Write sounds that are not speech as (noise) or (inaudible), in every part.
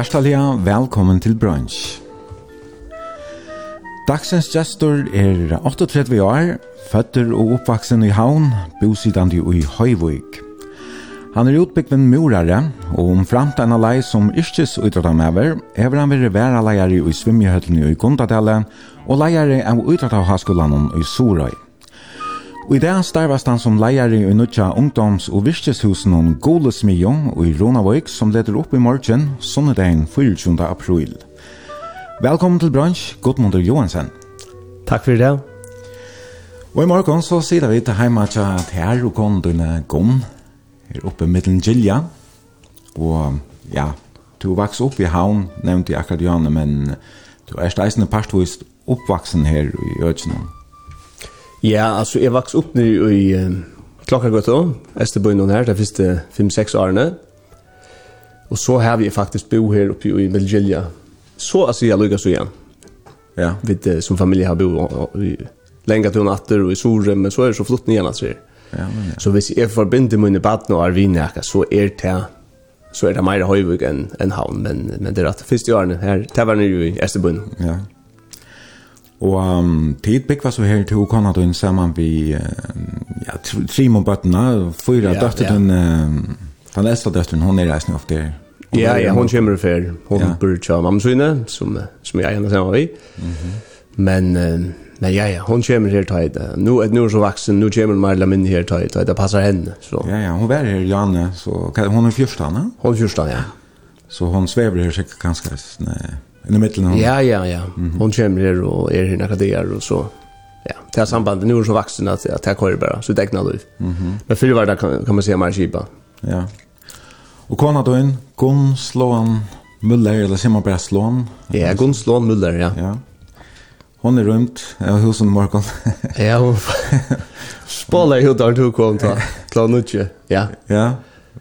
Hjertelig velkommen til brunch. Dagsens gestor er 38 år, føtter og oppvaksen i havn, bosidande i Høyvøyk. Han er utbyggven murare, og om en lei som yrkes utrattamhever, er han vært være leier i svimmehøttene i Gondadale, og leier av utrattamhavskolan i Sorøy. Og i dag starvast han som leier i nødja ungdoms- og virkeshusen om Golesmio og i Ronavøyk som leder opp i morgen, sonnedagen 24. april. Velkommen til bransj, Godmundur Johansen. Takk for det. Og i morgen så sier vi til heima til at her og kondene gom, her oppe i middelen Gilja. Og ja, du vaks opp i havn, nevnte jeg akkurat Janne, men du er steisende partvist oppvaksen her i Øtjenån. Ja, altså, jeg vaks opp nere i uh, Klokkergøtta, Esterbøyen og her, de første 5-6 årene. Og så har vi faktisk bo her oppe i Melgilja. Så altså, jeg lykkes igjen. Ja. Vi, som familie har bo i lenge til natter og i Sore, men så er det så flott nye natter. Ja, men, ja. Så hvis jeg forbinder mine baden og Arvinjaka, så er det så er det mer høyvig enn en havn, men, men det er at første årene her, det var nere i Esterbøyen. Ja. Og um, tid bygg var så her til Konadun sammen vi uh, ja, tre mot bøttene, fyra ja, døtteren, ja. uh, den eldste døtteren, hun er reisende ofte her. Ja, ja, hun kommer for, hun ja. bor mamma mammasøyne, som, som jeg henne sammen vi. Mm -hmm. Men, uh, men ja, ja, hun kommer her til det. Nå, nå er så vaksen, nå kommer Marla min her til det, det passer henne. Så. Ja, ja, hun var her, Janne, så hun er fyrstan, ja? Hun er fyrstan, ja. Så hun svever her sikkert ganske, nei, i mitten. Ja, ja, ja. Hon kommer här och er här några dagar och så. Ja, det här sambandet nu är så vuxen att jag tar kvar bara så det ägnar ut. Mhm. Men förr var det kan, kan man säga mer skipa. Ja. Och kona då in Gunn Sloan Müller eller ser man bara Slåan? Ja, Gun Sloan Müller, ja. Ja. Hon är rymt har husen i morgon. ja, hon... Spålar hur hudar du kom till Klaunutje, (laughs) ja. Ja,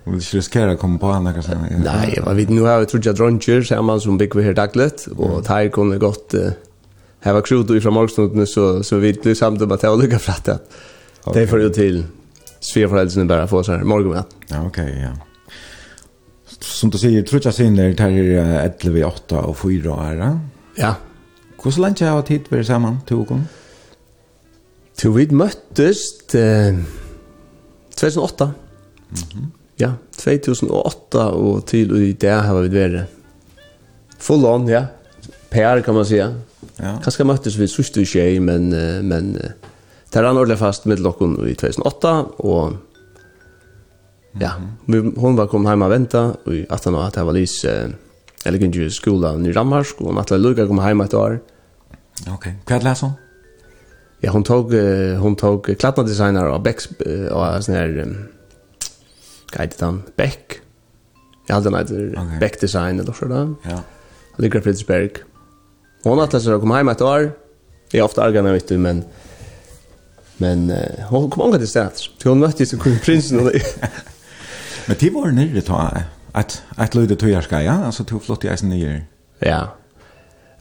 Och det skulle skära komma på andra kanske. Nej, vad vet nu har jag tror jag druncher så man som big här dagligt och tar kunde gott här var krut ifrån morgonstunden så så vi det samt att jag lucka för att. Det får ju till svärföräldrarna bara få så här morgonmat. Ja, okej, ja. Som du säger tror jag sen det här det 11 8 och 4 ära. Ja. Hur så länge har jag tid för samman tog hon? Tog vi möttes 2008. Mhm. Ja, 2008 og til og i det har vi vært full on, ja. PR kan man säga. Ja. Kanske möttes vi sist i tjej, men, men det han ordentligt fast med locken i 2008 och Ja, vi, hon var kom hem och vänta och i 18 år att jag var lys eh, eller kunde ju skola i Danmark och Natalia Luka kom hem ett år. Okej, okay. vad läser hon? Ja, hon tog, hon tog klattna designer och Becks och sån här Guide den Beck. Jag hade en okay. Beck design eller så där. Ja. Ligger Fredriksberg. Hon att läsa kom hem ett år. Jag ofta argar när vet (laughs) men men hon kom angående stället. Så hon mötte ju kung prinsen och Men det var nere ta att att löda ska ja alltså två flott i isen nere. Ja.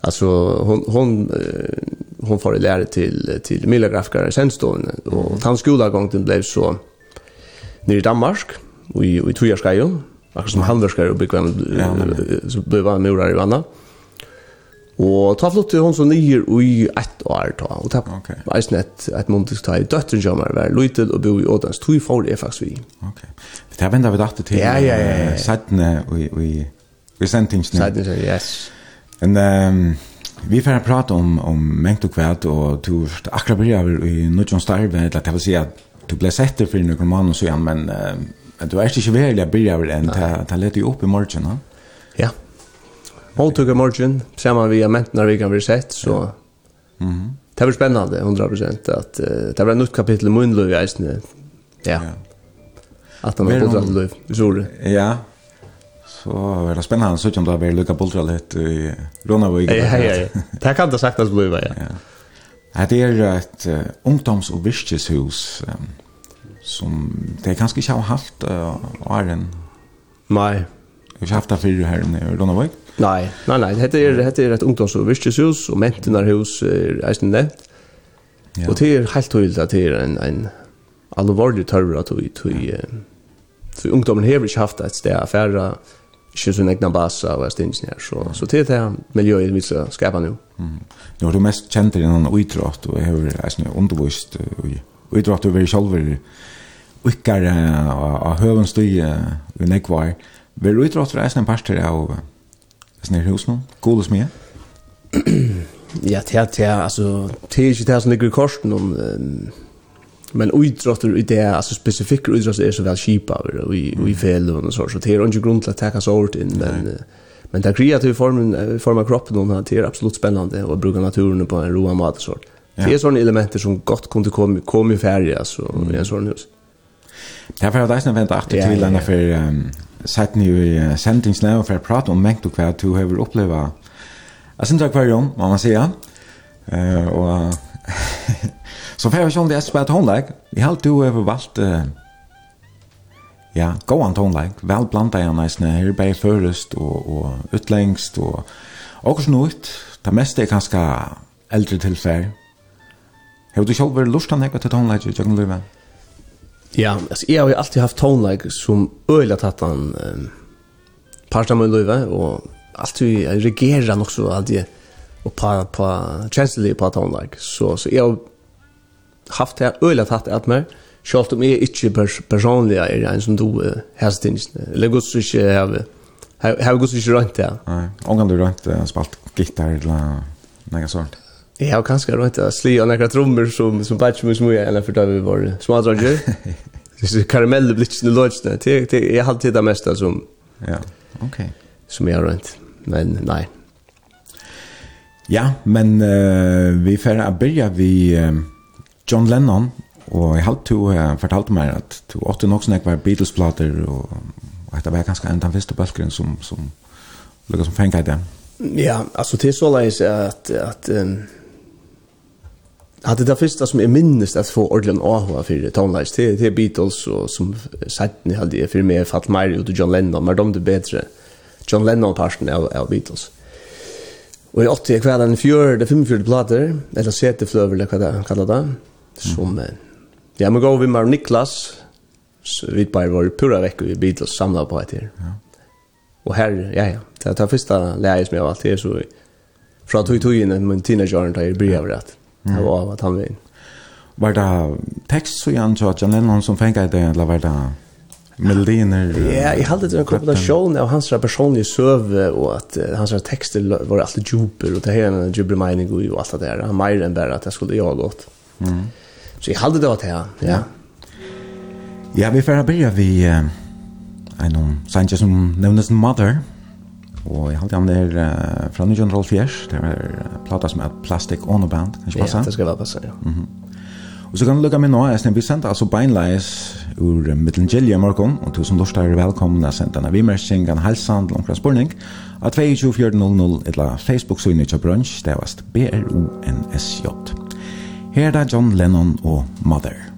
Alltså hon hon hon får lära till till miljögrafikare sen stod och mm. hans skola den blev så nere i Danmark. Mm i, i Tujarskeio, akkurat som han verskar og byggvann, ja, så ble han murar i vanna. Og ta flott til hon som nyer i ett år ta, og ta okay. eisen et, et muntisk ta i døtteren som kjammer, var løytel og bo i Ådans, tog for det faktisk vi. Ok, det her vender vi dagt til ja, ja, ja, ja. settene og i sentingsene. Settene, yes. Men um, Vi får prata om om mengt og kväll og du akkurat blir i Nutjon Starve eller det vil si at du ble sett for noen måneder siden, men Men du er ikke veldig å byrja vel enn, det lette jo opp i morgen, ha? Ja. Måltugga morgen, sammen vi har ment når vi kan bli sett, så... Mm -hmm. Det var spennende, 100%, at uh, det var en nytt kapittel i munnløy i eisene. Ja. ja. At han har var løy, i Sore. Ja, så var det spennende, så ikke om det var lukka litt i Rånavøy. Ja, ja, ja. Det kan det sagt at det ja. ja. Det er et uh, ungdoms- og virkeshus, um, som det er kanskje ikke har haft uh, åren. Nei. Vi har ikke haft det fyrir her i Rønnevøk. Nei, nei, nei. dette er, dette er et ungdoms- og virkeshus, og mentenarhus er eisen nevnt. Ja. Og det er helt tydelig at det er en, en alvorlig tørre at vi, vi, vi ungdommen har ikke haft et sted affære, ikke sånn egna basa og stinsen her. Så, så det er det miljøet vi skal skapa nå. Mm. Nå er du mest kjent i noen utrått, og jeg har undervist, og utrått og vært selv ukkar av høven støy i nekvar. Vil du utråd for eisen parster av eisen i husen? God og smie? Ja, det er det, altså, det er ikke det som ligger i korsen, men utrådter i det, altså spesifikke utrådter er så vel kjipa, og i i felen og så, så det er ikke grunn til å takke så hårdt inn, men... Men det kreative formen forma kroppen hon det er absolutt spennende å bruke naturen på en roa mat og sånt. Det er sånne elementer som godt kunne komme, komme i ferie, altså, mm. i en sånn hus. Mm. Det var det som vände att till ända för sett ni i sentingsnäv for å prate om mengt og hva du har opplevd. Jeg uppleva Jag syns akvarium, må man säger. Uh, og (laughs) så får jag sjön det er spørt håndlegg. Jeg har alltid du valgt uh, ja, gå an vel Väl blanda jag nice när här bäi förrest och och utlängst och och ut. Det mesta är ganska äldre tillfär. Har du själv varit lustan att ta håndlag i Jögnlöven? Ja, altså, jeg har jo alltid haft tonelike som öliga tatt han um, parta med Löve och alltid reagerar nog så alltid och på på chancellor på tonelike så så jag har haft det öle tatt att mig Sjalt om jeg ikke pers personlig er en som du uh, hestingen, eller gods ikke har Har så ikke rønt det? Nei, omgang du rønt spalt gitar eller noe sånt. Jag har kanske runt att slå några trummor som som batch mus mye eller för då vi var små (laughs) Det är karamell blitz nu lodge där. Det det jag hade det mesta som ja, okej. Som jag runt. Men nej. Ja, men uh, vi får att börja vi uh, John Lennon och jeg hade to uh, fortalt mig att to åtta nog snack var Beatles plattor och og det var ganska en den første bølgeren som som lukket som fängade. Ja, alltså det är så leis att att um, hade det första som är minst att få ordentligt AHA för tonlights till till Beatles och som ni hade det för mig fatt mig och John Lennon men de det bättre John Lennon parten av, av Beatles. Och i 80 kvar den fem femfjärde plattor eller sjätte flöver eller vad det kallar det som mm. ja men går vi med Niklas så vi bara var pura veckor i Beatles samla på ett här. Ja. Och här ja ja det är det första läget som jag alltid så från tog tog in en teenager där i brevet. Mm. Det var vad han vill. Var det text så jag tror att John Lennon som fängade det eller var det melodiner? Ja, jeg hadde det en kombinasjon av hans personlige søve og och att hans texter var alltid djuper och det här en djuper mening och allt det där. Han mer enn bare att jag skulle jag godt. Mm. Så jeg hadde det att han, ja. Ja, vi får begynne vi en om Sanchez som nevnes Mother. Mm. Og jeg halte om det er uh, fra 1904, det er plata som er Plastic On A Band, kan ikke passe? Ja, det skal være passe, ja. Mm -hmm. Og så kan du lukke med nå, jeg snemmer vi sendte altså beinleis ur Middelgjelje i morgen, og du som lort er velkommen å sende denne vimersing, en halsand, langt fra spørning, av 22400 eller Facebook-synet til brunch, det er B-R-O-N-S-J. Her er det John Lennon og Mother.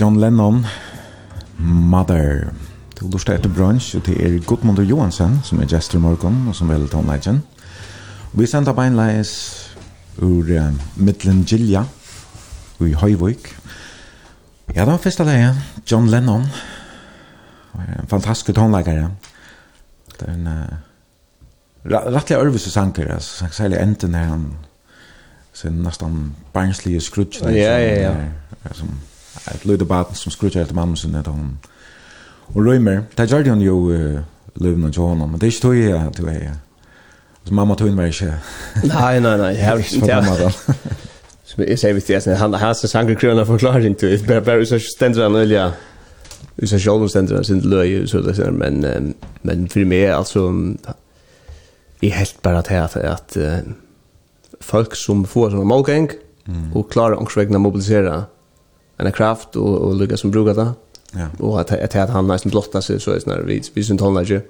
John Lennon, Mother. Du lustar etter brunch, og det er Gudmundur Johansen, som er Jester i morgen, og som vel Tom Legend. Vi sender beinleis ur uh, Midland Gilja, i Høyvøk. Ja, det var første leie, John Lennon. En fantastisk tonleggere. Det er en... Uh, rettelig ørvise sanker, altså, særlig enten er han sin nesten barnslige skrutsch. Ja, ja, ja. Som, ett litet barn som skruttar efter mamma sin att hon och rymmer. Det gör hon ju lövna till honom, men det är ju tog jag att jag är. Så mamma tog in mig så Nej, nej, nej. (laughs) Jag har inte mamma (laughs) Så jag säger vi det han har så sanger kröna förklaring till det. Bara så ständer han eller ölja. Så själv ständer han sin löj så där men men för mig alltså i helt bara att här att folk som får såna målgäng och klarar också vägna mobilisera en kraft och och lyckas som brukar det. Ja. Och att att, att han nästan blottar sig så är när vi vi syns hålla ju.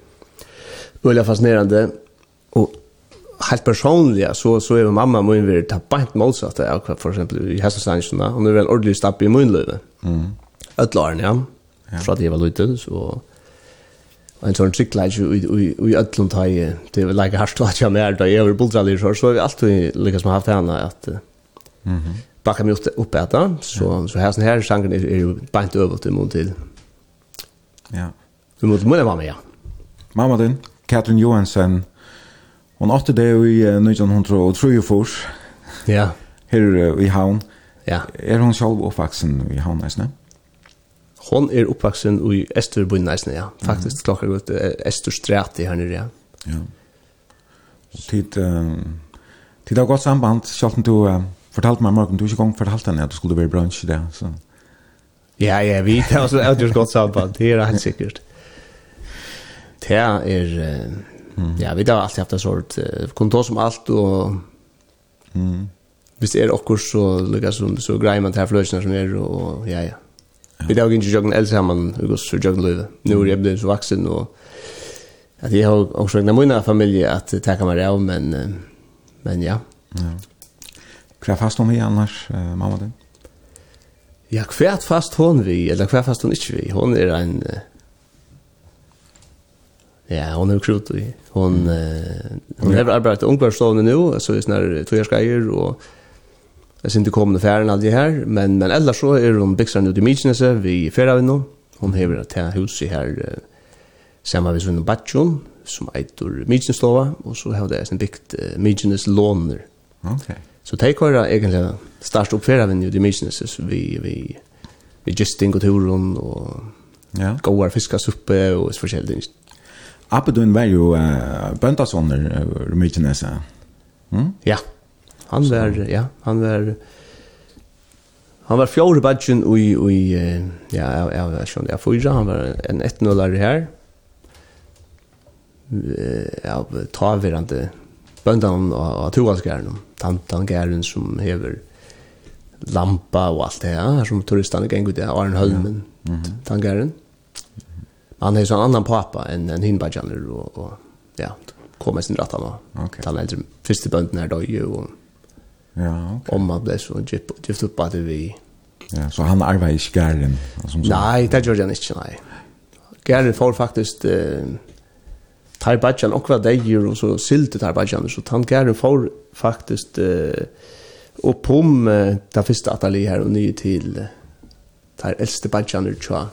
Ulla fascinerande och helt personliga så så är mamma min vill ta bant motsatt av för exempel i hästansarna och nu väl ordentligt stapp i munlöven. Mm. Ötlaren ja. ja. att det var lite så en sån cyklage i i öllum tæi det var like harst att jag mer då över bultrallir så så vi alltid lyckas med haft henne att mhm backa mig upp äta så så här sån här sjanken är ju bant över till mun till. Ja. Du måste mun vara med. Ja. Mamma din, Katrin Johansen. Hon åtte det i 1903 Ja. Her i havn. Ja. Er hon själv uppvuxen i havn nästan? Hon er uppvuxen i Österbyn nästan ja. Faktiskt mm. klockan gått Östersträtt i här nere. Ja. Ja. Och tid ehm tid har gått samband, själv du uh, fortalte meg Mark, du har ikke gang fortalt henne at du skulle være i bransje der, så... Ja, ja, vi tar oss et gjort godt samband, det er helt sikkert. Det er, ja, vi har alltid haft en sort, kun ta som alt, og mm. hvis det er okkur, så, lykkes, så, så greier man til her fløsene som er, og ja, ja. Vi tar ikke jøkken eldre sammen, vi går så jøkken løyve. Nå er jeg blevet så vaksen, og at jeg har også regnet min familie at det kan være av, men, men ja. Ja. Hva fast hon vi annars, uh, mamma din? Ja, hva fast hon vi, eller hva fast hon ikke vi. Hon er en... Uh, ja, hon er krut vi. Hon, uh, hon har arbeidet ungvarsstående nå, så er sånne togjerskeier, og jeg synes ikke kommende færen aldri her, men, men ellers så er hun byggseren ut i Mykinese, vi færer vi nå. Hon hever til i her, uh, sammen med Svinnen Batjon, som eitur Mykjenestova, og så har det en bygd uh, Mykjenes låner. Okay. Så det er egentlig størst oppfæra vi i Mykinesis, vi, vi, vi gisting og turen, og ja. gåar fiskasuppe og forskjellige ting. Abedun var jo uh, bøndasånder i Mykinesis. Mm? Ja, han var, ja, han var, Han var fjore badgen i, i ja, jeg, jeg, jeg skjønner, jeg fyra, han var en 1-0-er her, ja, taverande bøndan og, og togalskjæren tantan gæren som hever lampa og alt det her, som turistene gäng ut i Arnholmen ja. mm -hmm. tangären han er sånn annan pappa enn en hinbadjaner, og, og ja kom med sin rattan och okay. Den eldre første bønden her døg jo, og, ja okay. om man blev så gift upp at vi ja så han arbetar ikke gæren? som så nej det gjør han ikke, nei. Gæren får faktisk... Uh, tar badjan och vad det gör och så sylte tar badjan så han gärna får faktiskt eh och pom eh, där första atali här och ny till tar äldste badjan ur tjua.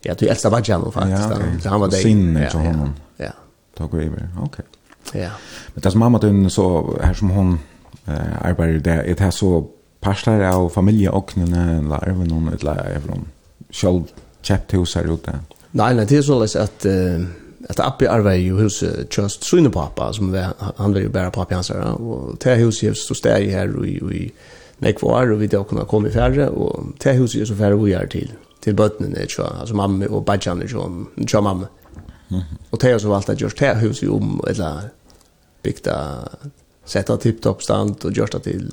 Ja, du äldsta badjan faktiskt. Ja, okay. Så han var där. Sinne ja, honom. Ja. ja. Tog över. Okej. Okay. Ja. Men det som mamma den så här som hon eh arbetar där det så parslar av familjeocknen eller även någon eller från själv köpt hus här ute. Nej, nej, det är så att uh, ett appi arvei i huset tjøst Sune pappa, som var, han var jo bare pappa hans her, og det huset er så steg her og i nekv år, og vi da kunne komme i færre, og det huset er så færre vi er til, til bøttene, altså mamma og badjane, tjø mamma. Og det er så valgt at gjørs det huset om, eller bygda, setta tipp-topp stand og gjørs det til,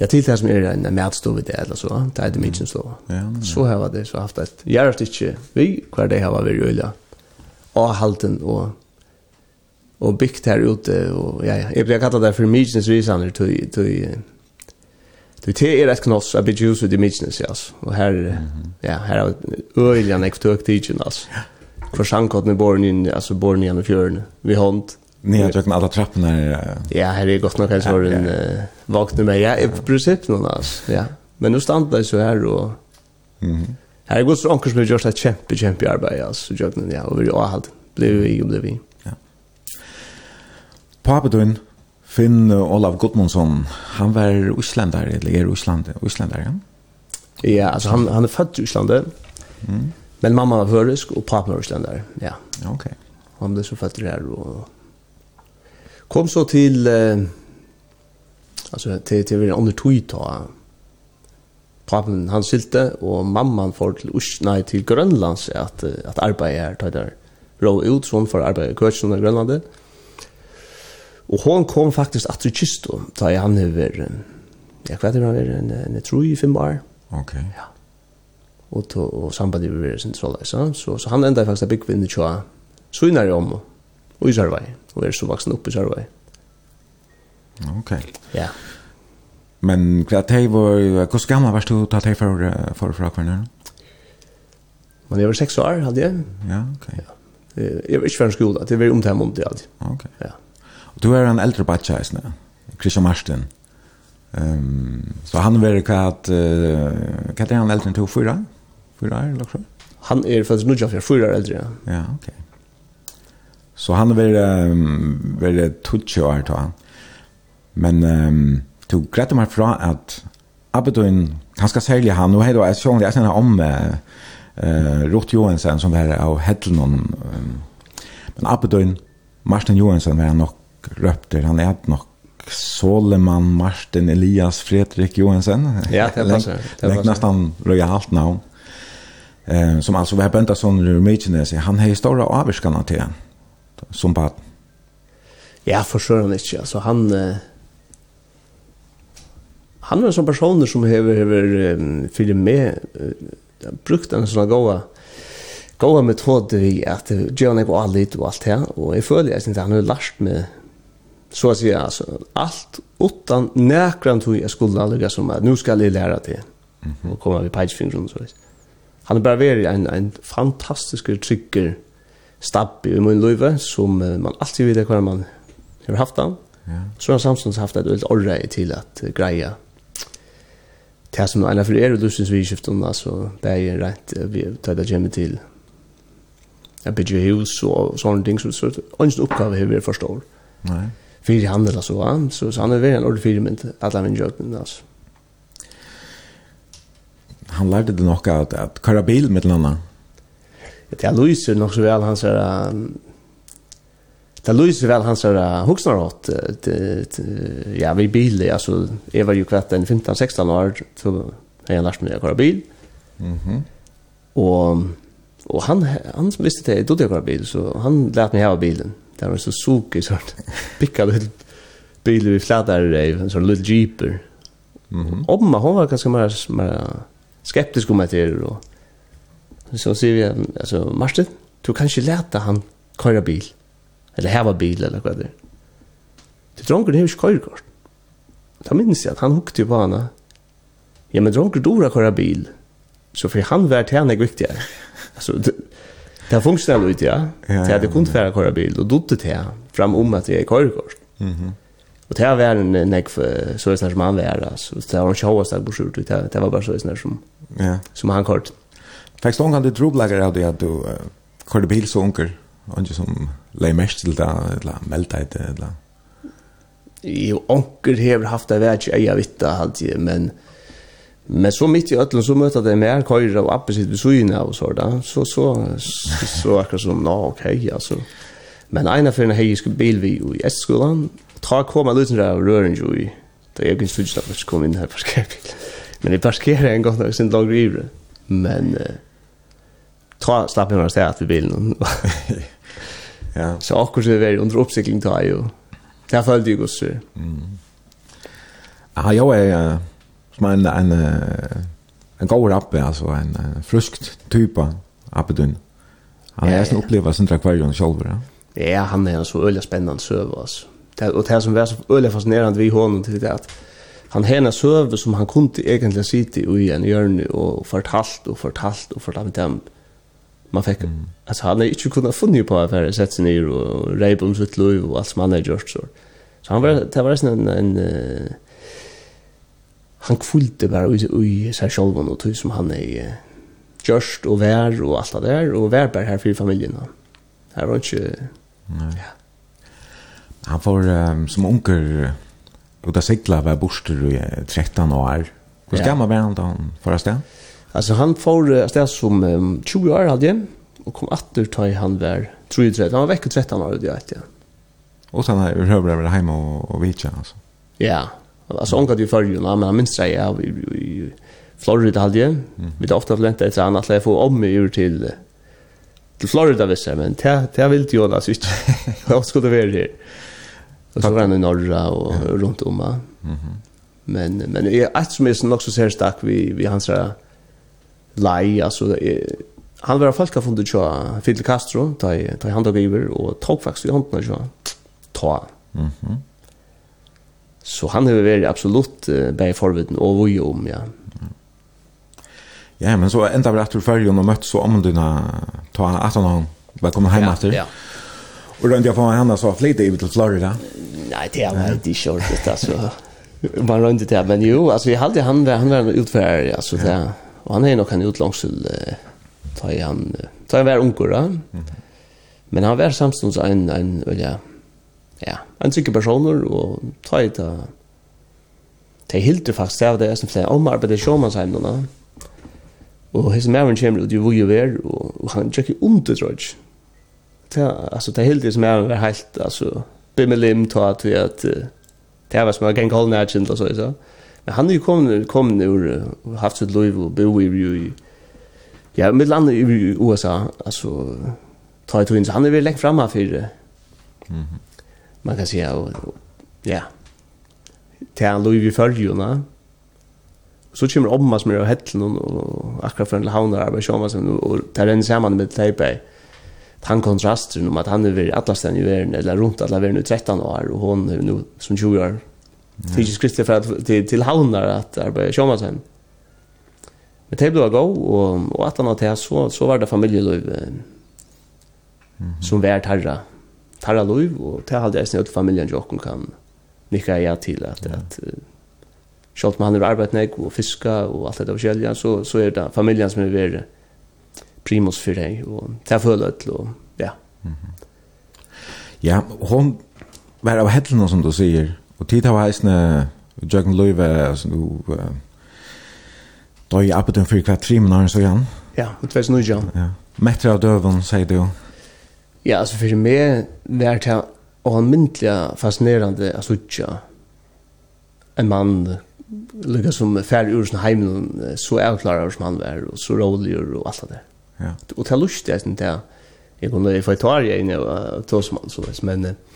Ja, til det som er en mætstov i det, eller så, det er det mye så ja Så har det så haft ett. jeg har inte vi, kvar det har vært i øyla, avhalten og og byggt her ute og ja ja jeg blir kalla der for Mykines Risaner til til til det er et knoss a bit juice with the Mykines ja og her ja her er øyelig en ekstøk tidsen altså for med born in altså born in i fjøren vi hånd Ni har med alla trapporna her. Ja, her er godt nok hans var en vakne med. Ja, i prinsipp noen, altså. Ja. Men nu stand det så her, og... Mm -hmm. Här är Guds onkel som har gjort ett kämpe, kämpe arbete. Alltså, jag ja, och vi har allt. Blev vi och blev vi. Ja. Papedun, Finn Olav Gudmundsson, han var Islandare, eller är Islandare, Islandare, ja? Ja, alltså han, han är född i Islandare. Mm. Men mamma var förrisk och pappa var Islandare, ja. Okej. Okay. Han blev så född där och kom så till, eh, alltså till, till, till under tog pappen han sylte, og mamman får til Ushna til Grønlands at, at arbeidet her, tar der rå ut, så hun får arbeid i køkken i Grønlandet. Og hun kom faktisk at til kysto, da jeg han over, jeg vet ikke, han var en, en, en tro i fem år. Ok. Ja. Og, to, og sambandet vi var sin trolle, så, så, så han enda faktisk at bygge vinner tjoa, så innar jeg om, og i Sarvei, og er så vaksen opp i Sarvei. Ok. Ja. Yeah. Men kvart hej var hur gamla var du ta dig för för för kvarnar? Men jeg var seks år hade jag. Ja, okej. Ja. Jag var inte för skola, det var om det om det alltid. Okej. Ja. Du är en äldre batcha is nu. Christian Marsten. Ehm um, så han var att uh, kan det han äldre än 2 fyra? år eller så. Han är faktisk nu for fyra år äldre. Ja, ja okej. Så han var um, var 2 år då. Men ehm um, du grætte mig fra at Abedun, han skal sælge han, og hei da, jeg sjånlig, jeg snakker om uh, Ruth Johansen som var av Hedlund, um, men Abedun, Marsten Johansen var nok røpter, han er nok Soleman, Martin, Elias, Fredrik Johansen. Ja, det passer. Det er nesten rojalt navn. Eh, som altså var bönta sån Rumichenes. Han har stora til han, som bad. Ja, för sure han ikke. Altså, han han var en sån person som hever, hever um, fyrir med uh, brukt en sånn gåa gåa metode vi at gjør John er all lit og alt her og jeg føler jeg synes han har lært med så att säga alltså allt utan näkran tog jag skulle lägga som att nu ska jag lära det mm -hmm. och komma vid pagefingern så vis. Han är bara väldigt en, en fantastisk trycker stabb i min liv som uh, man alltid vet hur man har haft han. Ja. Så har han haft ett väldigt orre till att greja det som en av er lusens vi skiften alltså det är ju rätt vi tar det gemme till jag bygger hus och sådana ting så så ens uppgave hur vi förstår nej för handel alltså va så så han er veldig en ordentlig fyrir mynd, alla min jobb altså. han lærte det nok nog at, att karabil med landa det er Louis nok så vel, han så det lyser väl hans här huxnar åt ja vi bil alltså är var ju kvart en 15 16 år så har jag lärt mig att köra bil. Mhm. Mm och och han han visste det då det var bil så han lät mig ha bilen. Det var så suke sort. (laughs) Pickade bil vi flätar det en sån liten jeeper. Mhm. Mm Omma hon var ganska mer, mer skeptisk om det och så ser vi alltså Martin du kan inte läta han köra bil eller hava bil eller vad det är. Det dronken har ju körkort. Jag minns att han hukte på hana. Ja, men dronker dora köra bil. Så för han vart henne viktigare. Alltså, det, det har funktionellt ut, ja. Det hade kunnat färra köra bil och dotte det här fram om att det är körkort. Mm -hmm. Och det har var en nek för så är det som han var. Alltså, det var en tjåhastag på skjort. Det, det var bara så är det som, ja. som han kort. Fäckst långt kan du drobläggare av det att du uh, körde bil så unker. Och inte som Lei mest til det, eller melta det, eller? Jo, onker hever haft det vært, jeg vet det alltid, men... Men så mitt i ötlen så mötte det mer kajra och appen sitt vid syna och så där. Så, så, så, så akkurat som, nå, okej, okay, alltså. Men ena för en hej skulle bil vi i S-skolan. Ta komma liten där av rören ju i. Det är ganska fyrst att kom in här på skärpil. Men det parkerar en gång och sin lag river Men uh, ta slapp mig några steg till bilen. Ja. Så akkurat det var under oppsikling ta jo. Det har följde ju gosser. Mm. Ja, jag är som en, en, en god rappe, alltså en, en fruskt typ av appedun. Han har ja, nästan upplevt sin trakvarion själv. Ja. ja, han är en så öliga spännande söv. Alltså. Det, och det som var så öliga fascinerande vi honom till det att han har en söv som han kunde egentligen sitta i en hjörn och fortalt och fortalt och fortalt. dem. fortalt man fick mm. alltså han är inte kunnat funna på att affärer sätta sig ner och rejpa om sitt liv och allt som han har gjort så. Så han var det var en en en han kvulte bara ut i sig själv och tog som han är uh, gjort och vär och allt det där och vär bara här för familjen. Här var inte Nej. Ja. Han får um, som onkel och där segla var borster i 13 år. Hur ska man var han då förresten? Alltså han får äh, som um, 20 år hade och kom åter ta i han var 33. Han var vecka 13 år det vet jag. Och sen har jag över hem och och vitcha alltså. Ja. Alltså hon hade ju för ju men han minns sig ja i Florida hade ju. Vi hade ofta längtat ett annat läge få om mig ur till till Florida visst men det det vill ju Jonas ut. Jag skulle vara här. Och så var det norra och runt om. Mhm. Men men är att som är så också så stark vi vi hans där lei alltså han var folk har fundet så Fidel Castro ta ta han tog över och tog faktiskt i handen så ta mhm mm så han har vært absolutt uh, bare förviden og vi om ja Ja, men så enda vi etter färjan og møtt så om dina ta att han välkomna hjemme efter. Ja. ja. Og då jeg jag får henne så flytta i til Florida. Nei, det er veldig ikke kört altså. Man rör det, men jo, altså, jeg hade han han var en altså, ja. det. Ja. Og han er nok en utlångs uh, ta i han ta i han unger, onkel då. Men han var samstånds en en ja ja, en sikker personer, og ta i det Det hilder faktisk av det er som flere omarbeid i sjåmannsheim nå. Og hans mæren kommer ut i vore ver, og han tjekker under, tror jeg. Det, altså, det hilder som mæren var helt, altså, bimmelim, ta at vi at, det var som å genge holde nærkjent, og så, så. Men han är ju kommande kommande ur haft sitt liv och bo i ju ja med landet i USA alltså ta ju inte han är väl längt framme för det. Mhm. Man kan säga ja. til han lov i förjuna. Så kommer omma som er av hettelen og akkurat for en havnar arbetar som og det er en samman med Taipei. Han kontraster om at han er vid alla i verden, eller runt alla världen i 13 år og hon er nu som 20 år Fysisk skrifter för att till, till havnar att arbeta sjöman sen. Men det blev gå och och att han hade så så var det familjeliv mm -hmm. som var tarra. Tarra liv och det hade jag familjen jag kan nicka ja till att att Schalt man har arbetat nek och fiska och allt det forskjellige, så, så är det familjen som är värre primus för dig och ta för det og ja. Mm. Ja, hon var av hettlene som du sier, Og tid har heisne Jørgen Løyve, altså nu, da jeg arbeidde for hver tre minutter, så igjen. Ja, det tveis nu igjen. Ja. Metter av døven, sier du. Ja, altså for meg, det er til å ha myndelig fascinerende, altså ikke, en mann, lukka som fær ur sin heimen, så avklarer som han var, og så rolig og alt det. Ja. Og til lust, det er det er, jeg kunne få i tarje inn og tåsmann, så, men, men,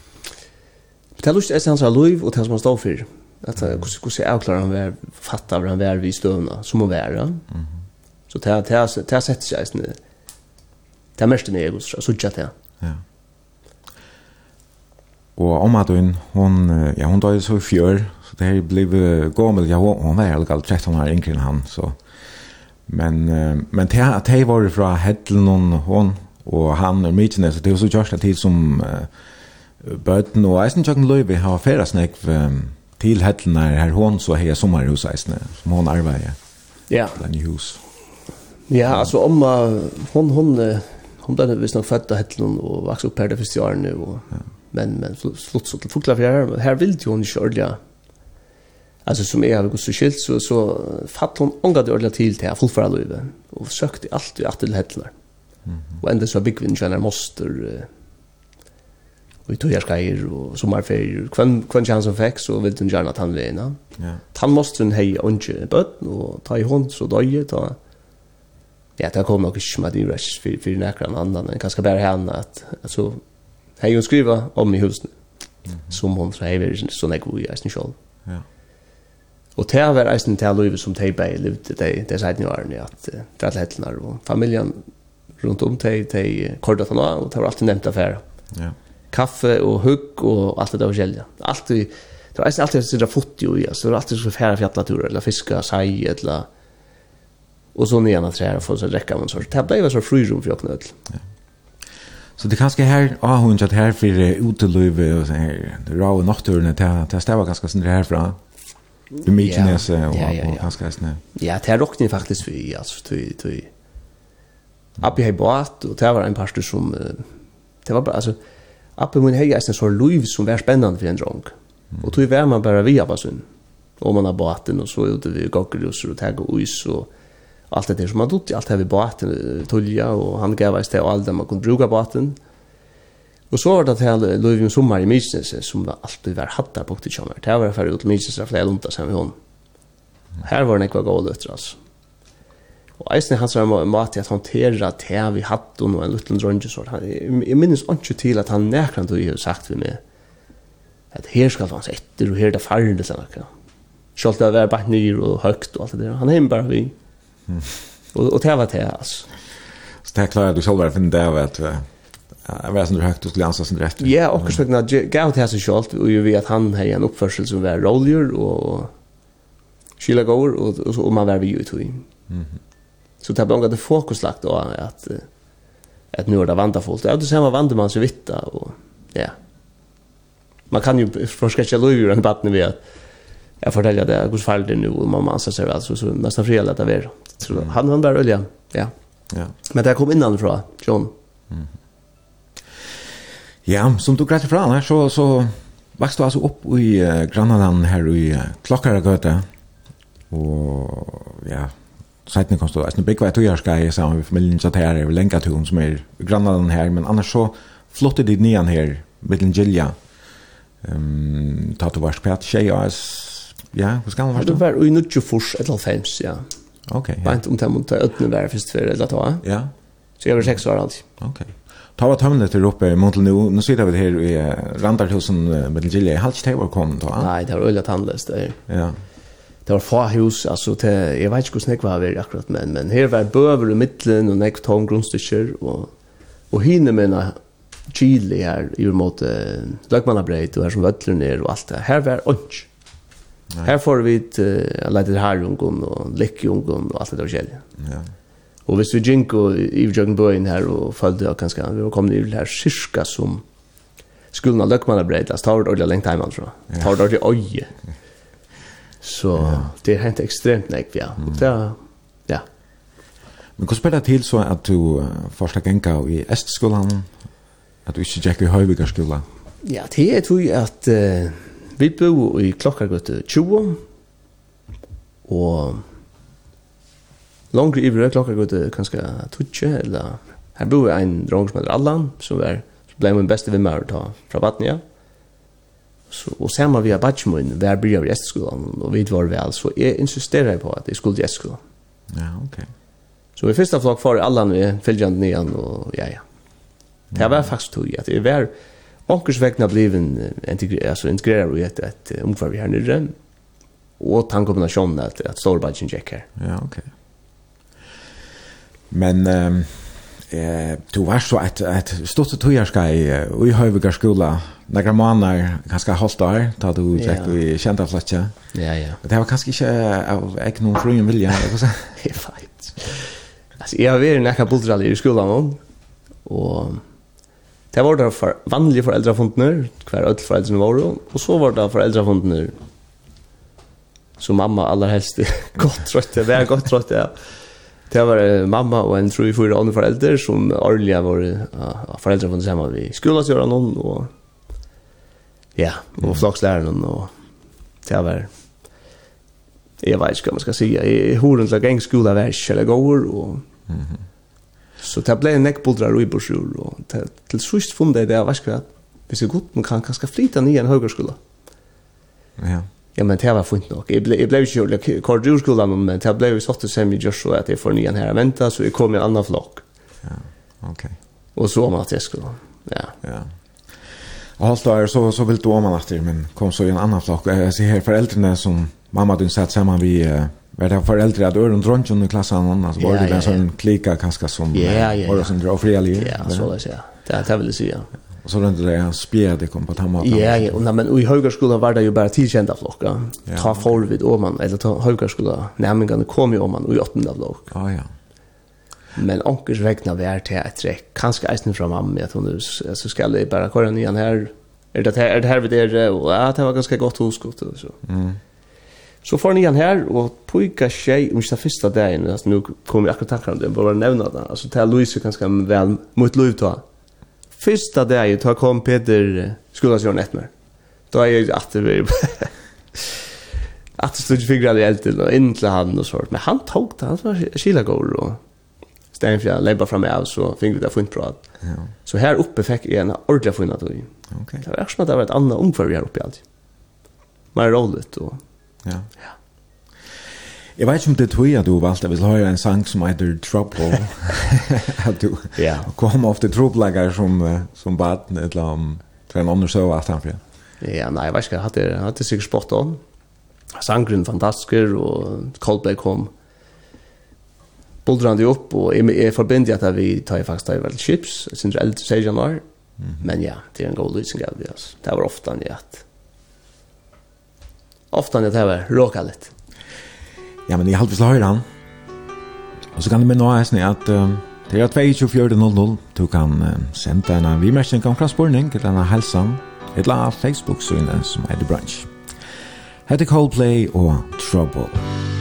Det er lust er hans liv og til som han står for. At hvordan hur ser han vär fattar han vär vi støvna, som att vara. Så det det sett seg. Det er mest enn jeg, så så til. Ja. Og om at hun, hun, ja, hun døde så i fjør, så det her blev gammel, ja, hun, var helt galt 13 år yngre enn han, så. Men, men det at jeg var fra Hedlund, hun, og han og Mykines, det var så kjørst en tid som, uh, Bøten og eisen tjøkken løyvi har færa snakk til hettene her hon så hei sommerhus eisene, som hon arbeider. Ja. den i hus. Ja, altså omma, hon, hon, hon ble visst nok født av hettene og vaks opp her det første årene. Og, ja. Men, men slutt så til Fuglafjær, her, her ville hon ikke ordelig Alltså som är av gått så skilt så så fatt hon ångade ordla till till fullfärd löve och sökte allt i att till hettlar. Mm. Och ända så big vinn tjänar moster vi tog skaier og för Kvann, kvann chans of x så vill den gärna att gjerne tannveina. Ja. Han måste Tannmostren hei ikke bøtten, och ta i hånd, så då ju ta... Ja, det kommer nok ikke med din rush för för näkran annan men kanske bara henne att alltså så hei hun skriva om i husen. mm -hmm. som hun så hei vært sånn jeg i eisen selv. Ja. Og det var eisen til livet som de bare levde, det det sier ni årene, at uh, det er helt nær, og familien rundt om de, de kortet henne, og det var alltid nevnt affæra. Ja kaffe och hugg och allt det där och gälja. Allt det Det är alltid så där fot ju alltså det är alltid så färra fjällnatur eller fiska sig eller och så nya träd för så räcka man så det blev så frirum för öknöd. Ja. Så det kanske här ah hon chat här för utelöve och så här det rå naturen det det stäva ganska sen härifrån. Du mycket och och ganska snä. Ja, det rocknar faktiskt för alltså till till. Abbi har bort och det var en pastor som det var alltså Appen min hei eisen så luiv som var spennande for en drong. Mm. Og tog var man bare via basun. Og man har baten og så ute vi gokkerjusser og tag og is og allt det som man dutt i allt här vi baten tulja och han gav oss det och allt det man kunde bruka baten och så var det här Louis sommar i Mysnes som var alltid var hattar på till tjommer det här var det för ut Mysnes för flera lunta sen vi hon här var det en goda gål alltså Og eisen hans var en måte at håndtera te vi hatt og en liten dronje sort. Jeg minnes ikke til at han nekrant og jeg har sagt vi med at her skal han etter og her det farlig sånn akkurat. Sjalt det var bare nyr og høgt og alt det der. Han er bare vi. Og, og det var det, altså. Så det klarer du selv å finne det av at Jag vet inte hur högt du skulle ansa sin rätt. Ja, och så när gav det sig selv, och ju vet att han har en uppförsel som är roller och skilla går och och og man var vi ju till. Mhm. Mm så det blir det fokus lagt då att att nu är det vandafullt. Ja, det samma vandar man så vitta och ja. Man kan ju förskräcka löjor en batten vi att jag fortäller det hur fall det nu och mamma anser sig alltså så nästan fredag att det är. Så han han där ölja. Ja. Ja. Men det kom innan från John. Mm. Ja, som du grætte fra här så, så vokste du altså opp i uh, Granadan her i uh, Klokkaragøte. Og ja, Sætning kom stå, jeg snubber ikke hva jeg tog her sammen med familien satt her, jeg vil lenka som er grannladen her, men annars så flottet dit nian her, mittlen Gilja, um, ta til varsk pæt, tjej og ja, hva skal han varsk? Det var ui nutjo fors, et eller fems, ja. Ok, ja. Bant om temmen til øtne var først for, eller ta, ja. Så jeg var seks år alltid. Ok. Ta var tømmene til oppe i Montel nu, nå sitter vi her i Randarhusen, mittlen Gilja, jeg har ikke til å komme ta. Nei, det var øyla tannløst, det. Ja, det var få hus, altså, det, jeg vet ikke hvordan jeg var her akkurat, men, men her var bøver i midtelen, og nekk tom grunnstykker, og, og hine mena Chile her, i måte Løgmannabreit, og her som Vøtlen er, og alt det. Her var ånds. Her får vi et uh, leitet herjungen, og lekkjungen, og alt det der forskjellige. Ja. Og hvis vi gikk og i Jøgnbøyen her, og følte jeg kanskje, vi var kommet i her cirka som skolen av Løgmannabreit, altså, tar det ordentlig lengt hjemme, tror jeg. Tar det ordentlig øye. (laughs) Så ja. det har hänt extremt nek, ja. Mm. Det det, ja. Men hur spelar det till så att du första gänga i Estskolan, att du inte gick i Höjvigarskolan? Ja, det är tog att uh, vi bor i Klockargöte 20, og långt i Klockargöte kanskje 20, eller her bor en drong som heter Allan, som, er, som ble min beste vimmer ta fra Vatnia. Ja Så, og sammen vi har badgemoen, hver bryr vi Eskskolen, og vi var vel, så jeg insisterer på at jeg skulle til Eskskolen. Ja, ok. Så i første flokk var alle vi følgende nian og ja, ja. Det var faktisk tog, at det var onkers vekna bliven integrer, altså integrerer i et, et vi her nere, og tankombinasjonen at, at Storbadgen gikk her. Ja, ok. Men... Um Eh, du var så ett ett stort tojarska i i Hövega skola. Några månader, kanske halvt år, då du gick i kända platser. Ja, ja. Det var kanske inte av egen fri vilja, jag kan Det är fint. Alltså jag var näka bultral i skolan då. Och det var det för vanliga föräldrafundner, kvar öll föräldrarna var och så var det föräldrafundner. Så mamma allra helst (laughs) gott trött, det var gott trött ja. Det var mamma og en tror vi fyra andre föräldrar som årlige var ja, föräldrar från samma vi skulle att göra någon och ja, och flagsläraren och det var jag vet inte vad man ska säga jeg horen lag en skola värst eller går och så det ble en neckbullrar i og och till sist funde det jag vet inte vad vi ska gott man kan kanske flytta nye en högskola ja ja men det var fint nok. Jeg ble, jag blev ju like kordurskolan men det ble jo satt til sen vi just så att det för nian här så jeg kom i en annan flokk. Ja. ok. Og så om at jeg skulle. Ja. Ja. Og allt där så så vill du om att det men kom så i en annan flokk. Jeg ser her foreldrene som mamma din satt sammen, vi var det foreldre at øren dronchen i klassen annars var det en sånn klika kanskje som ja, ja, ja. var det som drar fria. Ja, så det ja. Det det vill säga. Och så runt det där spjärd det kom på tamma. Ja, ja, och men i högskolan var det ju bara tillkända flockar. Ja. Ta folvid om man eller ta högskolan. Nämligen kom ju om man i åttonde flock. Ja, ja. Men onkers vägna vär till ett träck. Kanske isen från mamma att hon så ska det bara köra nyan här. Är det här är det här vid det och ja, det var ganska gott huskott och så. Mm. Så får ni igen här och pojka tjej om den första dagen. Alltså, nu kommer jag akkurat tankar om det. Jag bara nämna det. Alltså, det här Louise ganska väl mot Louise då. Första dagen tar kom Peter skulle sig rätt med. Då är jag att vi (laughs) att stod fingrar i elden och in till han och sånt. Men han tog det, han var skila går och stäng för lägga fram mig så fingrar det fint bra. Ja. Så här uppe fick jag en ordentlig fint att Okej. Okay. Det var som att det var ett annat ungefär här uppe alltid. Men roligt och ja. Ja. Jeg vet ikke om det tog at du valgte, jeg vil høre en sang som heter Trouble. (laughs) at du yeah. kom ofte troplegger som, som bad, eller om en annen søv alt han fyrir. Ja, nei, jeg vet ikke, jeg hadde, hadde sikkert spott om. Sangren fantastisker, og Coldplay kom buldrandi opp, og jeg, jeg forbinder at vi tar faktisk tar veldig chips, jeg synes det er eldre sier januar, men ja, det er en god lysing av det, altså. Det var ofte han jeg at, ofte han jeg at det var råka litt. Ja, men jeg halvvis la høyre han. Og så kan du minne nå at um, er at 2400 du kan um, sende en vimerkning om kransborning til denne helsan et la Facebook-synet som er The Brunch. Hette Coldplay og Trouble. Trouble.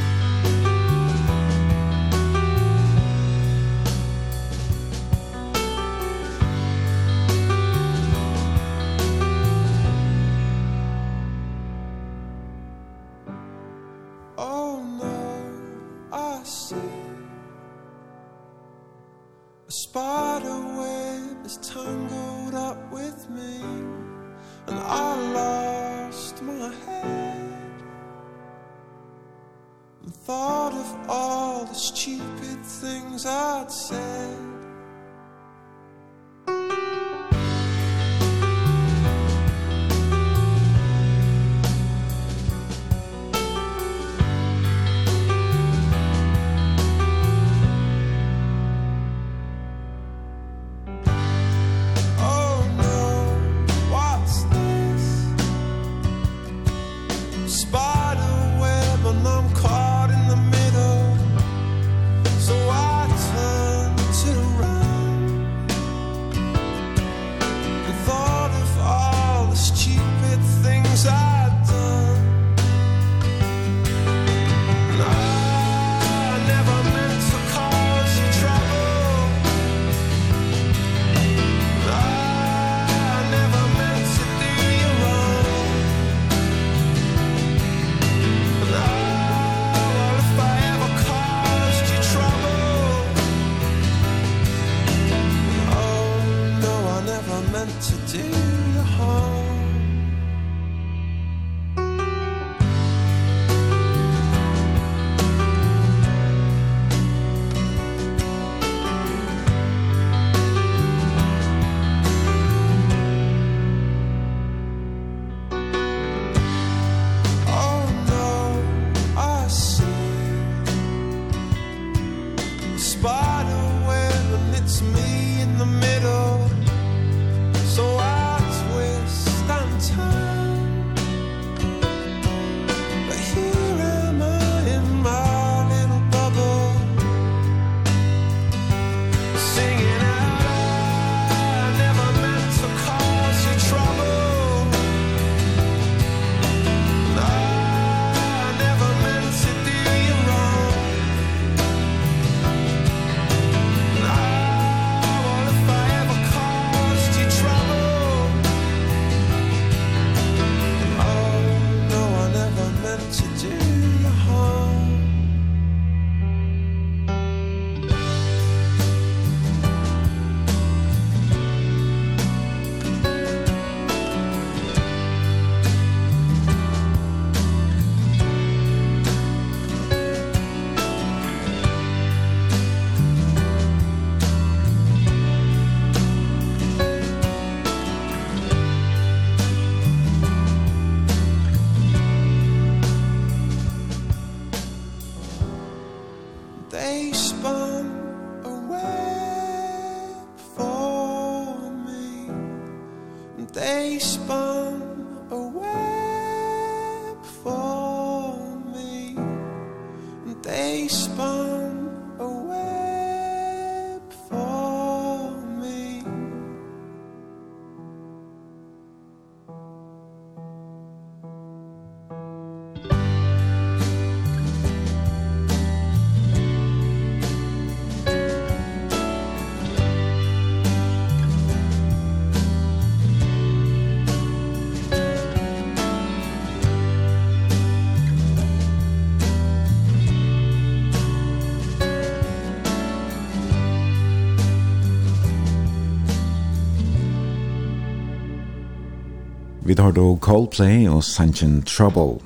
Vi tar då Coldplay og Sanchin Trouble.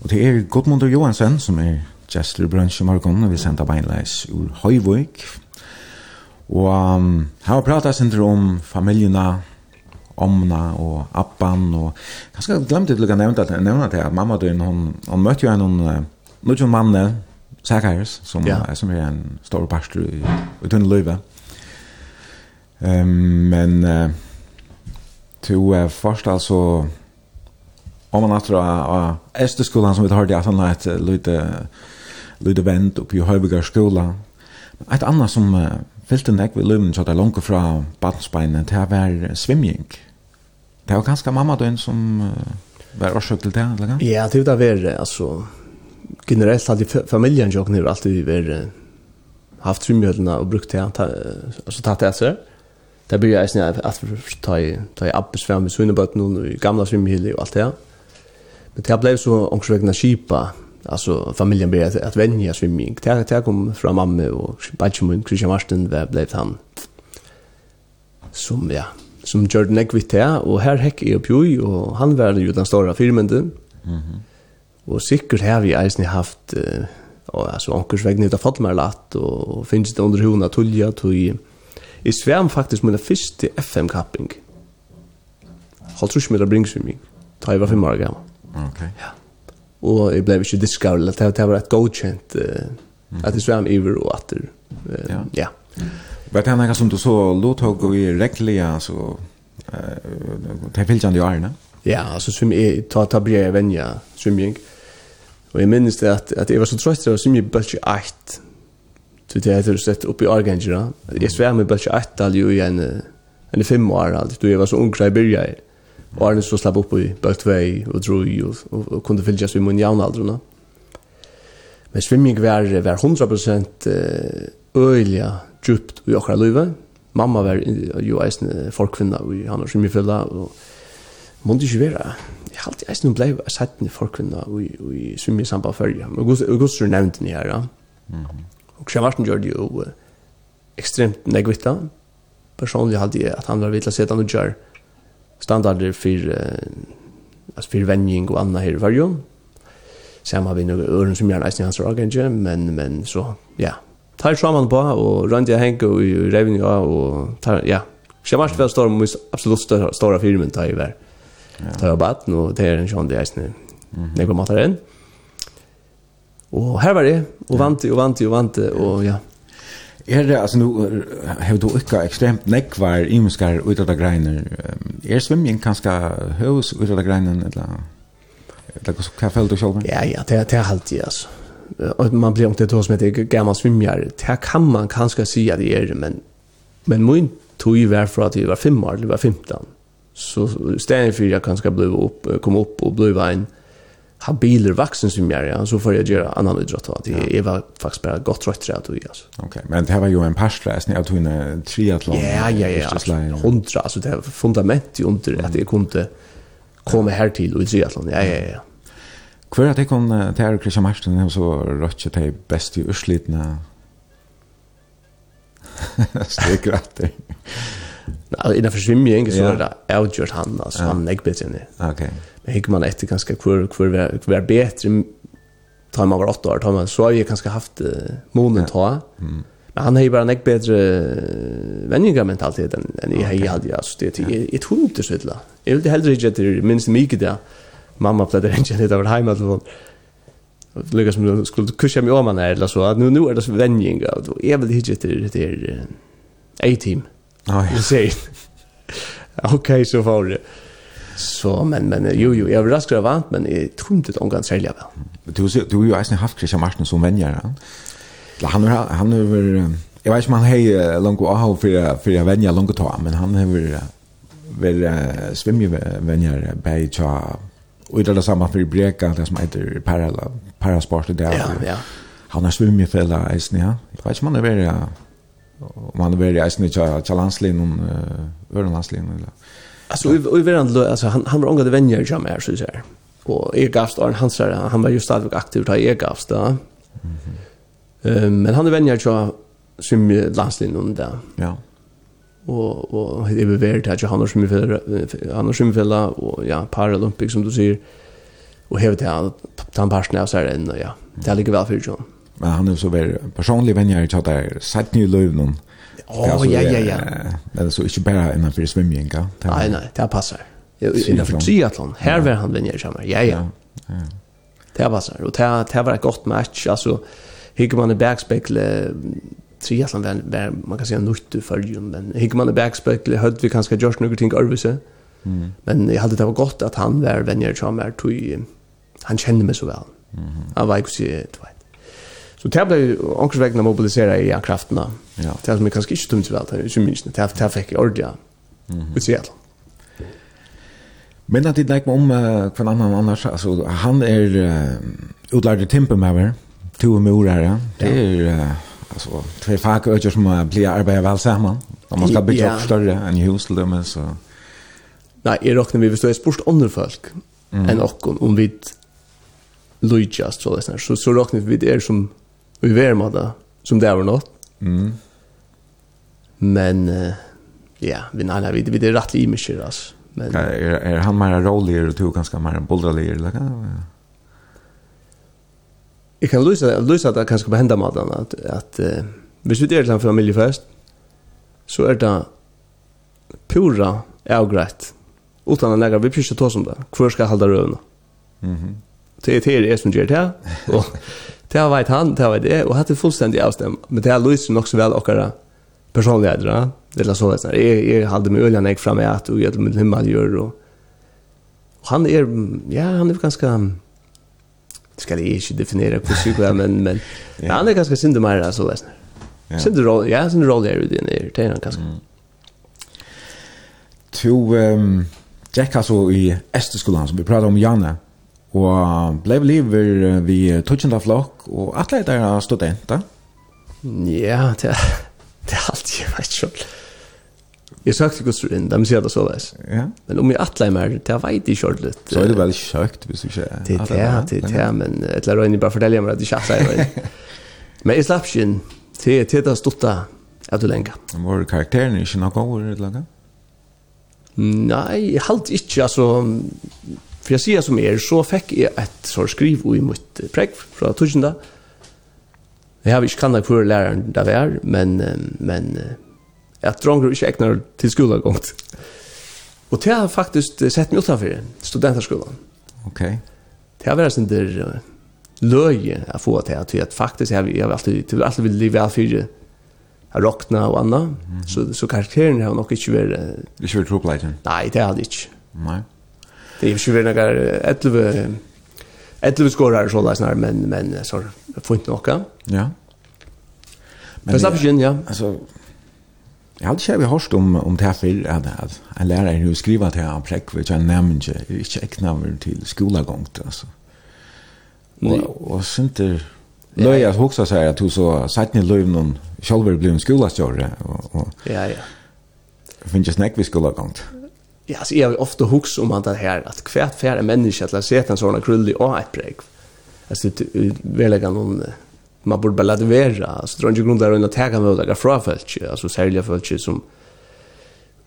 Og det er Godmundur Johansen som er Jester Brunch i morgen, og vi sender beinleis ur Høyvøk. Og um, her har pratet sin om familiene, omna og appan og kanskje jeg glemte det å nevne at nevna det at mamma døgn, hon, hon møtte jo en noen uh, nudjon manne Zacharias som, ja. som er en stor pastor i, i tunne løyve um, men uh, to uh, først altså om man att av Esteskolan som vi har det att han lät lite lite band upp i skola. Ett annat som uh, fyllte nek vid lumen så det långt fra badensbeinet til å være svimming. Det var ganske mamma døgn som uh, var årsøk til det, eller? Ja, det var det, altså, generellt hade familjen jo alltid vi var haft svimmjölderna och brukt det, alltså tatt det etter. Mm Det blir jeg snart at ta i, tar i appes frem i Sunnebøtten og i gamla svimmehylle og alt det. Men det ble så ångsvegna kipa, altså familien ble at, at vennja svimming. Det, det kom fra mamma og Benjamin, Christian Marsten, det ble han som, ja, som gjør den ekvitt det, og her hekk jeg opp joi, og han var jo den store firmenden. Mm -hmm. Og sikkert har vi eisen haft, uh, og, altså ångsvegna ut av Fadmerlatt, og finnes det under hona tulja, tog Jeg sværm faktisk min første FM-kapping. Holdt trus meter bringsviming. Da jeg var fem år gammel. Ok. Ja. Og jeg ble ikke diskavl. Det var et godkjent at jeg sværm iver og atter. Ja. Ja. Var det henne som du så låtog og i regliga så det fylgjande i årene? Ja, altså som jeg tar ta bryr jeg venja svimjeng. Og jeg minnes det at, at jeg var så trøst av svimjeng bølg 8 Så det heter sett upp i Argentina. Jag svär med bara att det ju en en fem år allt. Du var så ung i början. Och Arne så slapp upp i bara två och drog ju och kunde fyllas vid min jämna ålder. Men svimming var var 100% öliga djupt i okra livet. Mamma var ju en folkvinna och han har svimmifylla och Mån ikke være. Jeg har alltid eisen blei sett i folkvinna og i svimmi samband før. Og Gustav nevnte den her, ja. Mm -hmm. Och Sean Martin gjorde ju extremt negvita. Personligen hade jag att han var vittla sedan och gör standarder för alltså för vänjning och annat här i varje. Sen har vi några öron som gärna i hans organge, men, men så, ja. Tar saman på och rönt jag Henke i revning jag och tar, ja. Sean Martin var stor, men absolut stora firmen tar ju vär. Tar jag batten nu det är en sån det är snö. Mm -hmm. Matar in. Mm Og her var det og vant og vant og vant og ja. Är det alltså nu har du ikke extremt nekvar imenskar imskar greiner. Er svimming kanskje høys ut greiner, eller eller så føler du selv? Ja ja, det det är alltid alltså. Och man blir inte då som heter gammal svimjare. Det kan man kanske säga det är men men min tog var fra att jeg var fem år, eller var 15. Så stedet for jeg kanskje blev upp kom upp och ble en habiler vuxen som jag ja så får jag göra annan idrott att det är väl faktiskt bara gott trött tror jag alltså. Okej, men det var ju en parsläs när jag tog en triathlon. Ja, ja, ja. Hundra alltså det här fundament ju under att det kunde komma här till och i triathlon. Ja, ja, ja. Kvar att det kom till här Christian Martin och så rotcha till bäst i urslitna. (laughs) Stekrat alltså innan försvimjning så är det outgjort han alltså han lägger bättre än Okej. Okay. Men hur man efter ganska kvar kvar kvar bättre tar man var åtta år tar man så har ju kanske haft månen ta. Men han har ju bara en bättre vänningar mentalitet än än jag okay. hade alltså det är ett hund det sådär. Jag vill hellre inte det minst mycket där. Mamma pläderade inte det över hemma till lukka som skulle kusha mig om han eller så. Nu, nu är det så vänjinga. Jag vill hitta det här A-team. Nej. Det säger. Okej så får det. Så men men jo jo jag vill raskare vant men jag tror inte hon kan sälja väl. Du du har ju ens haft Christian Martin som vänjer. Ja. Han har han har jag vet man hej långt och ha för för jag vänjer långt ta men han har väl svimmer vänjer på ta och det samma för breka det som heter parallell parasport det där. Ja ja. Han har svimmer för där ja. Jag vet man är väl om han var i eisen i Kjallandslinjen, Ørenlandslinjen. Alltså vi vi ändå alltså han han var angående vänner i med så att säga. Och är gavst och han sa han var just stadigt aktiv där är gavst då. Ehm men han er vänner i som landslinjen där. Ja. Og, og det är väl det att han har så han har så og ja Paralympics som du sier. Og hevet hävde han tamparsen av sig än ja. Det er likevel for John. Men han er så väl personlig vän jag tjatar der satt ni löven. Åh ja ja ja. Men så ikke bare bara en för swimming kan. Nei, nei, det passar. Innanför triathlon. her var han vän jag känner. Ja ja. Det passer, og det det var et godt match altså, hikker man i backspegle triathlon var man kan säga nytt för ju men hikker man i backspegle hade vi kanske Josh någonting överse. Mm. Men jeg hadde det var godt at han var vän jag känner tog han kjenner meg så vel. Han var ikke så Så det ble ankersvegna mobilisera i krafterna. Ja. Det er som jeg kanskje ikke tungt vel, det er ikke minst, det er fikk jeg ordentlig ut Seattle. Men at det ikke om uh, hver annan annars, altså han er uh, utlærd i Timpermauer, to og mor her, det er uh, alltså två faköker som uh, blir arbeidet vel sammen. samman. Man skal bygge ja. opp større enn i hus till dem så. Nei, jeg råkner vi hvis du er spørst andre folk mm. än och om vi lojast så där så så räknar vi det er som i det, som det er något. Mm. Men ja, vi nei, vi det er rätt i mycket. Men Er, är han mer rolig, och tog ganska mer bollroligare eller hva? Jag kan lyse at det kanske på hända maten att att eh, hvis vi delar en familjefest så är det pura avgreit, Utan att lägga vi pyssar ta som det. Kvar ska hålla rövna. Mhm. Mm det är det som gjør det. Och Det har vært han, det har vært det, og hatt det fullstendig avstem. Men det har lyst nok så vel okkara personligheter, ja. Det er så vet jeg, jeg halde med øljan jeg framme at og gjør med himmel gjør, og, og han er, ja, han er ganske, det skal jeg ikke definere på syk, men, men (laughs) ja. han er ganske synd mer, så vet. Ja. Synd roll, ja, synd roll er det, det er han ganske. Mm. To, um, Jack altså i Esteskolan, som vi pratar om Janne, og blei liver vi tutsjenda flokk, og atle er der studenta. Ja, det er, (laughs) det er alt jeg vet selv. Jeg søkte ikke inn, de sier det så leis. Ja. Men om jeg atle mer, det vet jeg ikke litt. Så er det vel søkt, hvis du ikke er Det er det, det er det, men et eller annet bare forteller meg at jeg ikke er mer. Men jeg slapp ikke inn til det stutta at du lenger. Var karakteren ikke noe over et eller annet? Nei, jeg halte ikke, altså for jeg sier som er, så fikk jeg et sånn skriv i mitt pregg fra Tursenda. Jeg har ikke kannet hvor læreren det var, men, men jeg dronker ikke egnar til skolen gongt. Og det har faktisk sett meg utenfor studenterskolen. Ok. Det har vært sin der løye å få til, til at faktisk jeg, jeg har alltid, til alltid vil leve av fire rockna og anna, mm -hmm. så, så karakteren har nok ikke vært... Ikke vært tropleiten? Nei, det har det ikke. Nei det är ju väl några 11 11 skorar så där snarare men men så fint nog. Ja. Men så försvinner ja. Alltså Jag hade inte hört om om det här för att att en lärare nu skriver till han präck vilket en nämnde inte eknaver till skolagång alltså. Nej, Och och synte Löja huxa sig att du så satt ni löv någon själv blev en skolastjörre och, och Ja ja. Finns ju snack vid skolagång. Ja, så jag har ofta hooks om att det här att kvärt färre människa att se en sån krullig och ett präg. Alltså det verkar någon man borde bara låta vara. Alltså tror inte grundar runt att ta med det från fält. Alltså sälja fält som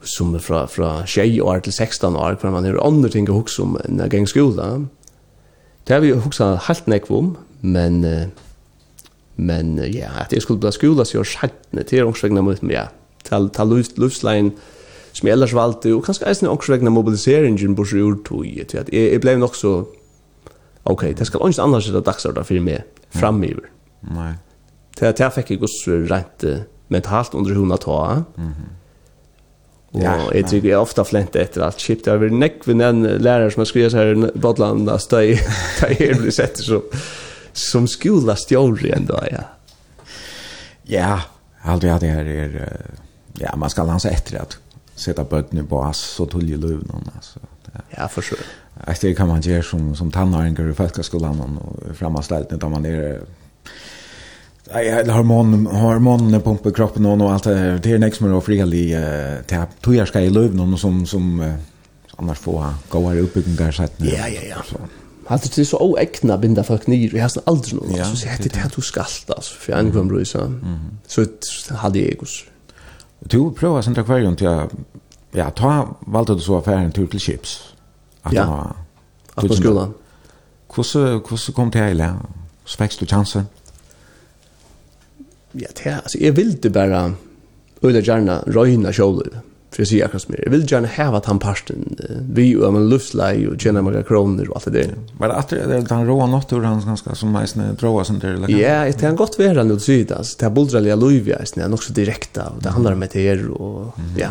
som är från från 6 år till 16 år för man har andra ting att hooks om när gång skola. Det har vi hooksat helt nekvom, men men ja, att det skulle bli skola så jag skättne till omsvägna mot mig. Ja. Tal tal luft luftline som jeg ellers valgte, og kanskje eisen også vegna mobiliseringen bors i urtøy, til at jeg, jeg ble nok så, ok, det skal ikke annars sitte dagsordra for meg framiver. Nei. Til at jeg fikk ikke også rent mentalt under hona ta. Mm -hmm. Og ja, jeg tror jeg er ofte flent etter alt kjipt. Jeg har vært nekk ved den læreren som har skrivet her i Bodland, da jeg, da jeg ble sett som, som skolastjåri en dag, ja. Ja, aldri hadde jeg her, ja, man skal lanse etter at sätta bötten i bas så tull i löv någon alltså. Ja, ja för sure. Att det kan man göra som som tannaren går i folkskolan och framåtställt när man är Nej, eller hormon hormon pumpar kroppen och allt det det är nästa mer ofrili eh tog jag ska i löv någon som som annars få gå här uppe kan kanske Ja, ja, ja. Halt det så oäkna binda folk nyr. Vi har sån aldrig någon så säger det att du skall alltså för en gång så. Så hade jag egos. Du prøver sent akvarium til å ja, ta valgte du så affæren tur til chips. At ja. Var, at på skolan. Hvordan, hvordan kom det her? Så fikk du chansen? Ja, det er, altså, jeg ville bare øyne gjerne røyne kjøler för att säga akkurat mer. Jag vill gärna häva den parten. Vi är en luftläge och tjänar några kronor och allt det där. Men att det är den råa något han hans ganska som man är dråa som det är. Ja, det kan gott vara nu tid. Alltså, det är buldraliga lujviga, det är också direkta och det handlar om det och ja.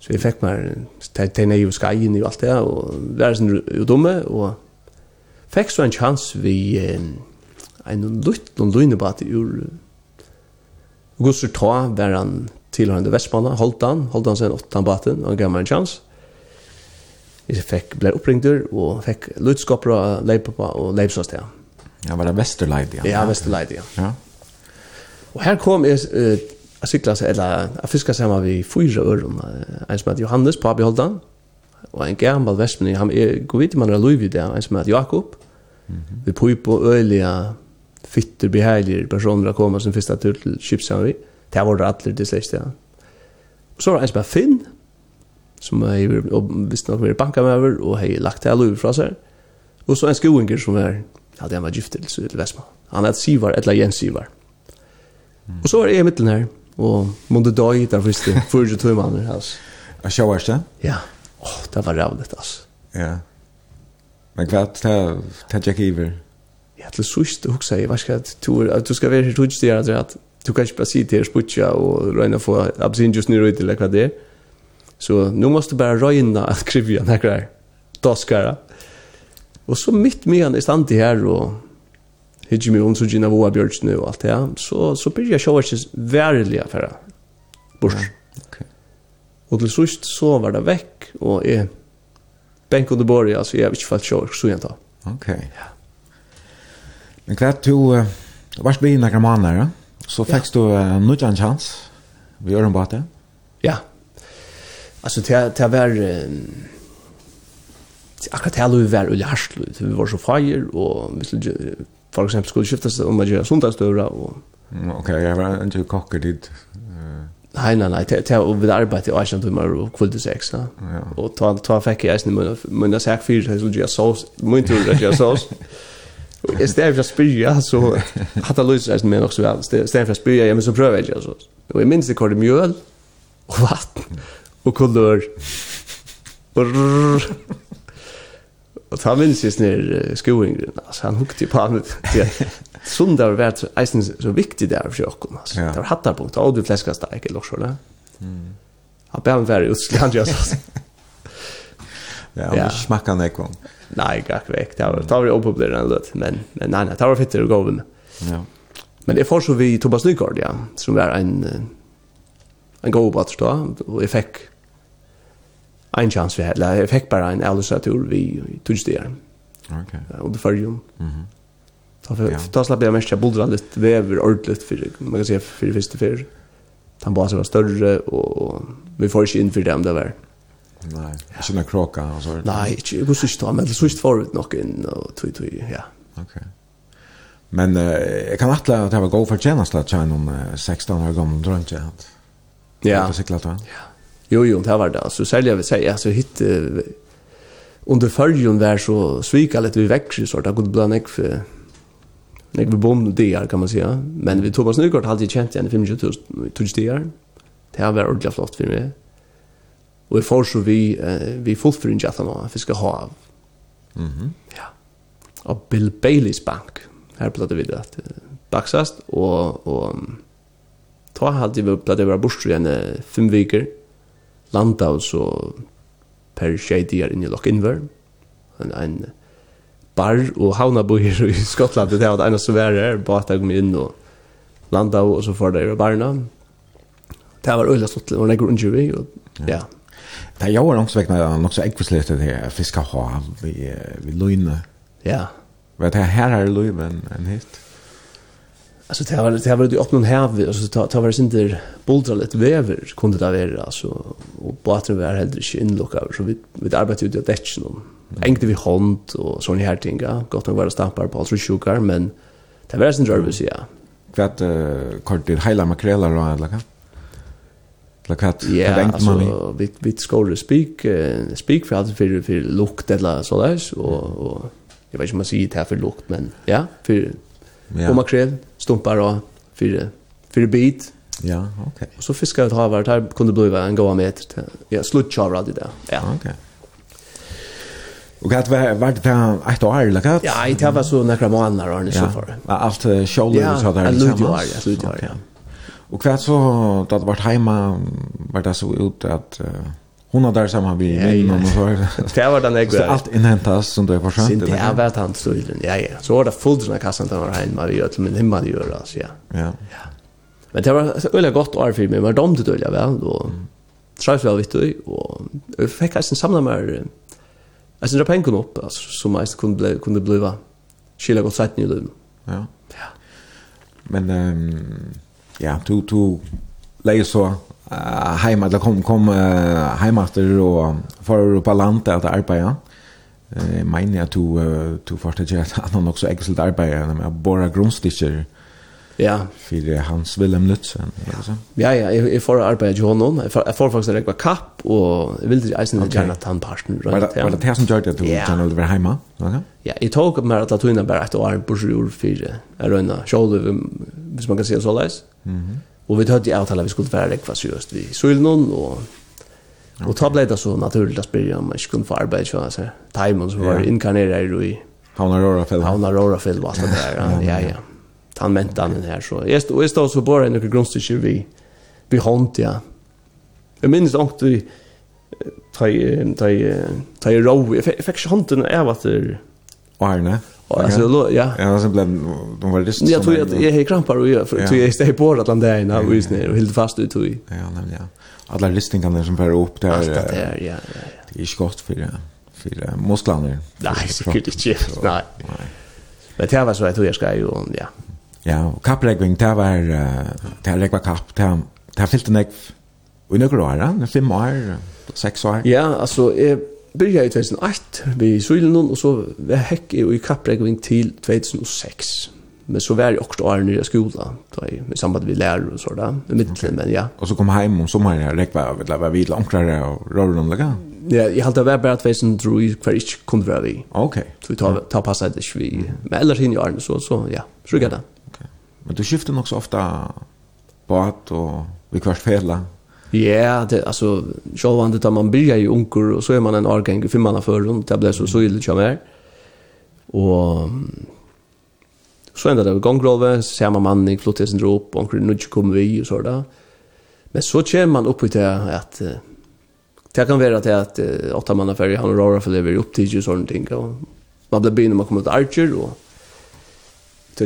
Så vi fick mer tänna ju skajen och allt det och där är sin dumme och fick så en chans vi en lutt, liten lynebate ur Gusser ta var han tillhörande Västmanna, Holtan, Holtan sen åttan baten och gav en chans. Jeg fikk, ble uppringdur och fick lutskap och lejpa på och lejpsås där. Ja, var det Vesterleid, Ja, ja Vesterleid, ja. ja. Och här kom jeg, uh, att sykla seg, eller att fiska samman vi fyra öron. En som heter Johannes, pappi Holtan. Och en gammal västmanning, han er, går vidt, man är Louis där, en som heter Jakob. Mm -hmm. Vi pojp på öliga fitter behärligare personer att komma som fyrsta tur till Kipshamn Det var det alle dyslektiker. Så var det en som er Finn, som jeg visst nok mer banka med over, og har lagt det alle fra seg. Og så en skoinger som er, ja, det var gift til, til Vestman. Han het Sivar, eller Jens Sivar. Mm. Og så (laughs) var jeg i middelen her, og måtte døy der første, fyrre tog mannen hans. Og så det? Ja. Åh, oh, det var rævligt, altså. Ja. Men hva, det er ikke iver? Ja, til sørst, husker, jeg, hva skal jeg, du skal være her tog til at du kan ikke bare si til sputja og røyne få absinjus nere ut eller hva det er. Så nu måste du bare røyne at krivja nekra her. Daskara. Og så mitt med han i stand her og hittir mig om så gina voa björnsnu og allt det her. Så, så byrja jeg sjåa ikke verilig affæra. Bors. Okay. Og til sust så var det vekk og jeg bänk under borg, alltså jag vet inte vad jag så jag tar. Okej. Okay. Ja. Men kvart du uh, vars blir några månader, ja? Så fikk du uh, nødjan chans vi gjør en bate? Ja. Altså, til, til å være... akkurat til å være ulle harslu, vi var så feir, og vi skulle, for eksempel, skulle skiftes om å gjøre sundagsdøra, og... Ok, jeg var ikke kokker dit. Nei, nei, nei, til, til å arbeide i 18 timer och kvölde sex ja. Og ta, ta fikk jeg eisen i munna, munna sæk fyrir, så skulle jeg sås, munna tur, så gjør sås. I stedet för att spyrja, (laughs) så hade Louise lyst resten med nok så vel. I stedet spyrja, ja, men så prövar jag så. Och jag minns det kvar mjöl och vatten, och kulör. og rrrr. Ta minns jeg snir skoingren, Alltså han hukte på han. Sånn det har vært eisen så viktig der for jokken, Ja. Det var hattar punkt. Och du fleskast da, ikke lort, eller? Han bæm vær utskland jag (laughs) han Ja, altså. Ja, han smakka nekvom. Ja. Nej, gack veck. Det var det var opopulärt en lot, men men nej, det var fitter att gå med. Ja. Men det får så vi Thomas Nygaard, ja, som var en en god batter då och jag fick en chans vi hade. Jag fick bara en alldeles tur vi tog det. Okej. Okay. Och det förjum. Mhm. Mm Ta för ja. ta slapp jag mest jag bodde lite väver ordligt för man kan säga för första för. Han bara så var större och vi får inte in för dem där. Nej, jag känner kroka och så. Nej, inte går sist då, men sist förut nog in och tui tui, ja. Okej. Men jag kan attla att det var go för tjänst att tjäna om 16 år gammal drömt jag att. Ja. Det cyklat va? Ja. Jo jo, det var det. Så säljer vi säga så hit under förjun där så svika lite vi växer så det god bland ek för Nek vi bom DR kan man säga. Men vi Thomas Nygård hade känt igen 25 000 tog DR. Det här var ordentligt flott för mig. Og vi får så vi, eh, vi fullføring at han vi fiskar hav. Mm -hmm. Ja. Og Bill Baileys bank. Her ble det at uh, baksast, og, og um, ta halde vi ble vi var bortstru igjen uh, fem viker. Landa og så per tjejdier inn i Lockinver. En, en bar og havnabojer i Skottland. Det var det ene som var her, bare kom inn og landa og så får det i barna. Det var øyla sluttelig, og det går under vi, og ja, Det jag har också väckna något så äggförslöt det här fiska hav vi vi lojne. Ja. Vad det här är lojne men en hit. Alltså det har det har varit öppna hav alltså ta ta var inte bultra lite väver kunde det vara alltså och båten var heller inte inlockad så vi vi arbetade ut det där någon. Ängde vi hand och sån här ja. gott nog var det stampar på så sjukar men det var sen rörelse ja. Kvat kort det hela makreller och alla kan plakat ja alltså vi vi skålar speak uh, speak för allt för för lukt eller så där och och jag vet inte om man säger det här för lukt men ja för ja. och makrel stumpar och för för bit ja okej okay. och så fiskar jag har varit här kunde bli en goda meter till ja slutchavar alltid där ja okej okay. Och att var var det ett år eller vad? Ja, det var så några månader eller så för. Allt uh, shoulder så där. Ja, det var det. Ja, Och kvart så då det vart hemma var det så ut att uh, hon har där samma vi med någon så det var den jag (laughs) så allt inhämtas som det var skönt det är vart han så ja ja. Så var det fullt såna kassan där var hemma vi gör till min hemma det gör alltså ja. Ja. Men det var så öle gott år för mig men de det öle väl då tror jag vet du och jag fick alltså samla mer alltså dra pengar upp alltså så mest kunde bli kunde bli va. Skilla gott sätt nu då ja. Ja. Men ehm um, ja, to, to leie så uh, heima, eller kom, kom uh, heimater og for på landet at arbeida. Uh, mener jeg to, uh, to fortsatt (laughs) gjør at han også ekkelt arbeida med å bore grunnstikker Ja. För Hans Willem Lutzen. (laughs) Ja. ja, ja, jag jag får arbeta ju honom. Jag får faktiskt räkna kapp och jag vill inte ens gärna ta en parten runt. Var det var det här som gjorde det att du kan över hemma? Okay. Ja, jag tog med att ta in bara ett år på sjur för är runda shoulder hvis man kan säga så läs. Mhm. Och vi hade ju avtalat vi skulle vara räkva seriöst vi. Så vill någon och ta blev det så naturligt att spela om man skulle få arbeta så alltså. Timon som var inkarnerad i Havnar Rorafell. Havna Rorafell var det där. Ja, ja han mentanen her. Så jeg, stod, jeg stod så bare i noen grunnstykker vi, vi hånd, ja. Jeg minnes ångt vi ta i ro. Jeg fikk ikke hånden av at det... Arne? Alltså ja. Ja, sen blev de var det. Jag tror att jag har krampar och jag tror jag står på att han där inne och is och helt fast ut i. Ja, nämligen ja. Alla listing kan som bara upp där. Ja, ja, ja. Det är skott för det. För musklerna. Nej, det är inte. Nej. Men det var så att jag ska ju ja. Ja, og kapplegging, det var, det var legva kapp, det var, det var fyllt nek, i nøkker år, fem år, seks år. Ja, altså, jeg byrja i 2008 vi Sylen, og så hekk jeg i kapplegging til 2006. Men så var jeg også år nere i skola, da jeg, i samband med lærer og sånn, i middelen, okay. men ja. Og så kom heim om sommeren, jeg rekva, vet du, var vi langkrare og rører om det, Ja, jeg halte det var bare at vi som dro i hver ikke kunne være vi. Ok. Så vi tar, tar passet ikke vi, men ellers inn i årene, så, så ja, så gikk jeg det. Men du skifter nog så ofta båt og vi kvart fela. Ja, yeah, det alltså själva det där man börjar ju onkel och så är man en årgång i femman för runt det blir så så illa kommer. Och så ända det så ser man man i flottis en drop och onkel nudge kommer vi och så där. Men så kör man upp i det att det kan vara till att åtta manna för han rör för det blir upp till ju sånt ting och man blir byn när man kommer till Archer och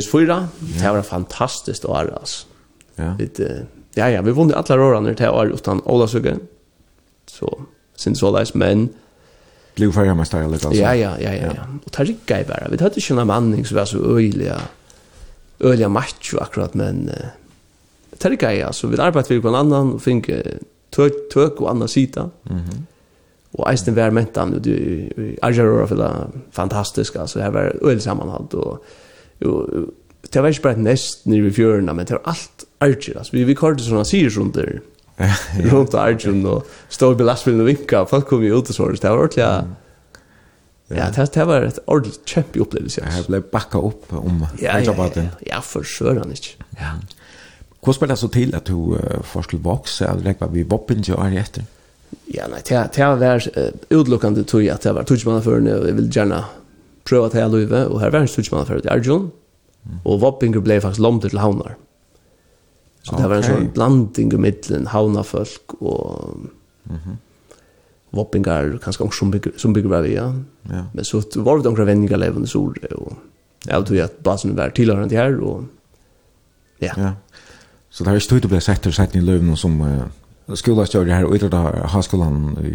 2004, det var fantastiskt år alltså. Ja. Det ja ja, vi vann alla åren det här året utan Ola Sugen. Så sen så där men blev färja med style alltså. Ja ja ja ja. Och tar sig grej bara. Vi hade ju en manning som var så öjliga. Öliga match akkurat men tar sig grej alltså vi arbetade vi på en annan och fick tök tök och andra sida. Mhm. Och Einstein var mentan och det för det fantastiska alltså det var öl sammanhang och det var ikke bare et nest nere ved fjørene, men det var alt Archer, altså, vi, vi kallte sånne sier rundt (laughs) der, rundt Archer, og stod i lastbilen og vinka, folk kom jo ut og så, det var ordentlig, mm. Ja, det, det var ett ordentligt kämpe upplevelse. Ja, jag blev backa upp om ja, ja, ja, ja, Ja, för sure han inte. Ja. Hur spelar så till att du uh, forskar box eller räknar vi vapen till år efter? Ja, nei, det det var uh, utelukkande tog at det var tog man för nu jag vill gärna prøve at jeg løyve, og her var en studiemann for Arjun, og Voppinger ble faktisk lomter til havnar. Så det var en sånn blanding i middelen, havnafolk og mm -hmm. Voppinger, kanskje også som bygger, som bygger vi, ja. ja. Men så var det omkring vendinger levende sore, og jeg tror at basen var tilhørende her, og ja. ja. Så det er ikke tøyt å bli sett og sett i løyven som... Uh skolastjør her og ytter havskolan i,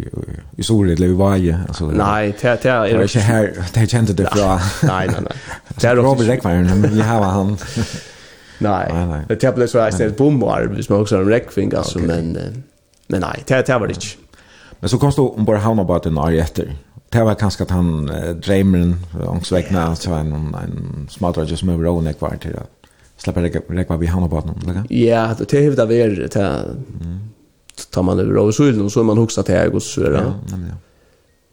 i Sori, eller i Vaje. Altså, nei, det, det er... Det var ikke her, det kjente det fra... Nei, nei, nei. (laughs) Det er Robert Rekveiren, (laughs) men vi har han... Nei, det er ble så reist et bombar, hvis man også har en rekving, altså, men... Men nei, det, det var det ikke. Men så kom du om bare havna bare til etter. Det var kanskje at han eh, dreimeren, ångsvekna, så var en, en smartere som over åen kvar var til å slippe rekva vi havna bare til Ja, det er det vi er til tar man över av solen så är man huxat här och så där. Ja, men ja.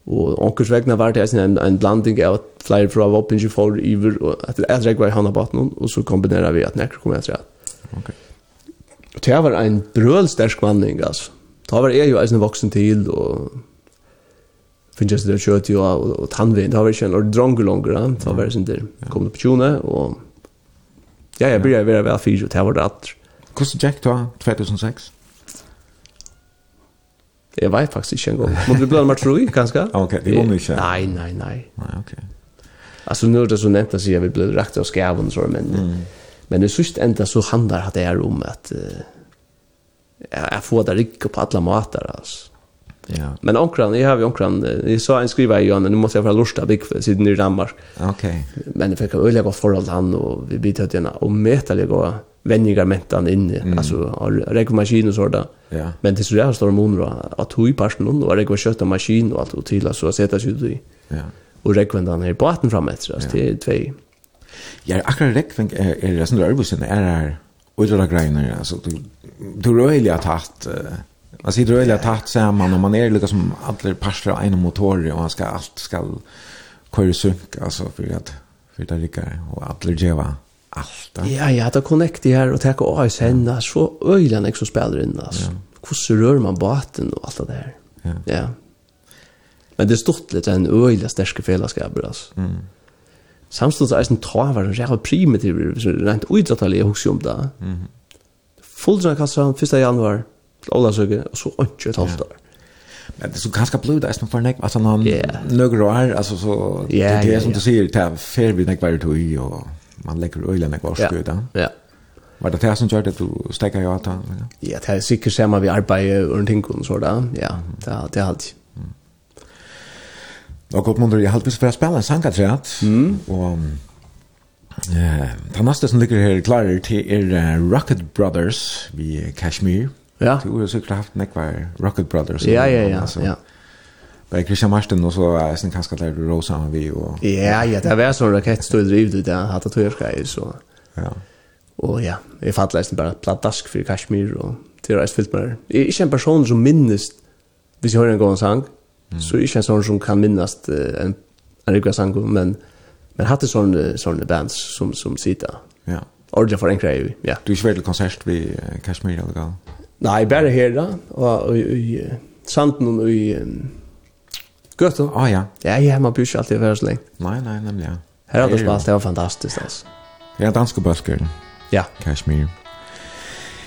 Och onkels vägna var det en en blandning av flyer från vapen ju för över och att det är var han på någon och så kombinerar vi att när kommer jag tror. Okej. Det var en brölstark vandring alltså. Det var är ju en vuxen till och finns jeg det kött ju och, och tannvinn, Det var ju ikke en ordentlig dronge än da var jeg sin kom det på tjone, och ja, jag började vara väl vel fyrt, det var det att. Hvordan gikk da, 2006? Jeg vet faktisk ikke en gang. Må vi blande meg tro i, kanskje? Ok, det går ikke. Nei, nei, nei. Nei, ok. Altså, nå er det så nevnt å si at vi ble rakt av skaven, så, men, mm. men i sørste enda så handler det her om at uh, jeg får det ikke på alle måter, altså. Ja. Men onkran, jag har ju onkran, jag sa en skriva i Johan, nu måste jag vara lorsta big för sidan i Danmark. Okej. Okay. Men det fick jag öliga gott förhåll han och vi bytte bit hade och mätade gå vänningar mentan in mm. alltså regmaskin och så där. Ja. Men det så där står monor att hu i parten och det går köta maskin och allt och till så sätta sig i. Ja. Och rekvendan här på atten fram efter så det två. Ja, akkurat rekven är det sån där bussen är här och det där alltså du du rörlig att haft Man du rörlig att haft samman och man är lika som alla parter av en motor och man ska allt ska köra synk alltså för att för det lika och alla geva allt. Ja, ja, det connectar här och tar av ös henne så öjlan också spelar in alltså. Hur rör man båten och allt det där. Ja. ja. Men det är stort lite en öjla sterske fällskap alltså. Mm. Samstundes är en travar var en har primitiv rent uidrattelig, jeg husker om det. Mm. Fulldrag kan så 1 januari. Ola söker och så inte ett halvt år. Men det är så ganska blod där som förnäck alltså någon några er, alltså så det är som du sier, det er fair vi näck varje tog och man lägger ölen i kvar skuta. Ja. ja. Var det det som gjorde att du stäcker jag att Ja, det är säkert samma vi arbetar runt omkring så där. Ja, det det är alltid. Och uppmuntrar jag halvvis för att spela en sangaträtt. Mm. Och Eh, den nästa som ligger här klarar till er uh, Rocket Brothers vid Kashmir. Ja. Du har säkert haft nekvar Rocket Brothers. Ja, ja, ja. Alltså. ja. Bei Christian Marsten og så är sen kanske där Rosa och vi og... Ja, ja, det var så raketstol driv det där hade turskar så. Ja. Og ja, jeg jag leisen bare pladask for Kashmir og och till rest fyllt med. det. Jeg er ikke en person som minnes, hvis jeg hører en gång sång så är ikke en sånn som kan minnas en en rikva sang, men men hatt det sånne, sånne bands som som sitter. Ja. Orja for en grej. Ja. Du er ikke veldig konsert vid Kashmir eller går? Nei, bare her da, og i sanden og i Gött då? Ah, ja. Ja, ja, man bryr sig alltid för så. Nej, nej, nämligen. Ja. Här har du spalt, det var fantastiskt alltså. Ja, danska bösker. Ja. Kashmir.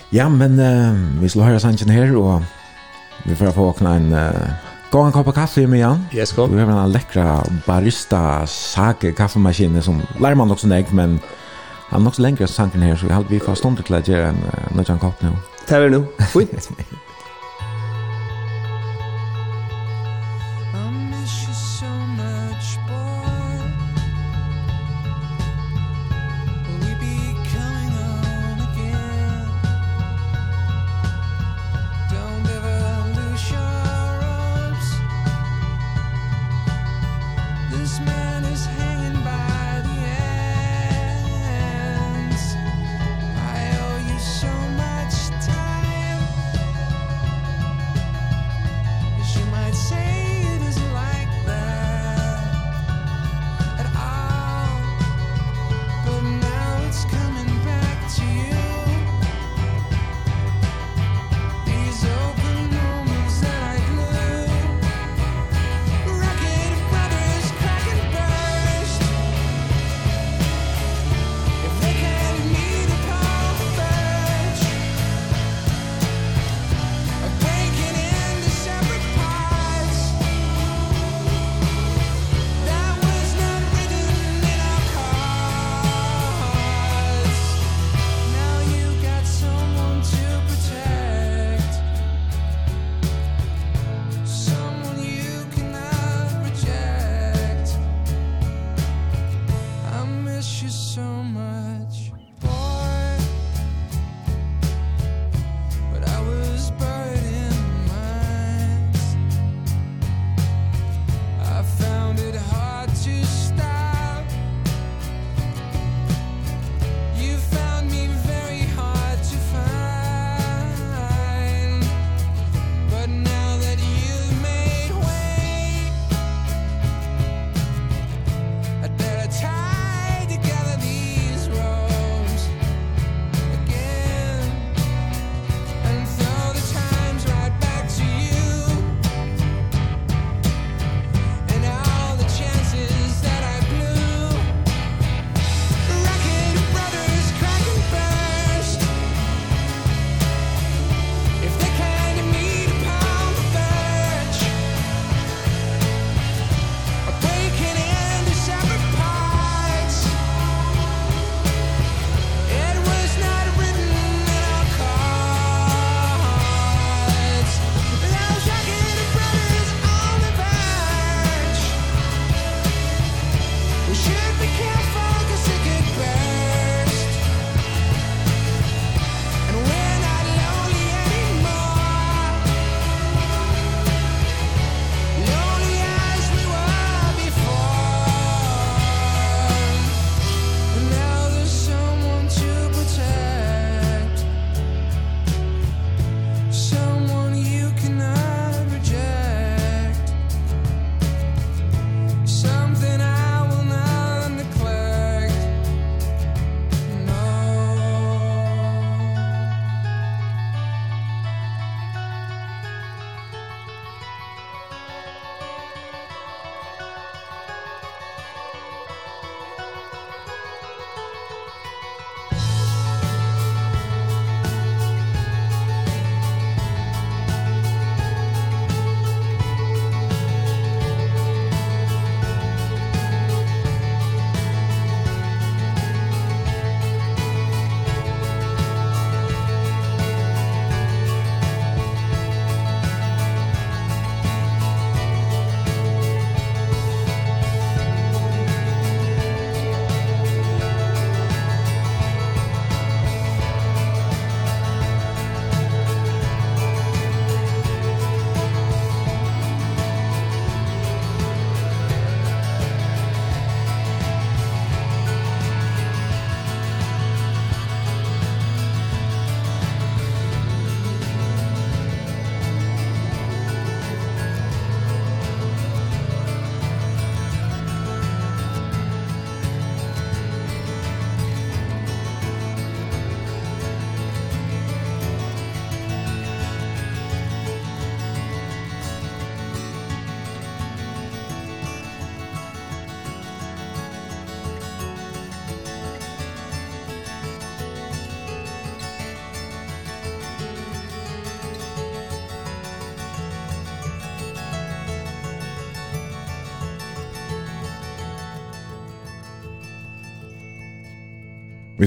Ja, men uh, vi slår höra sanchen här och vi får få åkne en... Uh, Gå en kopp kaffe med Jan. Yes, kom. Vi har en läckra barista sake kaffemaskine som lærer man också nägg, men han har också längre sanken här så vi har vi får stånd til å gjøre en, uh, en kopp nu. Det är nu. Fint. man is hand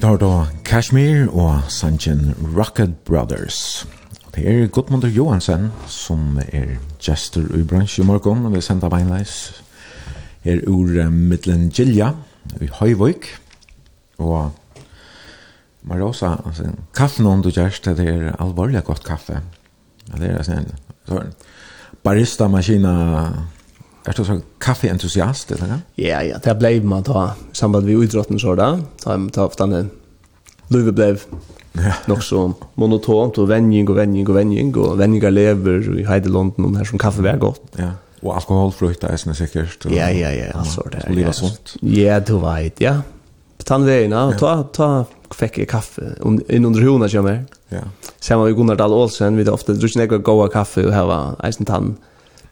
tar då Kashmir og Sanjin Rocket Brothers. Og det er Gudmundur Johansen som er gestor i bransje i morgen, og vi sender beinleis her ur middelen Gilja i Høyvøyk. Og Marosa, altså, kaffen om du gjerst, det er alvorlig godt kaffe. Det er sånn, sånn, barista-maskina Er du sånn kaffeentusiast, eller hva? Ja, ja, det ble man ta samband med idrotten så da, Ta jeg tar ofte denne, Løyve Ja. nok så monotont, og vending og vending og vending, og vendingar lever i Heide London, og her som kaffe var godt. Ja, og alkoholfrukt er sånn sikkert. Ja, ja, ja, Så det. Som livet sånt. Ja, du vet, ja. På tannveina, og ta, ta, fikk jeg kaffe, inn under hona kommer. Ja. Samme vi Gunnar Dahl Olsen, vi tar ofte, du ikke goa kaffe, og her var eisen tann,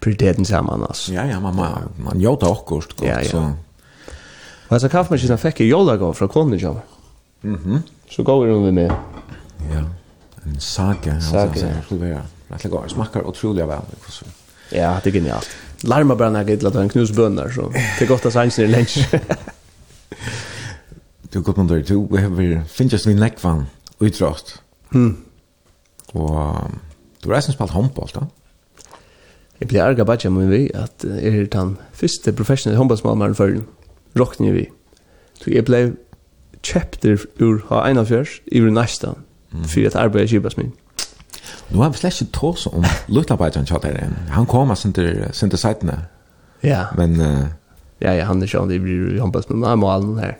prioriteten samman alltså. Ja ja, man man, man gjør det akkurat godt, ja, ja. så. Vad så kaffemaskinen fick jag jolla gå från Konnejam. Mhm. Så går vi runt med. Ja. En saga, saga. alltså skulle vara. Det går smakar otroligt väl så. Ja, det är genialt. Larma bara när jag en knus knusbönnar så det är gott att sansen är lunch. Du går på du behöver finnas vi näckvan utdrast. Mm. (laughs) Och du har sen spelat handboll då? Jeg blir ærger bare med vi at jeg er den første professionelle håndballsmalmeren for rockning vi. Så jeg ble kjøpt ur ha en av fjørs i ur næsta for at arbeidet kjøpes min. Nu har vi slett ikke tås om luktarbeideren kjøttere. Han kommer sin til seitene. Ja. Men... Uh, ja, ja, han er kjønn, det blir håndballsmalmeren, han er malen her.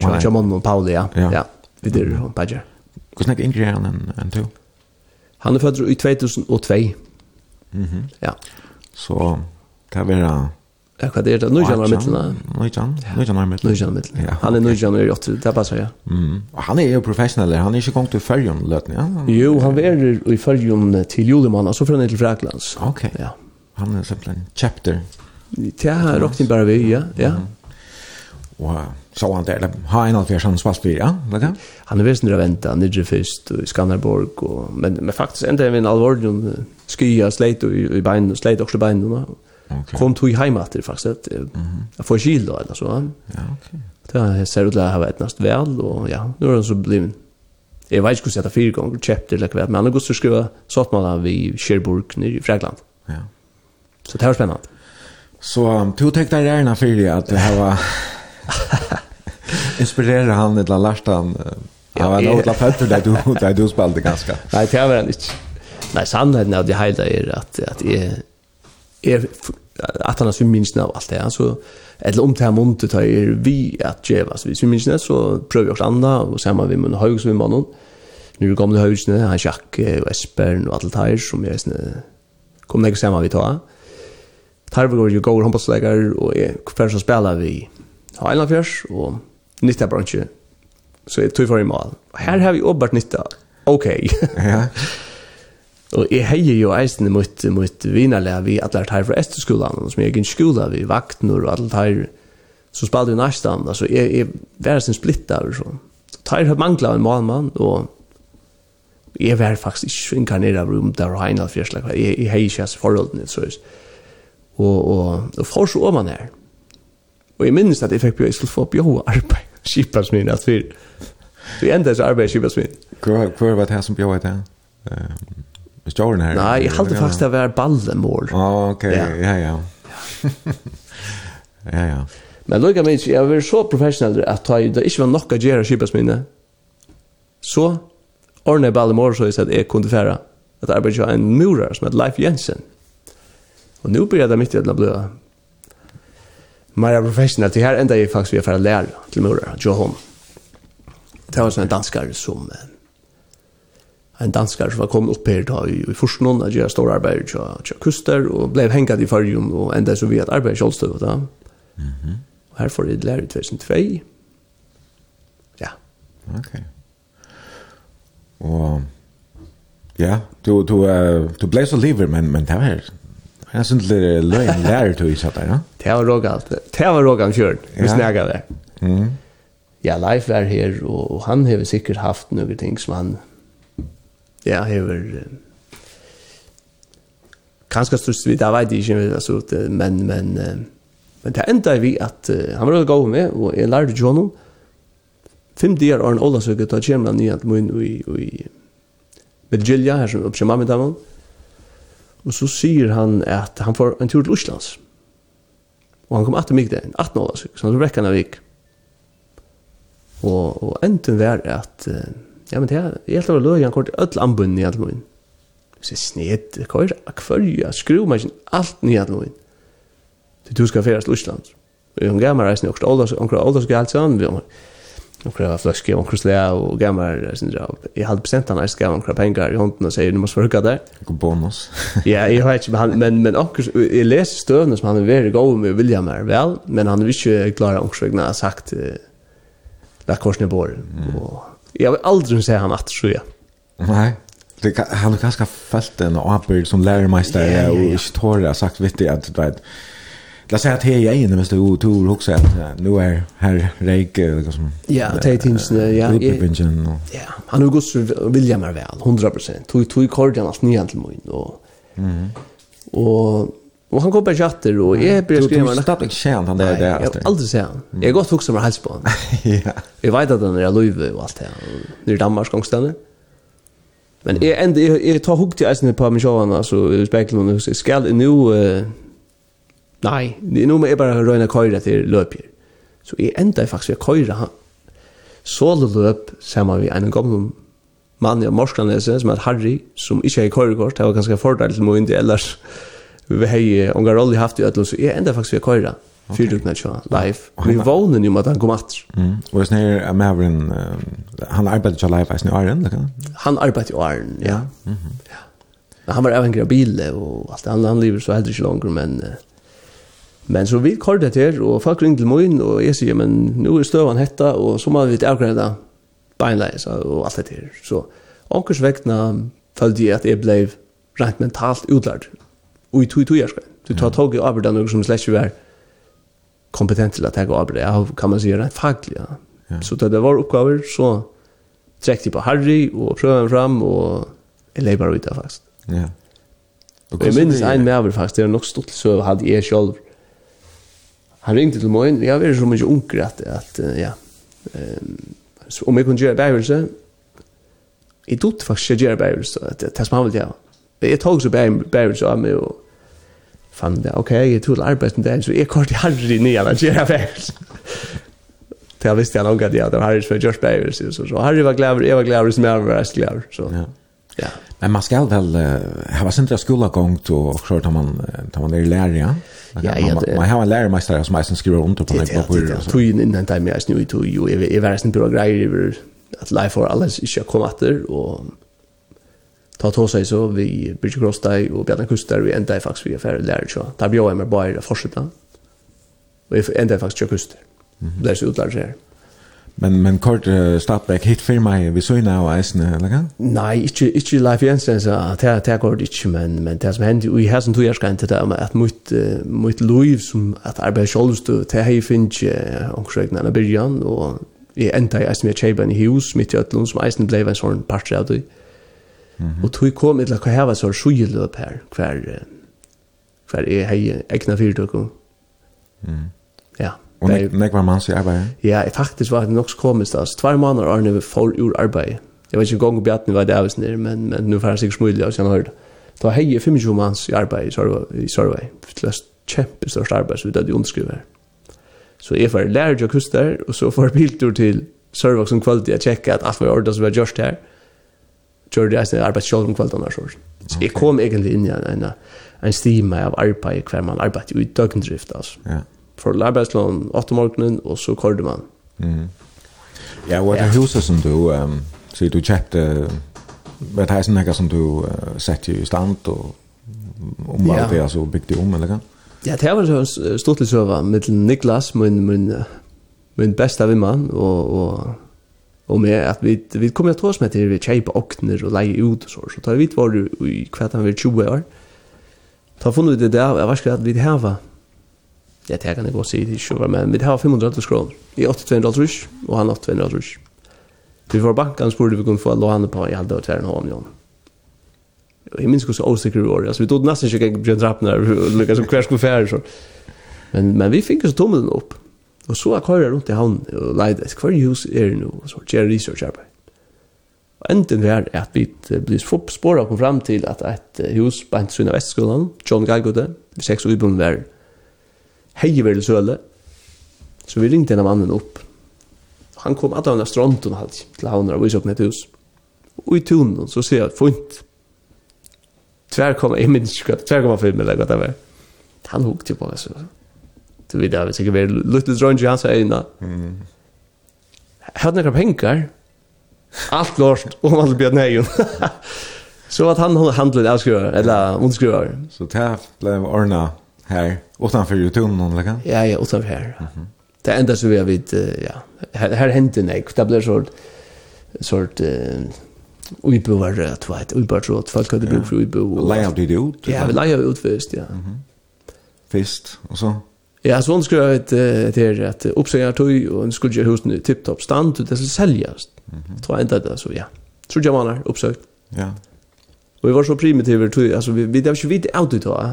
Kjønn, kjønn, kjønn, Pauli, ja. Ja, ja vi dyr håndballsmalmeren. Hvordan er Ingrid han enn en to? Han er født i 2002. Mm. Ja. Så det var det Ja, vad är det? Nu januari mitten. Nu januari, nu januari mitten. Nu januari Ja. Han är nu januari 8, det passar ja. Mm. Han är ju professionell, han är inte gång till Färjön lötn, ja. Jo, han är i Färjön till Julemann, så från till Fraklands. Okej. Okay. Ja. Han är simpelthen chapter. Ja, rockning bara vi, ja. Ja. Wow så han där har en av fjärsan spalt vi ja vad han är visst nu vänta han är först i Skanderborg och men men faktiskt ända en allvarlig skya sleit i bein och sleit också bein okay. kom tog hem att det faktiskt mm -hmm. kyl då, eller så ja okej okay. det ser ut att ha varit näst väl och ja nu är han så blivit Jag vet inte hur jag fyra gånger chapter eller kväll, men han har gått att skriva så att man har vid Kjörburg nere i Frägland. Ja. Så det här var spännande. Så um, du tänkte gärna för dig att det här var (laughs) Inspirerar han ett Ja, han var nog lagt fötter där du (laughs) där du spelade ganska. Nej, det var inte. Nej, sannheten av det hela är att att är är att han har minst av allt det alltså eller om det här muntet har er vi att geva så vi minst så prövar jag andra och så har vi med hög som vi mannen nu gamla högsne han Jack och espern och allt det här som jag snä kommer jag samma vi tar Tarvor går ju går handbollslägare och är kvar som spelar vi Highlandfjärs och nytta bransje. Så jeg tog for i mal. Her har vi åbert nytta. Ok. ja. (laughs) Og jeg heier jo eisen mot, mot vinerlega vi alle her fra Esterskolan som jeg gikk skola vi, vaktner og alle her, så spalte vi nærstam, altså jeg, jeg var sin splitta og sånn. Tar har mangla en malmann, og jeg var faktisk ikke inkarnera av rum der og heina fjerslag, jeg, jeg heier ikke hans forholdene, så jeg. Og, og, og for så om man her. Og jeg minnes at jeg fikk bjør, jeg skulle få bjør arbeid skipasmin att vi vi ända så arbetar skipasmin. Kvar kvar vad här som bjöd där. Ehm Stjärn här. Nej, jag hade faktiskt det var ballemål. Ja, okej. Ja, ja. Ja, ja. Men lukka mig, jeg var så professionell at ta i det ikke var nok å gjøre kjøpesminne. Så ordnet jeg bare i morgen så jeg at jeg kunne fære at jeg arbeidet en murer som heter Leif Jensen. Og nå blir det mitt i at jeg mer professionellt. Det här enda är faktiskt vi för att lära till Mora, Johan. Det var en danskare som en danskare som var kommit upp här då i, i Forsnån att göra stora arbete till kuster och blev hängad i förrjum och ända så vi har arbeta i Kjolstöv. Mm -hmm. Och här får det lära i 2002. Ja. Okej. Okay. Och ja, du, du, uh, du blev så livet men, men det var här. Jag det er løgn lærer du i satt der, ja? Det var rågalt. Det var rågalt kjørt. Vi snakket det. Mm. Ja, Leif er her, og han har sikkert haft noen ting som han... Ja, har... Kanskje størst vidt, jeg vet ikke, altså, men, men, men det enda vi at uh, han var god med, og jeg lærte ikke honom. Fem dager Arne Olasøke tar kommer han til min i, i Medjilja, her som oppkjemmer med dem. Og så sier han at han får en tur til Oslands. Mm Og han kom 18 mig den, 18 år, så han rekkene vik. Og, og enten var at, ja, men det er, helt over løy, han kort ødel ambun i alt min. Så jeg sned, kvar, akvarja, skruvmarsjen, alt nye alt min. Til du skal færes til Osland. Og han gav meg reisen i Åkst Ålders, han gav Ålders galt, så han, och kräva flaske och krusle och gamla sin jobb. Jag hade bestämt han ska ha krapa pengar i hunden och säger du måste försöka där. Och bonus. ja, jag vet inte men men men och jag läser stövna som han är väldigt god med William mer väl, men han vill ju klara och försöka sagt där korsne bor och jag vill aldrig säga han att så ja. Nej. Det han har ganska fällt en apel som lärmästare och inte tårar sagt vet det att du vet Låt säga att det är inne med du tror också att nu är här Reik liksom. Ja, det Tatins ja. Ja, han har gått William är väl 100%. Tog tog kordian allt ner till mig och Och Och han går på chatter och är på skriva en stappig kärn han där där. Jag har aldrig sett han. Jag har gått också med hals på han. (laughs) Ja. Jag vet att han är löv och allt det. Nu är Danmark gångställen. Men jag ändå jag tar hugg till eisen på min sjön alltså spegeln och ska nu Nei, nå må jeg bare røyne køyre til løpjer. Så jeg enda er faktisk ved køyre han. Såle løp sammen vi, en gammel mann i Morskanese, som er Harry, som ikke er køyrekort, det var ganske fordel til meg ikke ellers. Vi har unga rolle haft i ødelen, så jeg enda er faktisk ved køyre. Okay. Fyrdukna tjua, live. Vi vågner jo med at han kom atter. Mm. Og jeg snir, jeg med havren, han arbeider tjua live, jeg snir Arjen, eller? Han arbeider jo Arjen, ja. Mm -hmm. Han var även av och allt alt han, han lever så aldri inte langer, men... Uh, Men så vi kallar det her, og folk ringde till mig och jag säger men nu är stövan hetta, och så må vi avgrede det, beinleis och allt det här. Så onkers vekkene följde jag att jag blev rent mentalt utlärd. Och i tog tog jag ska. Du tar tag i arbetet något som släcker ikke var kompetent til å ta arbetet. Jag kan man säga rent faglig. Så då det var oppgaver, så träckte jag på Harry, och prövade han fram, och jag lever bare ut av faktisk. Ja. Och jag minns en med faktiskt. det är nog stort, så hadde jeg selv han ringte til morgen, jeg var så mye unger at, at ja, um, om jeg kunne gjøre bævelse, jeg dotte faktisk ikke gjøre bævelse, at det som han ville gjøre. Jeg tog så bævelse av meg, og fann det, ok, jeg tog arbeid med det, så jeg kort i harri nye av å gjøre bævelse. Det jeg visste jeg langt at jeg Harry som hade gjort bævelse, så, så Harry var glad, jag var glad som jag var rest glad. så ja. ja. Men man skal vel uh, ha sin skolegångt och klart at man, at man er lärare. ja? Ja, ja. Man har en lärarmästare som eisen skriver under på mig på hur så. Tog in innan time jag i tog ju är är världen bra grejer över att life for alles is jag kommer åter och ta ta sig så vi Bridge Cross Day och Bjarne kuster, vi ända faktiskt vi är färre lärare så. Där blir jag med bara fortsätta. Och ända faktiskt kuster. Det Där så utlärare. Men men kort uh, startback hit för mig vi så nu isen eller kan? Nej, inte inte live Jensen så att det det går inte men men det som hände vi har sen två år kan det där att mot mot Louis som att arbeta själv då det här finns och sjögna när början och i ända jag som jag chebar i hus mitt i Atlanta som eisen blev en sån part av det. Och tog kom ett lika ha var så sjulöp här kvar kvar är hej egna fyrdökor. Mm. Ja. Og nek, nek var mans i arbeid? Ja, jeg faktisk var det nok så komisk. Altså, tvær måneder Arne vi får ur arbeid. Jeg vet ikke engang om Bjartni var det av oss nere, men, men nå får han sikkert smulig av sin hørt. Da hei jeg 25 mans i arbeid i Sørvei. Det var kjempestørst arbeid, så vi hadde underskrivet her. Så jeg får lærer til kuster, og så får biltur til Sørvei som kvalitet. Jeg tjekker at alt var ordet som var gjørst her. Gjør det jeg arbeid selv om kvalitet annars år. Så jeg kom egentlig inn i en, en, en stime av arbeid hver man arbeid i døgndrift, altså. Ja for arbeidslån 8 morgenen, og så kørte man. Mm. Ja, og det huset som du, um, så du kjøpte, vet jeg sånn som du uh, sätter i stand, och om hva ja. det er så bygde om, eller kan? Ja, det var så stort til søva, med Niklas, min, min, min beste vimmann, og, og og med at vi vi kommer att oss med till vi chepa okner och leje ut och så så tar vi var i kvartan vi 20 år. Ta funnit det där, jag var ska att vi hava Ja, det kan jeg godt si, det er ikke men vi har 500 kroner. Vi har 800 rush, og han 800 rush. Vi var banken, spurte vi kunne få låne på, jeg hadde vært her en halv million. Og minns ikke så åsikker i år, alltså vi tog nästan inte gikk Björn en trappen her, som hver skulle fære, så. Men, men vi fick ju så tommelen upp. Og så jeg kører rundt i havn og leide, hver hus er det nå, og så gjør research arbeid. Og enden er at vi blir spåret og kom fram til at et hus på en bant av Vestskolen, John Galgode, vi seks ubundet verden, hei vel søle. Så vi ringte en av mannen opp. Han kom at han er stronten halt til havner og viser opp ned hus. Og i tunnen så ser jeg funnet. Tvær kom, jeg minns ikke hva, tvær kom han film eller hva det var. Han hukte på det så. Du vet, jeg vil sikkert være lutt litt drønge i hans øyne. Hadde noen penger. Alt klart, om alt bjørn heien. (laughs) Så at han handlet avskriver, eller underskriver. Så det ble ordna Här utanför Youtube någon lägga? Ja, ja, utanför här. Mm. Det enda så vi har vet ja, här, här hände nej, Det blir sort sort eh uiboar att vet, uiboar tror att folk hade bruk för uibo. Lägga det ut. Ja, vi lägger ut först, ja. Mhm. Mm Fest och så. Ja, så hon skulle ha ett det är att uppsäga tog och hon skulle göra husen i tipptopp stand och det skulle säljas. Mm. Tror jag inte det så ja. Tror jag man har uppsökt. Ja. Och vi var så primitiva tror jag alltså vi vi det hade ju vid auto då.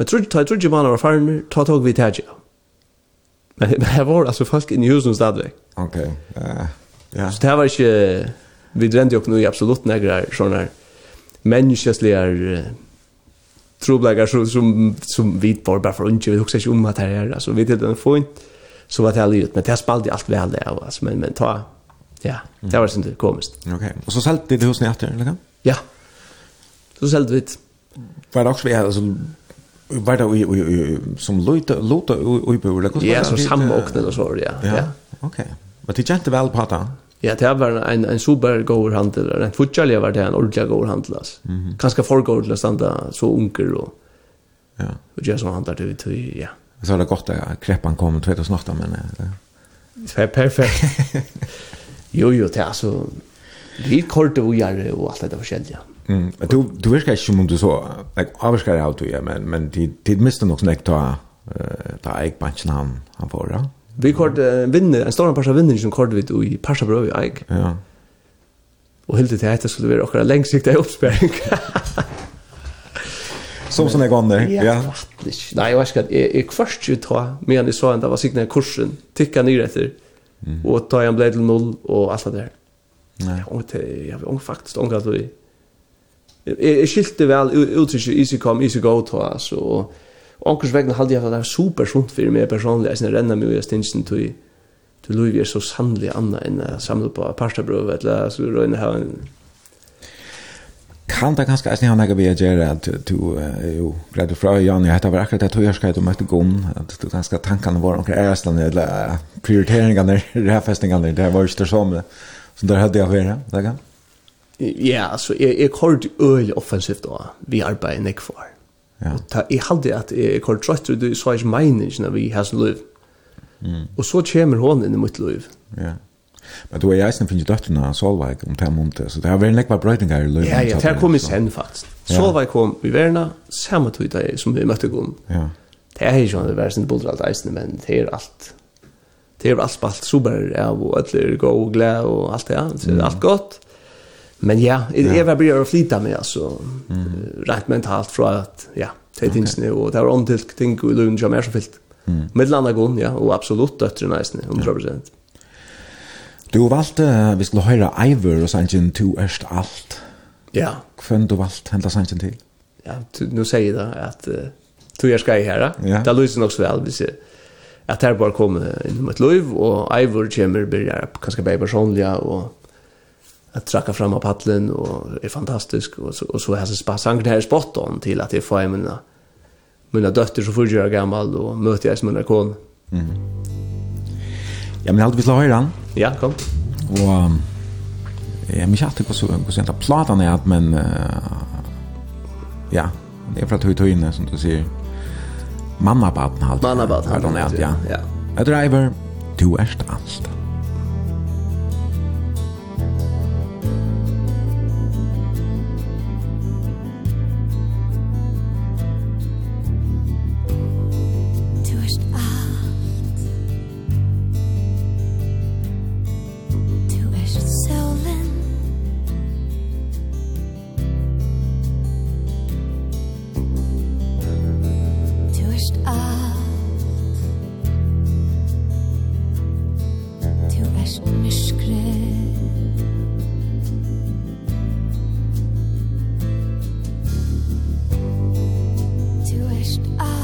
Men tror jag tror jag man har erfarenhet ta tag vid tag. Men men här var alltså folk i husen stadig. Okej. Ja. Så det var inte vi drände ju nu i absolut några såna här människosliga trubbläggar som som som vi var bara för inte vi också inte om att det är alltså vi till den point så var det all ut men det spalde allt väl det alltså men men ta ja det var sånt komiskt. Okej. Och så sålde det husen efter eller? kan? Ja. Så sålde vi. Var det också vi hade alltså Var det som luta luta uppöver det? Ja, så samåknen och så, ja. Ja, okej. Men det kände väl på det? Ja, det var en, en super god handel. En fortsatt var det en ordentlig god handel. Mm -hmm. for god til å stanna så unger och, ja. og gjøre sånn handel till, till, ja. Så er det gott att kreppan kom 2008, men... Det var perfekt. jo, jo, det är altså... Vi kortet och gärre och allt det där. Mm. Du du virkar ikkje som om du så like avskar av du ja men men det det miste nok snäkt ta ta eik banchen han han förra. Vi kort vinner en stor parsa vinner som kort vi i parsa brøv i eik. Ja. Og helt til dette skulle være akkurat lengsiktig oppsperring. (laughs) Som sånne gånger. ja. Nei, jeg vet ikke, jeg, jeg først jo ta, men jeg så han, det var sikkert kursen, tikka nyr etter, og ta en blei til null, og alt det der. Nei. Jeg ung faktisk, omgå at du Jeg skilte vel uttrykket easy come, easy go to, altså, og onkers vegna halde jeg at det er super sunt for meg personlig, jeg synes renner meg i stinsen til til Louis er så sannelig anna enn å samle på parstabrøv, eller så vi røyne her en... Kan det kanskje eisne han ikke bli gjøre at du er jo gleder fra Jan, jeg heter akkurat det jeg tøyerskei du møtte gom, at du kanskje tankene var omkring æresland, eller prioriteringene, (laughs) ræfestingene, det var jo større som det, som der hadde jeg vært, det kan? ja, altså, jeg, jeg kort øyelig offensivt da, vi arbeider ikke for. Ja. Og ta, jeg hadde at jeg kort trøtt, du sa ikke meningen vi har sin liv. Mm. Og så kommer hun inn i mitt liv. Ja. Men du er eisen finnes finner døttene av Solveig om det måneder, så det har vært nekva brøytingar i løyden. Ja, ja, det har kommet sen faktisk. Ja. Solveig kom i verna, samme tog det som vi møtte Gunn. Ja. Det er ikke det verste bulder alt eisene, men det er alt. Det er alt spalt, super, ja, og alle er gode og glede og alt det, ja. Så det er alt godt. Men ja, jeg ja. var å flytta med altså, mm. rett mentalt fra at, ja, det er tingsene, nu och det var omtilt ting i lunch som er så fyllt. Mm. Med landa gång, ja, og absolutt döttrarna är 100%. Ja. Du valgte, vi skulle høre Eivor og sangen «Tu erst alt». Ja. Hvem du valgte henta sangen til? Ja, tu, nu sier jeg da at uh, «Tu erst gai herra». Ja. Det lyser nok så vel, hvis jeg at her bare kom inn i mitt liv, og Eivor kommer, blir jeg kanskje bare personlig, og att tracka fram av paddeln och är fantastisk och så och så har så spassang det spot on till att det får mina mina döttrar så förgör gammal och möter jag som mina kon. Mm. Ja men allt vi slår han. Ja, kom. Och jag minns inte på så så sånt platan är att men uh, ja, det är för att höjt inne som du ser. Mamma baden halt. Mamma baden halt. Ja. Ja. Driver, du är. nicht auf.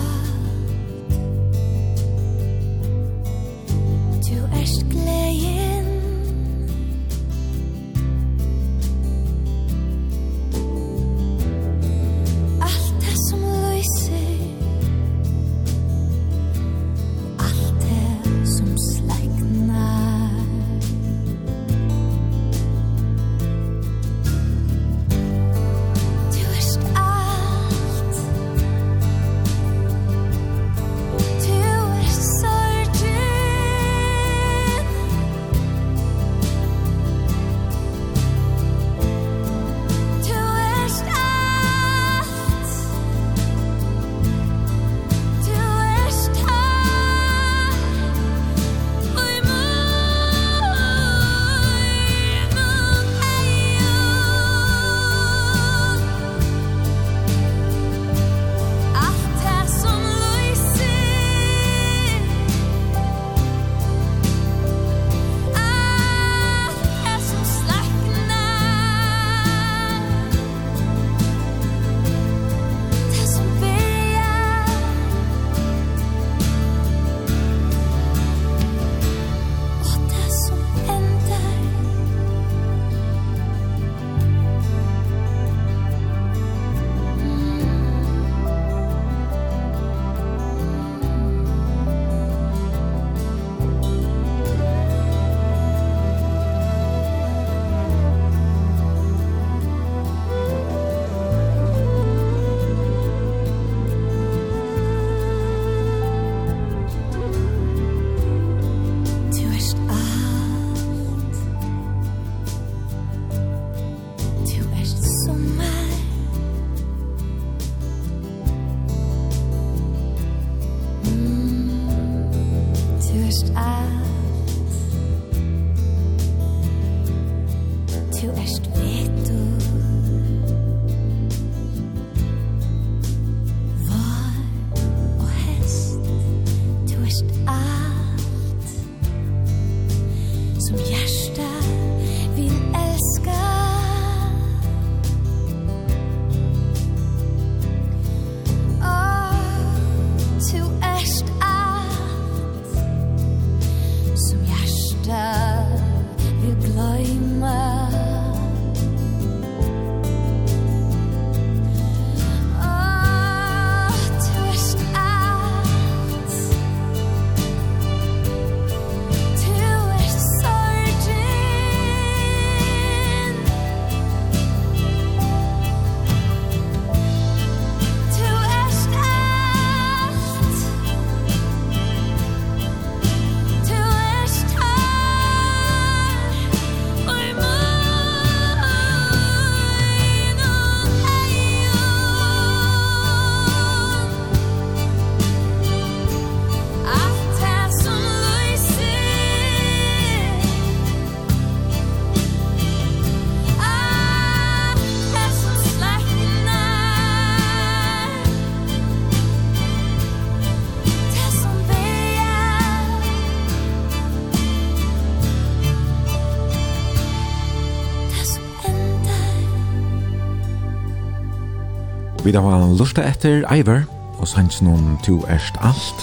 vid av lusta etter Iver, og sanns noen to erst alt.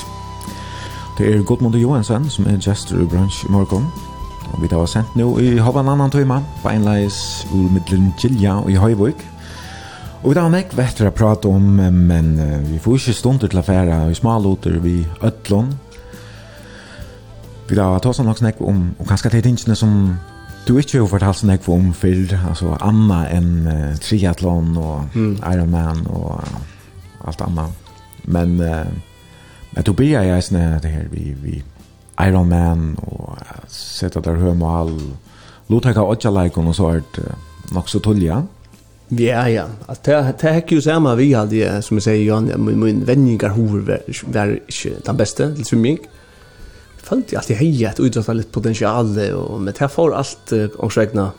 Det er Godmund Johansen som er gestor i brunch i morgon. og vi har sendt nå i hovan annan tøyma, beinleis ur middelen Gilja og i Høyvøk. Og vi har nekk vettere å prate om, men vi får ikke stunder til affæra i smalåter vi Øtlån. Vi har tås nok snakk om, og kanskje til tingene som du ikke har fortalt sånn jeg om før, altså Anna enn uh, triathlon og mm. Ironman og uh, alt annet. Men uh, men du blir jeg snä det her vi vi Iron Man och sätta der høy man all låta ka og så er det uh, nok så tullja. Ja ja, att det det här ju samma vi hade som jag säger Jan min min vänningar hur var inte den bästa till swimming følte alltid hei at utrøtta litt potensiale, og med det får alt uh, omsregna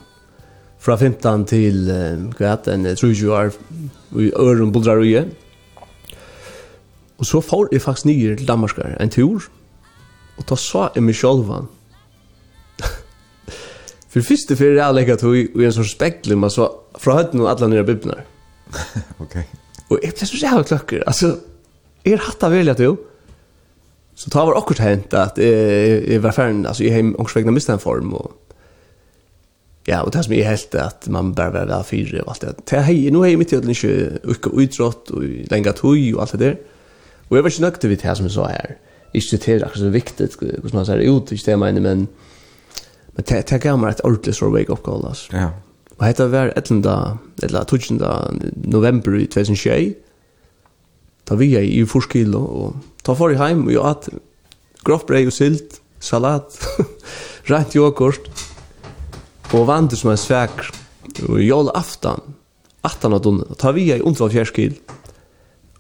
fra 15 til uh, grat en uh, 30 år i øren Bulgarøye. Og så får jeg faktisk nye til Danmark en tur, og da sa jeg meg sjølvan. For første fyrir jeg legger tog i en sånn spekler, man så fra høyden og alle nere bibnar. ok. Og jeg ble så jævlig kløkker, altså, er har hatt av velja til jo, Så det var akkurat hent at jeg, jeg var ferdig, altså jeg har ångsvegna mistet en form, og ja, og det som jeg helt at man bare var vel fire og alt det. Det hei, nå har jeg mitt i ødelen ikke uke utrått og lenge tøy og alt det der. Og jeg var ikke nøktig vidt det som jeg sa her. Ikke det er akkurat så viktig, hvordan man ser ut, ikke det jeg mener, men men det, det gav meg et ordentlig sår wake-up call, altså. Ja. Og dette var 11. eller 12. november i 2021, da vi er i Forskilo, og Ta for i heim og at grovbrei og silt, salat, (laughs) rent yoghurt og vandur som er svek og jól aftan, aftan og dunne. Ta vi i undra fjerskil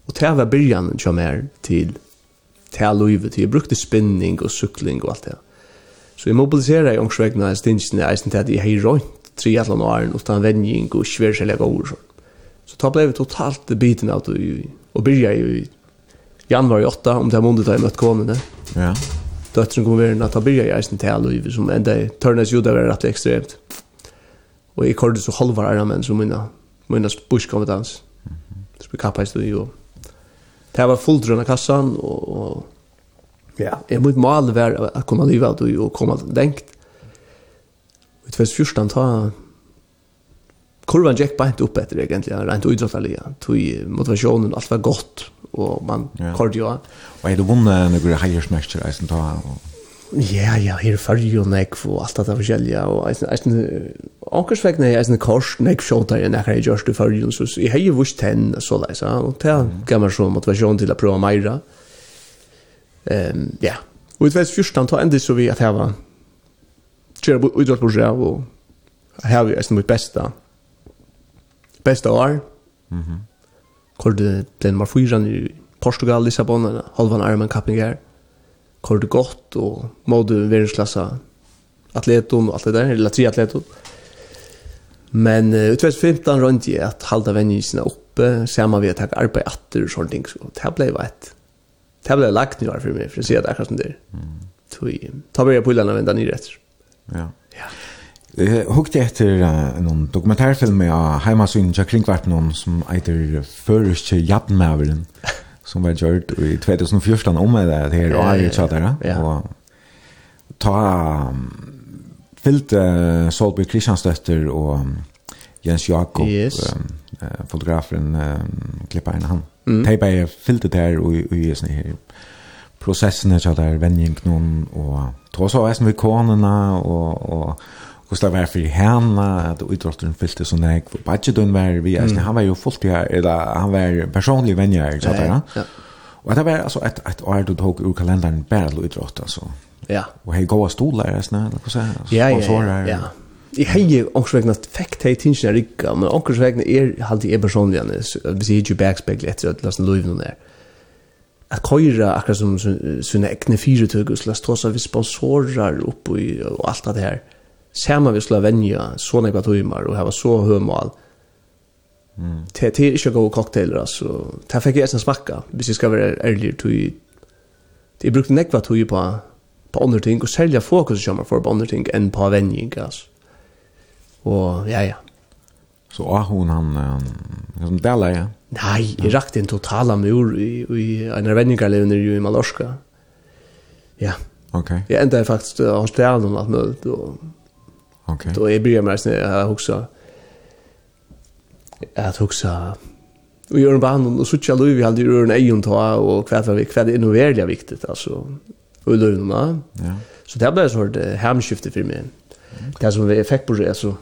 og ta var byrjan som er til ta loivet til. Jeg brukte spinning og sukling og alt det. Så jeg mobiliserer i ångsvegna i stingsene eisen til at jeg hei røynt triathlon og æren utan vending og sværselig og ord. Så ta blei vi totalt biten av det og byrja i januari 8 om det här måndag där jag mött kommande. Ja. jag kommer vara att ha i eisen till alla som ända turnas ju där rätt extremt. Och jag kallade så halva ära män som mina, mina push kommer dans. Så vi kappade i ju. Det var fullt runt kassan och, och ja, jag måste mål vara att komma leva då ju och komma längt. I 2014 ta kurvan gick bara inte upp efter egentligen, rent idrottsliga. Tog motivationen, allt var gott og man ja. kordio. Och är det vunna några hejersmäster eisen ta Ja, ja, her fyrir jo nekv og alt det forskjellige, og eisen, eisen, ankersvegg nek, eisen kors, nekv sjåta jeg nekker jeg gjørst i fyrir, så jeg hei vust hen, så leis, ja, og det gav meg så motivasjon til å prøve meira. Um, ja, og i 2014 ta endelig så vi at jeg var kjører utdragsbursdag, og her vi eisen mitt besta, besta år, mm -hmm. Hvor den var nummer i Portugal, Lissabon, halvan Ironman Cupping her. Hvor godt, og måtte verdensklassa atleton og alt det der, eller tre atleton. Men uh, utveis 15 rundt jeg at halda vennisene oppe, saman vi at jeg arbeid atter og sånne ting, så det blei veit. Det blei lagt nyvar for meg, for jeg sier at det er akkurat som det er. Ta blir jeg på ullene og venda nyretter. Ja. Ja. Jeg hukte etter uh, noen dokumentarfilm av heimasyn til Kringvart, noen som eiter Føreske Jadmaveren, som var gjort i 2014 om det her og er ikke der og ta um, fyllt uh, Solby Kristianstøtter og um, Jens Jakob yes. uh, fotograferen um, klippa han mm. de bare fyllte der og, og, og sånn her prosessen er der vending noen og ta så vi konene og, og hvordan det var for henne, at idrotten fylte sånn jeg, for badgetun var vi, mm. han var jo fullt her, eller han var personlig venner, ikke sant? Ja, Og det var altså et, et år du tog ur kalenderen bare til idrott, altså. Ja. Og hei gåa stolar, eller sånn, eller hvordan det er, ja, ja, ja, ja. Jeg hei ångsvegna fekk teg tingene rikka, men ångsvegna er alltid er personlig, hvis jeg ikke backspegler etter at lasten loven er. At køyra akkurat som sine egne fyretøk, og slags tåsa vi sponsorer oppe i, og alt det her. Samma vi Slovenia, så nekva timmar och här var så hömal. Mm. Det är inte goda cocktailer alltså. Det fick jag sen smaka, hvis jag ska vara ärlig till Det brukte nekva tog på på andre ting og sälja fokus som man får på andre ting enn på vänning altså. Og, ja ja. Så ah hun, han han som där ja. Nej, jag rakte en totala mur i i en av vänningarleven i Malorska. Ja. Okej. Okay. Jag ända faktiskt har ställt något med och Okej. Okay. Då är börjar med att huxa att huxa Vi göra en band och så tjänar vi hade ju en egen ta och kvar för är nog innoverliga viktigt alltså och lönerna. Ja. Så det blev så det hemskifte för mig. Det som vi fick på alltså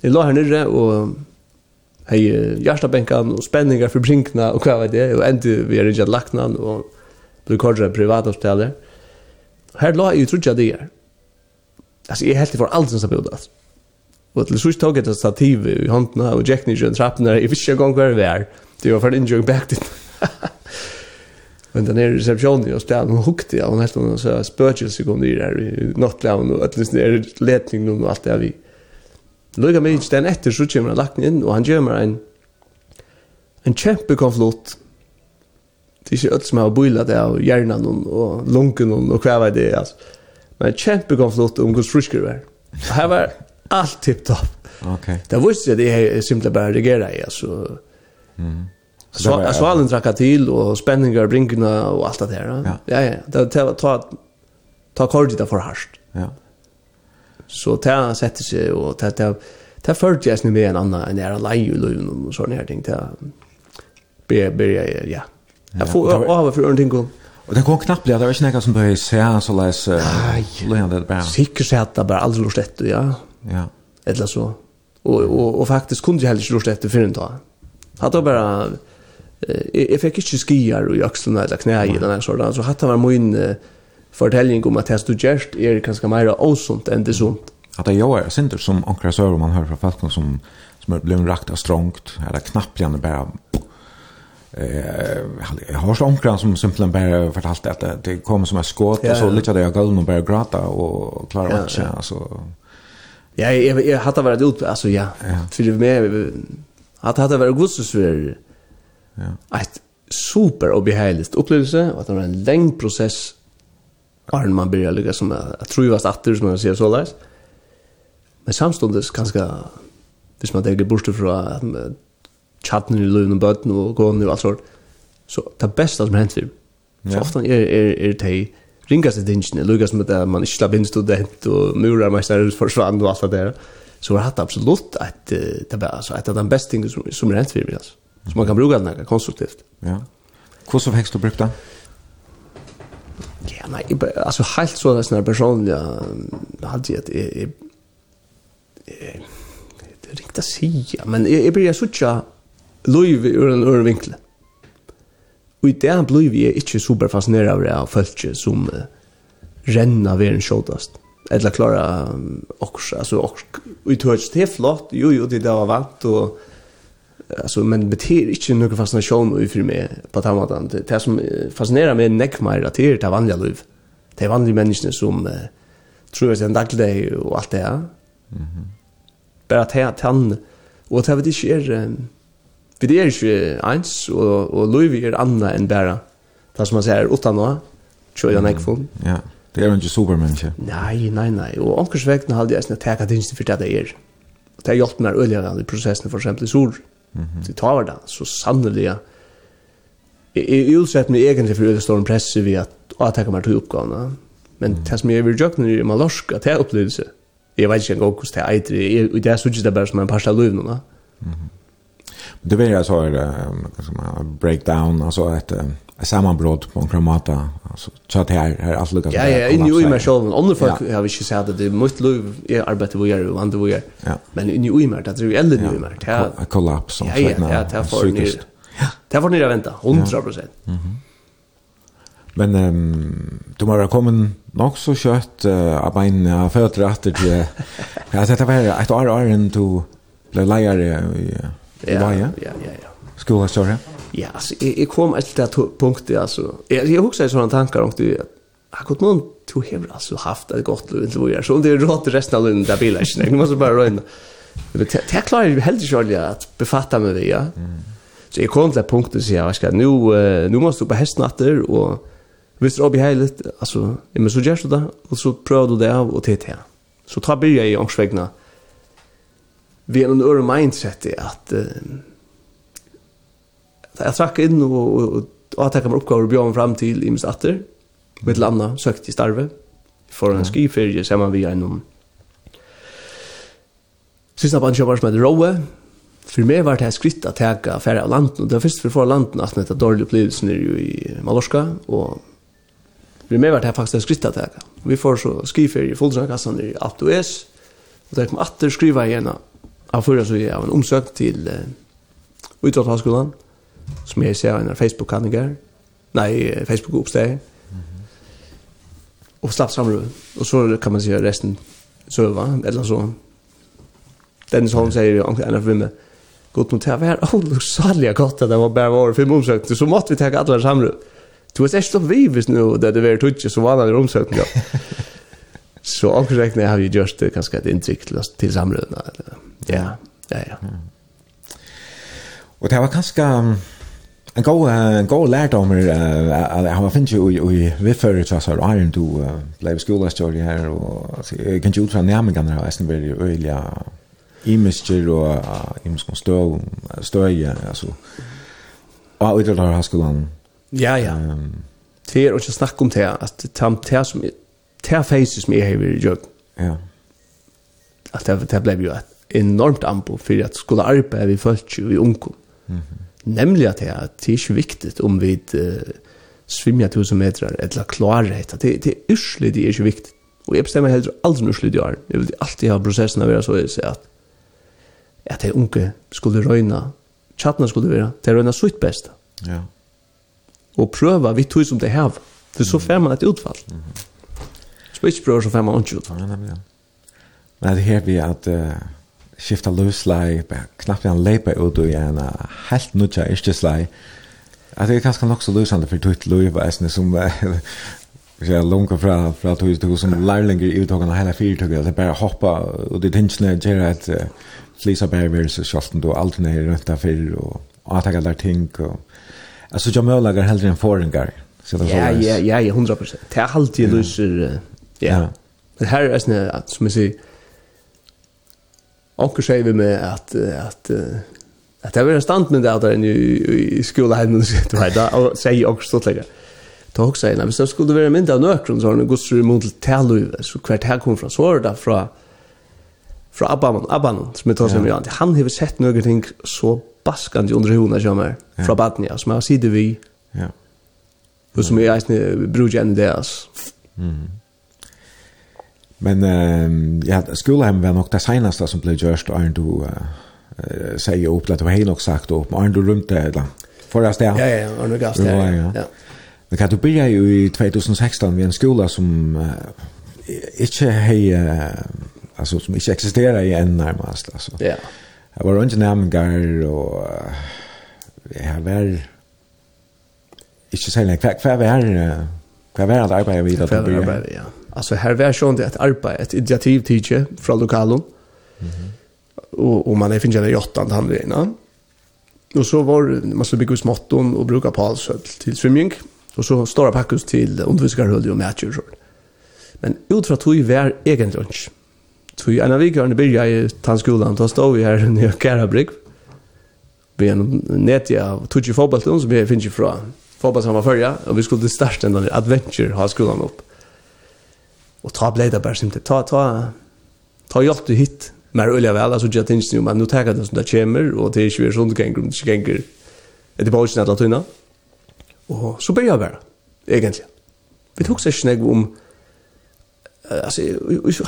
jag la här nere och hej hjärtabänkan och spänningar för brinkna och kvar det och ändå vi är inte lagt någon och blev kallade privathotellet. Här la ju tror jag det är. Alltså jag helt för allt som så borde. Och till slut tog jag ett stativ i handen och Jack Nijon trappen där. Jag visste gång kvar där. Det var för en joke back dit. (laughs) Men den är receptionen och stann hon hukte jag och nästan så spökelse sig kom ner där i nattlaven och att lyssna letning ledning och allt det vi. Lugga mig den efter så kommer han lagt in och han gömmer en en kämpe konflikt det är inte öll som har bilat det av hjärnan och lunken och kväva det alltså. Men kjempegåflott om hvordan frusker var. Her var allt tipptopp. Ok. Det visste jeg det är simpelthen bara reagera i alltså. Mm. Så jag svalen trakka till och spänningar brinkna och allt det där. Ja ja, ja. det tar ta ta kortet för harst. Ja. Så det sätter sig och det det det förde jag med en annan en där leje och sån här ting där. Be be ja. Jag får av för någonting. Och det kom knappt att det var ikke noe som började se så läs lönade det bare. Sikkert att det bara alldeles efter, ja. Ja. Eller så. Och och och faktiskt kunde jag heller inte lust efter en dag. Hade bara jag fick inte skiar och axlarna eller knä i den här sorten. Så hade var min fortelling om att testa just är ganska mer osunt än det sunt. At det gör är synd som ankrar sør, man hör från folk som som blir rakt av strångt eller knappt bara eh jag har så gran som simpelthen bare fortalt att det kom som en skott och så lite där jag går och bara gråta och klara av ja. alltså Ja, jag jag hade varit ut alltså ja. För det med hade hade varit gussus för ja. Ett super obehagligt upplevelse och att det var en lång process Arn man börjar lycka som jag tror ju var att som man ser så där. Men samstundes kanske hvis man tenker bort fra chatten i løven og bøtten og gående og alt sånt. Så det beste som hent film. Så ja. ofte er, er, er det ringaste dingene, lukkast med det, man ikke slapp inn student og murarmeister forsvann og alt det der. Så har hatt absolutt at det var altså, at det er beste tingene som, som er hent film, altså. Så man kan bruka den her konstruktivt. Ja. Hvordan fikk du brukt den? Ja, nei, altså helt så det sånn personlig hadde jeg at jeg, jeg, jeg, det er riktig å si, men jeg, jeg blir så ikke løyve ur en ur vinkle. Og i det blir vi ikke super fascinerad av det av følge som uh, renner ved en sjådast. Eller klara um, okkurs, altså okkurs, i tør det er flott, jo jo, det var vant, og alltså men det är inte några fascination i för mig på den måten. Det, det som fascinerar mig näck mer att det är vanliga liv. Det är vanliga människor som uh, tror att det är en daglig och allt det här. Mm. Bara att han, och det vet inte är Vi det er ikke eins, og, og Louis er annet enn bare, Det som man sier, utan nå, tror tjøy ikke nekvun. Ja, det er jo ikke supermenneske. Nei, nei, nei. Og omkurs vegna halde jeg sånn at teka dinsen for det det er. Og det har hjulpet meg øyelig i prosessen, for eksempel i sol. Mm -hmm. Det tar det, så sannelig jeg. Jeg utsett meg egentlig for øyelig stor presse ved at å teka meg til oppgavene. Men mm. det som jeg vil jøkne i Malorsk, at jeg er opplevelse. Jeg vet ikke engang hvordan det er eitre. og det er så ikke det bare som en parst av løyvnene. Mm -hmm det blir alltså en breakdown alltså ett sammanbrott på en kramata alltså så att här här allt lukas Ja ja i ju mig själv. Andra folk har vi ju sagt att det måste lov är arbetar vi gör och andra vi gör. Men i ju mig att det är äldre nu mer det här kollaps och så där Ja ja det får ni Det får ni vänta. 100%. Mhm. Men ehm du må ha kommet nok så kjøtt uh, av en uh, føtter etter til... Ja, (laughs) dette var et år åren du ble leier i... Ja, ja, ja, ja. Skola story. Ja, alltså jag kom ett där punktet. alltså. Jag jag huxar såna tankar om det. Jag kunde någon to hevra alltså haft det gott och så vidare. Så om det är rått resten av den där bilen, jag måste bara röna. Det är klart jag helt själv att befatta mig det, ja. Så jag kom till punkten så jag ska nu nu måste du på hästnatter och Visst det i heiligt, alltså, jag men så gärst du det, och så prövar du det av och till det. Så tar börja i ångsvägna. Mm vi har en øre mindset i at uh, jag trakk inn og, og, og och att jag kommer uppgåva och björa fram til i mistatter med et landa søkt i starve for en skiferie ser man vi en Sista bansja var som heter Rowe. For meg var det her skritt at jeg gikk affære av landen, og det var først for å få landen at dette dårlige opplevelsen er jo i Mallorca, og for meg var det her faktisk her skritt at jeg gikk. Vi får så skiferie i Foldsnakassan i Alto S, og der kom atter skriva igjen av av förra så är en omsök till uh, utåthalskolan som jag ser en Facebook-kandigar nej, Facebook-uppsteg mm och slapp samråd och så kan man se resten söva eller så Dennis Holm säger ju en av vimme gott mot här var olusaliga gott det var bara var fem omsökte så måste vi ta alla samråd Du vet, jeg vi vivis nu, det det var tutsi, så var det i. Så omkring har vi gjort det ganska ett intryck till, till samrödena. Ja, ja, ja. Och det var ganska en god en god lärdom eh har finns ju i vi för så så iron du blev skola story här och jag kan ju ut när närmare kan ha sen väldigt öliga imager och imskom stå stå ja alltså och utan har skolan ja ja det är också snack om det att tamt här som det er faces som jeg har vært i. Ja. At det, det ble jo et enormt anbo for at skulle arbeide vi følt jo i unge. Mm -hmm. Nemlig at det, er, det er ikke viktig om vi uh, svimmer tusen meter eller klarer det. Det, det er uslig, det er ikke viktig. Og jeg bestemmer heller aldri noe uslig det er. Jeg vil alltid ha prosessen av å være så jeg sier at at de unge skulle røyne tjattene skulle være, de røyna sutt best. Ja. Og prøva vi tog som de hev. For så får man et utfall. Mm -hmm. Spitsbror så får man ja, ut. Men det her vi at uh, skifta löslag, knappt en leipa ut och en helt nutja yrkeslag. at det er ganska nok så løsande for tutt liv är som uh, Jag (laughs) långa fra fra tog hus som lärlingar i uttagen hela fyra tog att bara hoppa och det tänker jag att uh, flisa bärver så skallten då allt ner runt där för och att ta ting och alltså jag mölagar hellre än föringar. Så det Ja ja ja 100%. Det er alltid løser, löser Ja. Men her er sånn at, som jeg sier, anker sier vi med at, at, at det var en standmynd av der i i skoleheimen, du vet, og sier anker stått lenger. Da også sier, hvis det skulle være mynd av nøkron, så har han gått så imot til tæløyve, så hvert her kom fra, så var det fra, fra Abbanon, Abbanon, som jeg tar seg med Jan, han har sett noen ting så baskande under hona kommer fra Batnia, som jeg har sider vi, ja. og som jeg eisne bruker enn det, altså. Men eh, ja, skolhem var nok det senaste som blev gjørst, Arne, du eh, sier opp, det var helt nok sagt opp, Arne, du rymte, eller? Forrest sted? Ja, ja, Arne Gast, ja, ja. ja. Men kan du byrja jo i 2016 ved en skola som uh, ikke hei, uh, altså som ikke eksisterer i en nærmest, altså. Ja. Yeah. Jeg var rundt i nærmengar, og uh, jeg var ikke særlig, hva, hva var, hva var det arbeidet vi da? Hva var det arbeidet, ja. Alltså här var sjön det att arbeta ett initiativ tidje från lokalen. Mhm. Mm och och man är finns i åttan han det innan. Och så var man så bygga småtton och bruka palsöl till swimming och så stora packus till underviskarhull och matcher så. Men utifrån tog vi var egen lunch. Tog en av vikarna började i tandskolan, då stod vi här (laughs) nere i Karabrygg. Vi är nätiga av Tucci fotbollsskolan som vi finns ju från var förra och vi skulle starta en adventure ha skolan upp. Och ta blev det bara simpelt. Ta, ta, ta hjälp du hit. Men öliga väl, alltså jag tänkte ju, men nu jag det som det kommer och det är ju sånt gänger om det gänger. Det är bara inte att tunna. Och så börjar jag bara. egentligen. Vi tog sig snägg om, alltså,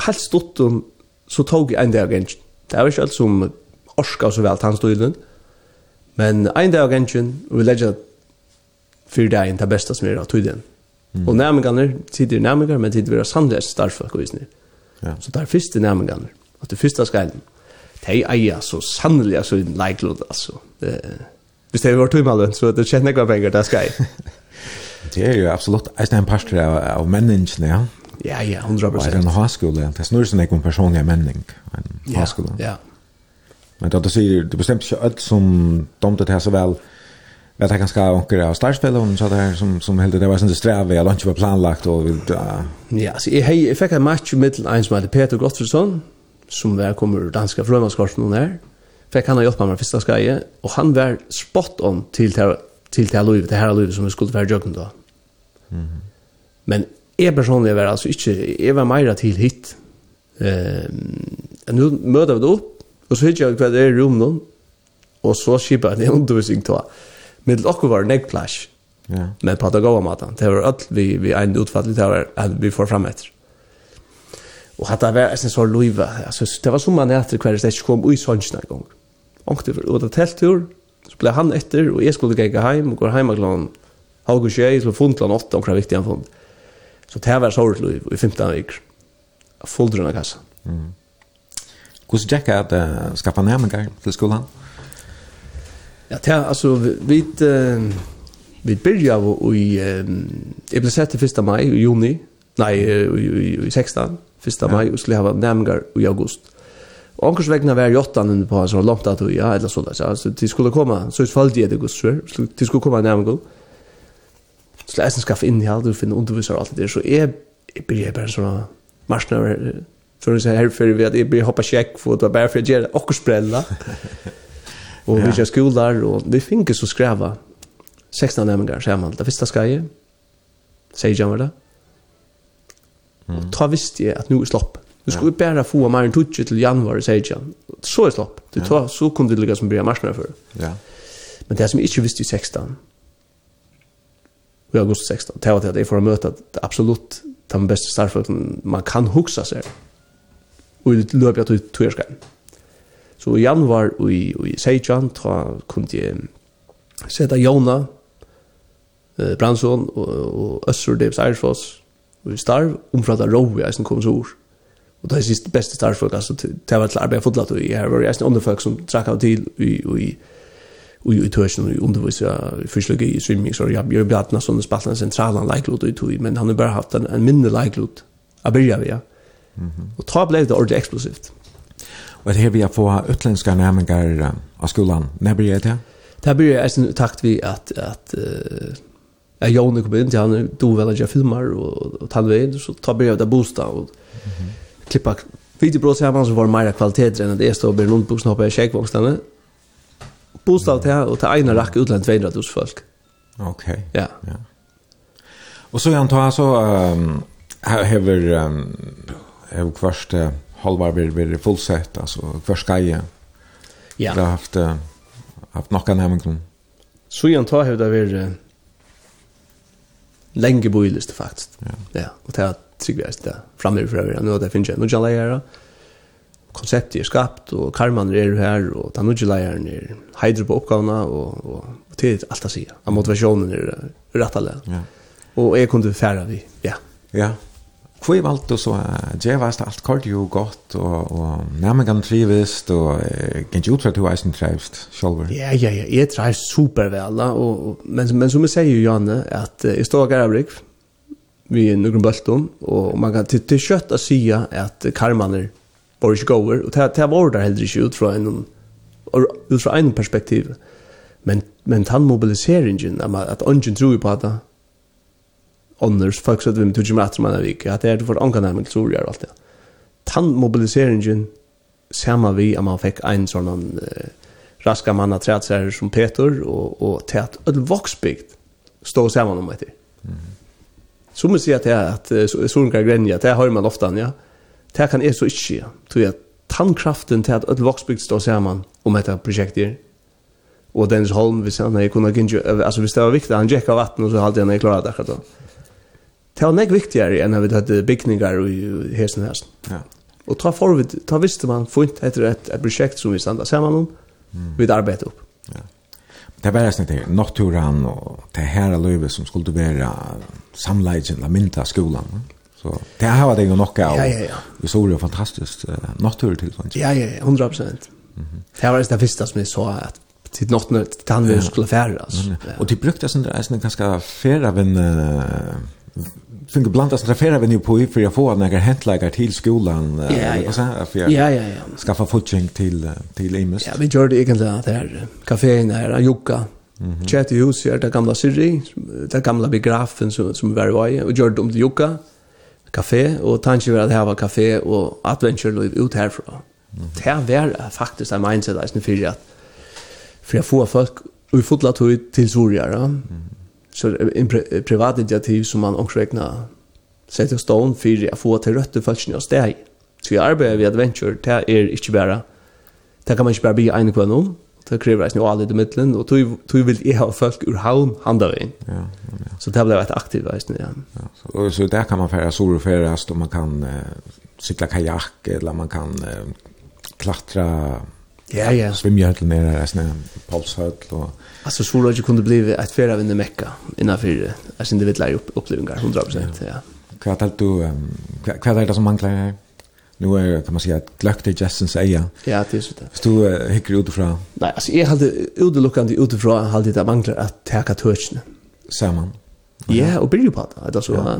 helt stort om, så tog jag en dag gänger. Det var inte allt som orska så väl tandstudien. Men en dag gänger, och vi lägger fyra dagen det bästa som är av tydligen. Mm. Och nærmengene, tid er nærmengene, men tid er sannleis starfolk og isne. Ja. Så där första nærmengene, Att det första skeilen, de eier så sannelig, så en leiklod, altså. Det, hvis det var två malen så det kjenner jeg där penger, det skal jeg. det er jo (laughs) absolutt en parster av, av menneskene, ja. Ja, ja, 100%. Det er en haskole, det snur seg ikke om personlig menning, en haskole. Ja, ja. Men då du säger du bestemt ikke alt som domte det her så vel, Jag tar ganska onkel av startspel och så där som som helt det var sånt sträv jag lunch var planlagt och vi ja. Så jag hej fick en match mittel som med Peter Gottfridsson som var kommer ur danska flömaskorsen hon där fick han hjälpa mig första skaje och han var spot on till till till till Louis det här Louis som skulle vara jogging då mm men är personligen var alltså inte är var mer till hit. Ehm nu möter vi då och så hittar jag kvar det rum någon och så skipar det undervisning då mitt och var neck clash. Ja. Men på att gå matan. Det var allt vi vi en utfall det var att vi får fram efter. Och hade var en så luva. Alltså det var som man efter kvar det kom i sånna gång. Och det var åt tälttur så blev han efter och jag skulle gå hem och gå hem och klon. Halgo tjej så fundlan åtta och viktiga han fund. Så det var så luv i 15 veckor. Fulldrana kassa. Mm. Kus Jacka att skapa nämningar till skolan. Ja, det är alltså vi vi byrja av i jeg ble sett til 1 mai, i juni. Nej, i i, i 16. 1 mai, og skulle ha nærmengar i august. Og omkurs vegna var jottan under på så långt att ja eller så där så alltså det skulle komma så ifall det det går så de skulle komma nærmengar. Så läsen skaffa in og finne undervisar og alt det så är börjar bara såna marsnar för att säga här för vi at jeg blir hoppa check for det var bare for å gjøre sprälla og ja. vi kjører skoler, og vi finner så skreva 16 næmengar sammen. Det første skal jeg, sier jeg var det. Og ta visste jeg at nå er slopp. Nu skulle bare få mer enn tutsi til januar, sier jeg. Så er slopp. Det tar, så kunne det ligge som blir marsjene for. Ja. Men det som jeg ikke visste i 16, i august 16, det var det at jeg får møte at absolutt den beste startfølgen man kan huksa seg. Og i løpet av tog tog Så i januar og i, og i Seijan, da kunne jeg sette Jona, eh, Bransson og, og Øssur Davis Eirsfoss, og i starv, omfratt av Rove, jeg som kom så ord. Og det er siste beste starvfolk, altså, til det var til arbeid fotlatt, og jeg har vært jeg underfolk som trakk av til, og i, og i tøysen og i undervisa, i fysiologi, i swimming, så jeg bjør bjørtna sånne spaltene sentralen leiklot, i tøy, men han har bare haft en, en mindre leiklot, av byrja vi, ja. Mm -hmm. Og ta ble det ordentlig eksplosivt. Og det her vi har få utländska närmingar av skolan. Når blir det? Det här jeg jag takt vi at, at uh, jeg Jonne kom inn til han då väl att jag filmar och, och tandvägen så tar började det bostad og mm -hmm. klippa videobrott samman så var det mer kvaliteter än att det stod Berlund bostad på Tjejkvångstanne. Bostad till og til ena rakk utland 200 hos folk. Ok. Ja. ja. Og så jag antar så um, här har um, har kvarst halvar vi vi fullsett alltså för skaja. Ja. Det har haft haft någon hemgång. Så jag tar hur vi blir länge boilist faktiskt. Ja. ja. Och det har tryggast där framöver för övrigt. Nu det finns ju några lärare. Konceptet är skapt och Karman är här och den nya läraren ner. hydro på uppgåvorna och, och, och till allt att säga. Motivationen är rätt alla. Ja. Och är kunde färra vi. Ja. Ja. Hvor jeg valgte så djevast alt kort jo godt, og, og nærmengen trivist, og kan ikke utrett du eisen trivst selv? Ja, ja, ja, jeg trivst supervel, og, men, men som jeg sier, Janne, at jeg står av Garabrik, vi er noen bøltum, og man kan til, til kjøtt å si at karmaner var ikke gåver, og det var der heller ikke ut fra en, ut fra en perspektiv. Men, men den mobiliseringen, at ungen tror på det, ånders folk som vi med tog med man vik at det er for ankan med tror jeg alt det tan mobiliseringen samma vi at man fick en sån uh, raska manna trädsar som Peter och och tät ett voxbigt står samman om det. Mm. Så man ser att det att sån kan grenja det har man ofta ja. Det kan är så inte tror jag tandkraften till att ett voxbigt står samman om detta projektet och Dennis Holm vi sa när jag kunde inte alltså visst det var viktigt han gick av vatten och så hade han klarat det då. Det var nek viktigare enn at vi hadde bygningar og hesen og hesen. Ja. Og ta for vi, ta visste man fint etter et, et projekt som vi standa samman om, mm. vi arbeidde opp. Ja. Det var nesten det, naturen og det her løyve som skulle være samleidjen, la mynda skolan. Så det her var det jo nok av. Ja, ja, ja. Vi så det fantastiskt uh, naturtilfang. Ja, ja, ja, 100%. Mm -hmm. Det var det første som jeg så at till något när han skulle färdas. Och det brukte sen det är ganska färra vem Sen det blandas träffar vi nu på i for jag får några häntläggar til skolan ja, ja. och så här för jag ja, ja, ja. skaffa fotching till til Imus. Ja, vi gjør det egentlig at det er kaféen her, Jukka. Mm -hmm. Chat hus är det gamla Siri, det gamla biografen som som var i vei, og gjør det om til Jukka kafé og tanken var att här var kafé og adventure liv ut herfra. Mm -hmm. Det var faktisk en mindset där for att för att få folk fotla tog til Soria. Mm -hmm så en pri privat initiativ som man också räknar setter stone för å få till røtte falskna och steg. Så jeg arbetar ved adventure där är inte bara där kan man ikke bara bli en kvar nu. Det krever jeg alle alla i mitten och du du vill ju ha folk ur halm handla in. Ja, ja. Så det ble ett aktivt vis nu. Ja. ja. Och så där kan man färdas och og och man kan uh, cykla kajak eller man kan uh, klättra Ja, ja. Svimjahøtlen nere her, sånn polshøtl og... Altså, så det kunne bli et fyrre av en mekka innenfor altså, individuelle opplevinger, 100%, ja. Hva er det du, hva hva er det som mangler her? Nu er, kan man säga att glökt är Jessens eia. Ja, det er så det. du uh, hikker utifra? Nei, altså, jeg hade utelukkende utifra, hade det mangler at teka törsne. Samman. Ja, og blir på det. Alltså, ja.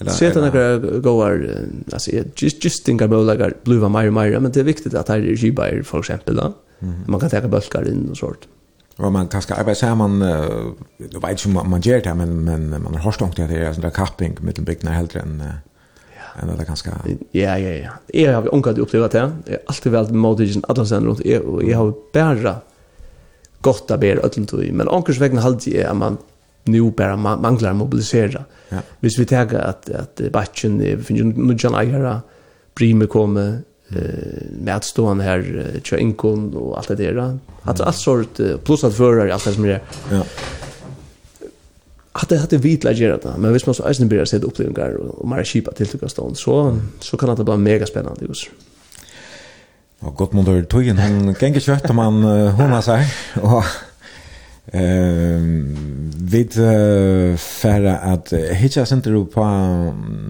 Eller Sätta några goar alltså just just tänka på like blue och mer mer men det är viktigt att det är gibar för exempel då. Man kan ta bulkar in och sånt. Och man kan ska arbetar så man då vet ju man man gör det men men man har stångt det är sån där kapping med den bigna helt än än det kanske Ja ja ja. Jag har onkat upplevt det. Jag har alltid väl modigen att sen runt och jag har bara gott att ber öllum tog men onkurs vägna halde jag man nu bara manglar mobilisera. Ja. Hvis vi tar att att batchen finns nu John Agera Prime kommer eh med stån här Chinkon och allt det där. Alltså allt sort plus att förra allt det som är. Ja. Att det hade vit lägger det men visst man så isen blir sett upplevelser och mera skipa till tycker så så kan det bli mega spännande just. Och gott mod då tog en han gänger kött om han hon har sig (laughs) och Ehm vid färra att hitcha inte ro på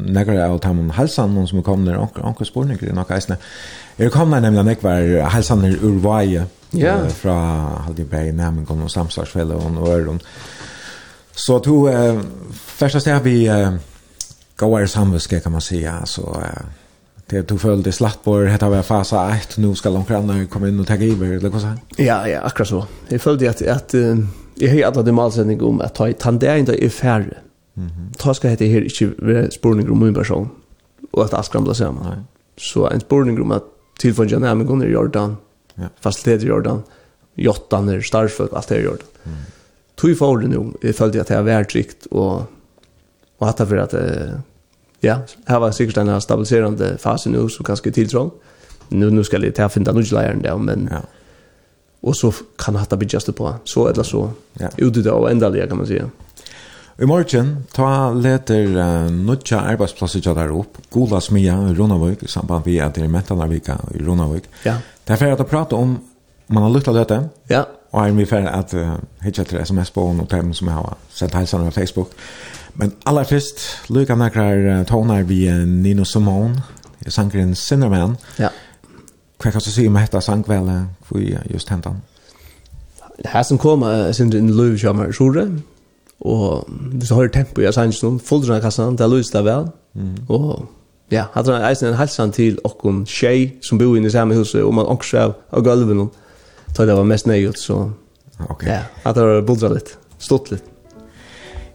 några av dem halsan någon som kom där och och spårningar i några isna. Jag kom där nämligen jag var halsan ur Uruguay. Ja. Från Haldenberg namn kom och samslagsfälla och öron. Så to eh, första steg vi eh, goda samviske kan man säga så eh, det du följde i på det var fasa 1 nu ska långt grann komma in och ta över eller vad så Ja ja akkurat så. Jag följde att att jag har alla de målsättningar om att ta tandering där i färre. Mhm. Ta ska hette här inte vara spårning om en person och att allt skramlar samman. Nej. Så en spårning om att tillfånga går i Jordan. Ja. Faciliteter i Jordan. Jottan är starföld allt det i Jordan. Mm. Tog i förhållande nu följde jag att det var tryggt och och att det var att Ja, här var säkert den här stabiliserande fasen nu som kanske tilltrång. Nu nu ska det ta finna nu läraren där men ja. Och så kan han ta bidjast på. Så eller så. Ja. Ut det och ändliga kan man säga. I morgen ta leter uh, nødja arbeidsplasser til der opp. Gola smia i Ronavøk, samband vi at det er i Ronavøk. Ja. Det er ferdig at prate om, man har lukta dette, Ja. Og er vi ferdig at uh, hitja til sms på og termen som jeg har sett helsan på Facebook. Men aller først, lykka nekrar tonar vi Nino Simone, sangren Cinnamon. Ja. Hva kan du si om hetta sangvele, hvor just hentan? Här som kom, är sin en löv som är sjore, og hvis du har tempo i sangen, fulgte den kassan, det løys det vel, og ja, hadde han eisen en halsan til okkon tjej som bor inne i samme huset, og man også av, av gulven, da det var mest nøyot, så okay. ja, hadde det bultra litt, stått litt.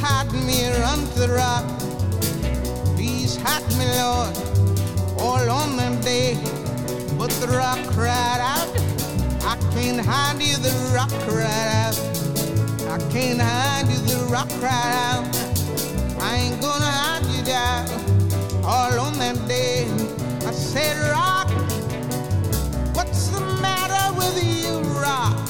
hide me unto the rock. Please hide me, Lord, all on them day But the rock cried out. I can't hide you, the rock cried out. I can't hide you, the rock cried out. I ain't gonna hide you down. All on them day I said, rock What's the matter with you, rock?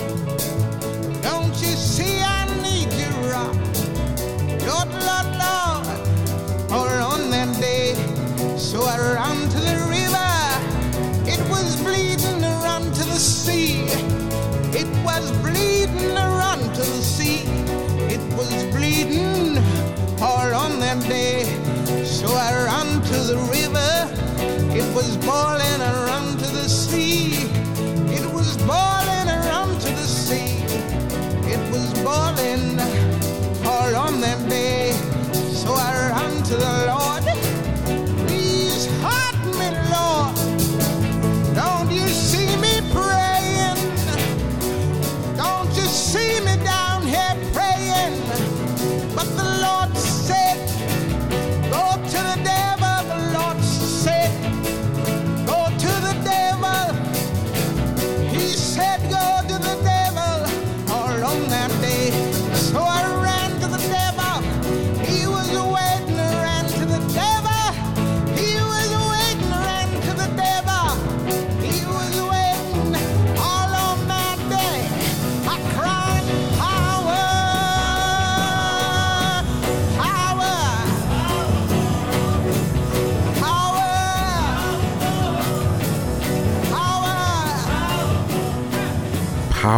the river. It was boiling around to the sea. It was boiling around to the sea. It was boiling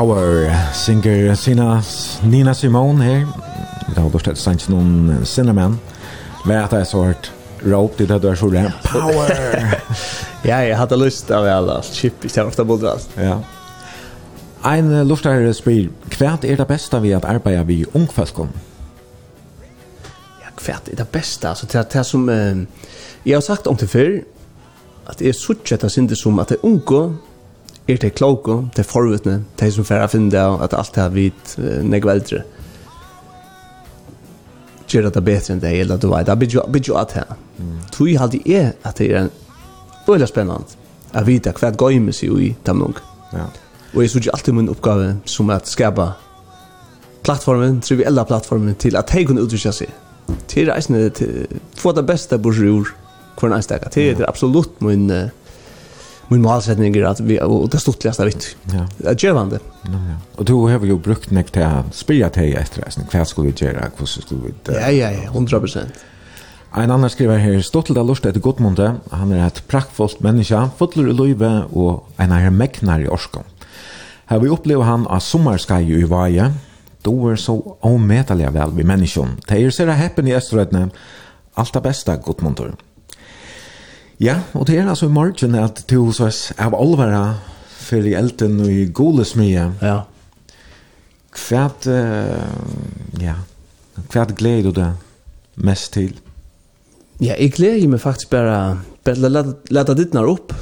Power singer Sina Nina Simone her. Det har dårstett sant noen cinnamon. Vet jeg så hørt Råp til det du er så rent. Power! ja, jeg hadde lyst av alle chip i stedet for bodde. Ja. Ein luftar spyr, hva er det beste vi at arbeider vi ungfalskon? Ja, hva er det beste? Altså, det, det som, eh, jeg har sagt om til før, at jeg suttet det synder som at det er unge her til kloko, til forvutne, til som færre finne det, at alt det har vidt negv eldre. Gjør det bedre enn det, eller du vet, det blir jo at her. Tui hadde jeg at det er veldig spennende, at vite hva det går med seg i Tamnung. Ja. Og jeg synes alltid min oppgave som at skapa plattformen, triviella plattformen, til at jeg kunne utvikle seg. Til reisende, til få det beste bursur, hver en einstakka. Til det er absolutt min... Uh, min målsetning er att vi och det stortligaste vitt. Ja. Det er det. Ja, ja. Och då har vi ju brukt näck till att spyrja till etter resten. hva skulle vi gjøre, hur skulle vi... Ja, ja, ja, 100%. Ein annan skriver her, Stottel da lust etter Godmunde, han er et praktfullt menneske, fotler i løyve og en er megnar i Orskon. Her vi opplever han av sommerskai i vaje, då er så omedelige vel vi menneskjon. Det er heppen i Østerøytene, alt det beste Godmundur. Ja, og det er altså i morgen at du så av alvara for i elden og i golesmye. Ja. Hvert, uh, ja, hvert gleder du deg mest til? Ja, jeg gleder meg faktisk bare, bare leta, leta ditt nær opp.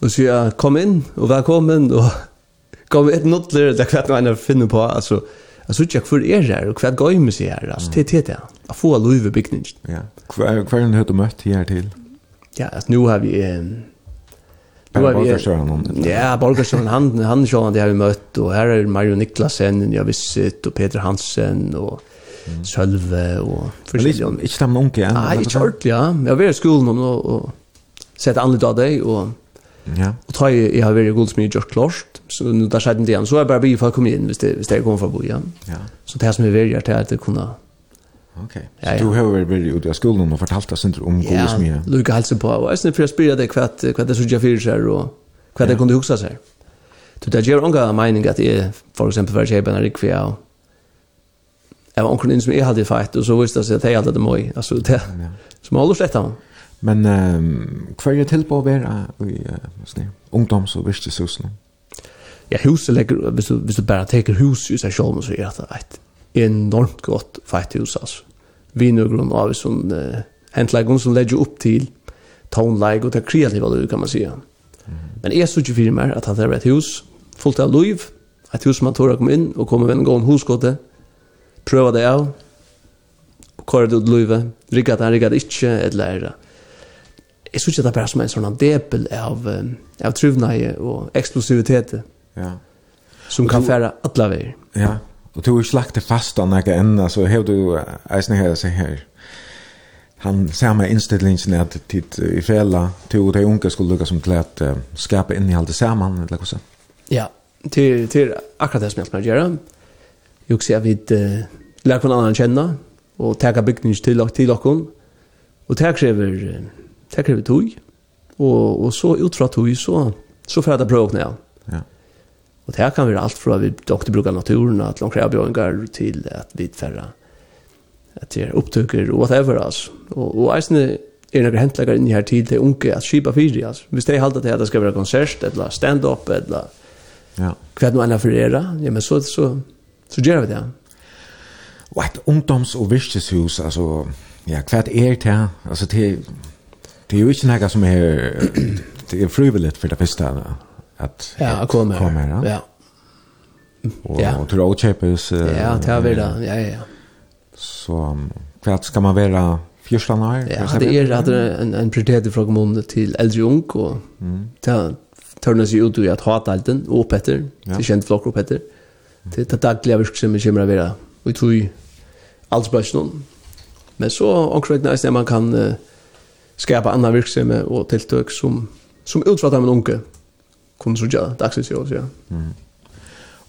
Og så jeg kom inn, og velkommen, og (laughs) kom et notler, det er hvert noe jeg finner på, altså, jeg synes ikke hvor er her, og hvert gøy med seg her, altså, det er det, jeg får lov i bygningen. Ja, hver, hver er det du møtt her til? ja, at nu har vi eh, nu har vi ja, Borgerström han han så han det har vi mött och här är Mario Niklasen, jag visst och Peter Hansen och mm. Sölve och försiktigt. ikke de unge, ja? Nei, ikke ordentligt, ja. Jeg har vært i skolen skolan og, og sett anledning av deg, og, Ja. og tar jeg, jeg har varit god smidig gjort klart. Så nu der skjedde det igjen. Så er jeg bare blir for å komme inn hvis det hvis det kommer bo igjen. Ja. Så det som här som är väldigt at det kunne Okej. Okay. Så ja. du har väl varit ute i skolan och fortalt oss inte om ja, smia. Ja, Luka hälsar på. Och sen för jag spyrar dig kvart kvart det såg jag för sig och kvart det kunde huxa sig. Du det ger unga mening att det för exempel för sig benar ikvia och Jag var omkring som jag hade fight och så visste jag att jag hade det moj. Alltså det som håller slett av. Men um, hva er till på att vara i uh, ungdom så visste husen? Ja, huset legger, hvis du, hvis du bare teker hus i seg selv, så er det et enormt godt fetthus, altså. Vi nu grunn av sånn uh, hentleggen som legger opp til toneleg og det kreativa liv, kan man säga. Men jeg synes ikke fyrir meg at han er et hus, fullt av liv, et hus som han å komme inn, og komme med en gång hosgåte, prøve det av, kåre det ut livet, rigga det, rigga det ikke, eller Jeg synes ikke det er bare som en sånn depel av, av truvnøye og eksplosivitet. Ja. Som kan fære alle veier. Ja, Och du har ikke lagt det fast av noe ända så har du eisen här se här. Han ser med innstillingen at tid i fälla till och de unga skulle lukka som til at uh, skapa inn i alt det saman, eller vad så. Ja, til, til akkurat det som jeg skal gjøre. Jeg vil si at vi uh, lærer hverandre annen kjenne, og teka bygning til, til dere, og det krever, det krever tog, og, og så utfra tog, så, så får jeg det prøvd ned. Ja. Og det kan være alt fra att vi dock brukar naturen, att långt krävbjöringar til at vi færre at det er opptøkker, och whatever altså. Og, og eisen är några häntläggare in i här til till unge at skipa fyri, altså. Hvis de är til at det skal være konsert eller stand-up eller ja. hva kvart nu annan for era, ja men så, så, så gjør vi det. Och ett ungdoms- och visteshus, alltså ja, kvart är det alltså det, det är ju inte något som är (clears throat) det är frivilligt för det första at ja, kommer. Kommer, ja. ja. Och ja. och tror Chapels. Uh, ja, det har vi det. Ja, ja. ja. Så kvart ska man vara första när. Ja, det er at det er en en prioritet fra kommunen til eldre og ung og mm. ta törna sig ut och att ha allt den opp etter, Ja. til kjent flokker opp etter. Det er tar dagliga verksamma som kommer og jeg tror alt bäst någon. Men så omkring rätt er man kan uh, skapa andra verksamma og tiltøk som som utfattar med unge. Mm kunne så gjøre dagsvis i oss, ja. Mm.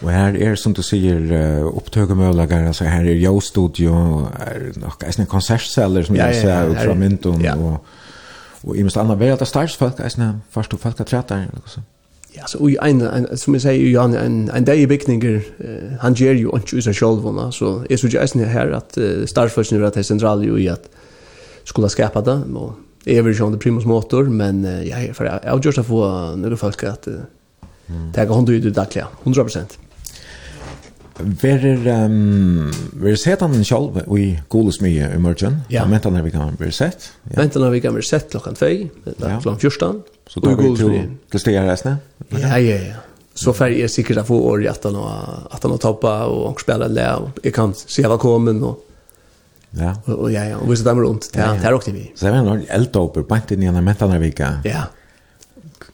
Og her er, som du sier, opptøkemølager, altså her er jo-studio, er nok en konsertceller som ja, jeg ser ja, fra Myndon, ja. og, og i minst annet vei at det starts folk, eisne først og folk er tretter, eller noe sånt. Ja, så i en, en, som jeg sier, Jan, en, en dag i bygninger, uh, han gjør jo ikke ut av selv, så jeg synes ikke eisne her at uh, startsfølgene er at det er sentrale jo i at skulle skapa det, og är väl det primus motor men uh, jag är för jag just att få några folk att uh, mm. ta hand ut det där 100%. Verer um, ver sett han själv vi golas med i morgon. Ja. Men han har vi kan ver sett. Ja. Men han har vi kan ver sett klockan 2, där klockan 14. Så då går vi till till stära resten. Ja, ja, ja. Så färg är säkert att få år att han att han har tappat och spela lä och jag kan se vad kommer och Ja. Och ja, ja, och visst där runt. Det här är också vi. Så det är en elda upp på inte nya mätta när vecka. Ja.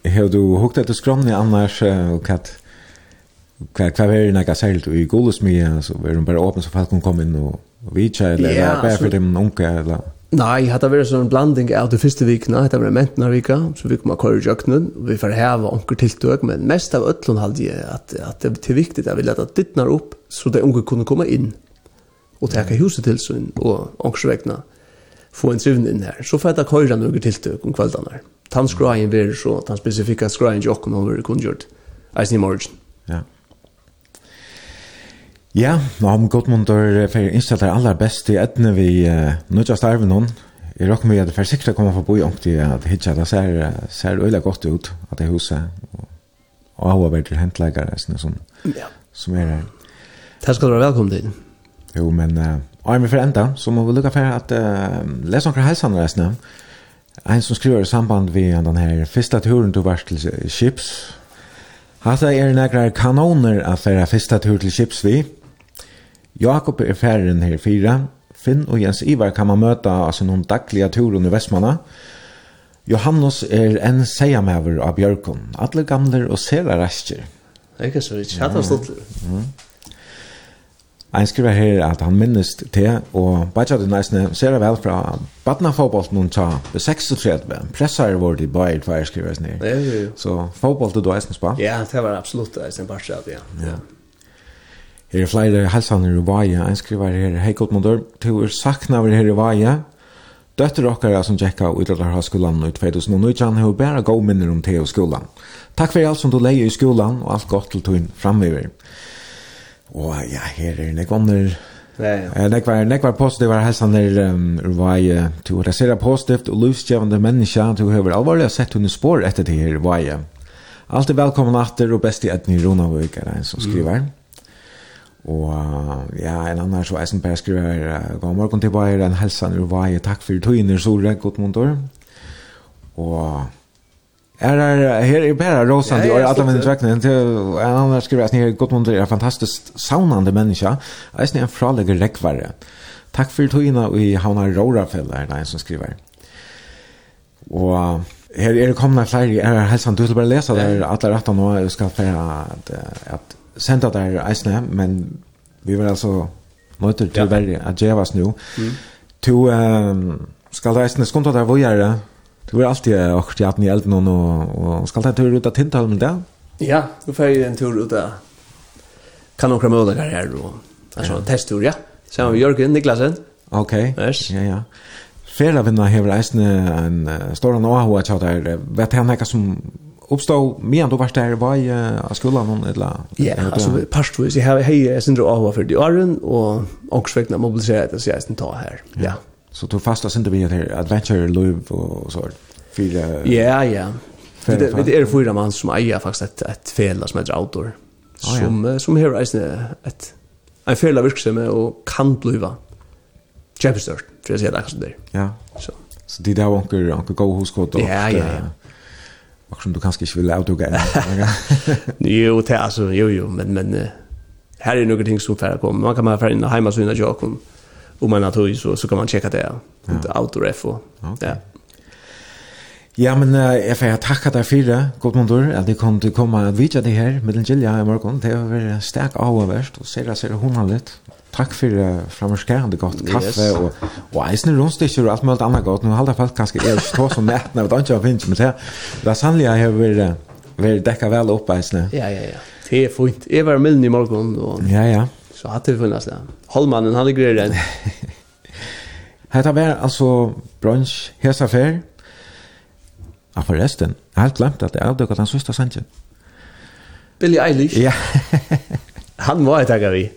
Har du hukt att skromna annars og kat Hva hva er det sält och i golosmia så är de bare öppna så folk kan inn og och vitcha eller bara for dem onka eller Nei, hetta verður so ein blanding av de fyrstu vikna, hetta verður mentna vika, så vi kommer køyrir jøknun, og vi får hava onker tiltøk, men mest av öllun haldi jeg at at det er viktig at vi lata dittnar opp, så de unge kunne komme inn og teka huset til sin og ångsregna få en trivn inn her. Så får jeg da køyra noen tiltøk om kveldene her. Tan skraien vil så, tan spesifika skraien jo okkom over kunngjort. Eisen i morgen. Ja. Ja, nå har vi gått mot å feire innstalt er aller beste i etne vi uh, nødja starve noen. Jeg råkker meg at det er sikkert å komme fra boi ångt i at hitja, det ser, ser øyla godt ut at det huset og av og vært til hentleggere som, ja. som er her. Takk skal du være velkommen til. Jo, men uh, arme for enda, så må vi lukka for at uh, les noen helsan resten. En som skriver i samband med den her første turen du var til Chips. Hatta er nekrar kanoner at færa første tur til Chips vi. Jakob er færren her fyra. Finn og Jens Ivar kan man møta av sin noen daglige turen i Vestmanna. Johannes er en seiermæver av Bjørkon. Alle gamler og sera rester. Det er ikke så vidt. Hatta stått. Ein skriver her at han minnes til, og bare det næsne ser jeg vel fra badnafotbolten hun ved 36, pressar vår til Bayer Tvær skriver jeg ned. Ja, Så fotboll du eisen spa? Ja, det var absolutt eisen bare ja. ja. Her er flere helsaner i Vaja, ein skriver her, hei godt motor, to er sakna over her i Vaja, Døtter okkara som tjekka utdallarhøgskolan i 2019 har bare gå minner om te og skolan. Takk for alt som du leier i skolan og alt godt til tun framöver. Og ja, her er det kommer Ja, ja. Det var det var positivt var hästan där var ju to resera positivt och livsgivande människa to över allvarliga sett under spår efter det här var ju. Allt är välkommen åter och bäst i att rona en som skriver. Mm. Och ja, en annan så är Per skriver god morgon till er en hälsan ur varje tack för tog Sore, gott montor. Och Är er, här är bara rosande ja, och alla men tväcknen till en annan skriver att ni är gott munter är fantastiskt soundande människa. Är en fraliger räckvare. Tack för togina och i havna Rorafell är en som skriver. Och her er det komna fler er helsan du vil vill bara läsa där alla rätta nu jag ska för att at senda der eisne men vi vill altså nöjda til ja. att at djevas nu. Mm. To um, skal eisne skonta der vågjere Du var alltid akkurat i hatten i elden og, og skal ta en tur ut av Tintholmen där? Ja, nu får jag en tur ut av kanonkramme och där här då. Alltså en testtur, ja. Sen har vi Jörgen Niklasen. Ok, okay. yes. ja, ja. Fera vinnar hever eisne en uh, stor an åhå at der, vet han ekka som uppstod medan du var der, var i uh, skolan hon eller? Ja, altså parstvis, jeg hei eisne åhå for de åren, og ångsvekna mobiliseret eisne ta her, ja. Så du fasta inte vid här adventure live och så. Fyra Ja, ja. Det det är fyra man som äger faktiskt ett ett fel som heter outdoor. Som som har är ett en fel verksamhet och kan bliva. Chapstart för jag säger det där. Ja. Så så det där onkel onkel go hos kort då. Ja, ja. Och som du kanske inte vill outdoor gå. Jo, det alltså jo jo, men men här är några ting som färre kommer. Man kan bara färna hemma så innan jag kommer om man har tog så, så kan man checka det. Ja. Inte autoref och okay. ja. Ja, men uh, jeg får takke deg for det, Godmundur, at du kom til å komme og vite det her med den Gilja i morgen. Det har vært sterk avhverst, og ser det ser hundra litt. Takk for uh, fremmerskærende godt kaffe, yes. og, og eisene rundstykker og alt mulig annet godt. Nå holder folk kanskje er stå som nett, når det ikke har finnes, men det, det er sannelig jeg har vært, vært dekket vel opp eisene. Ja, ja, ja. Det er fint. Jeg var mild i morgen. Og... Ja, ja. Så hade det funnits där. Holmannen hade grejer den. Här var alltså brunch hesa affär. Ja, förresten. Jag har glömt att det är avdukat hans sista sanchen. Billy Eilish. Ja. (laughs) han var ett agar vi.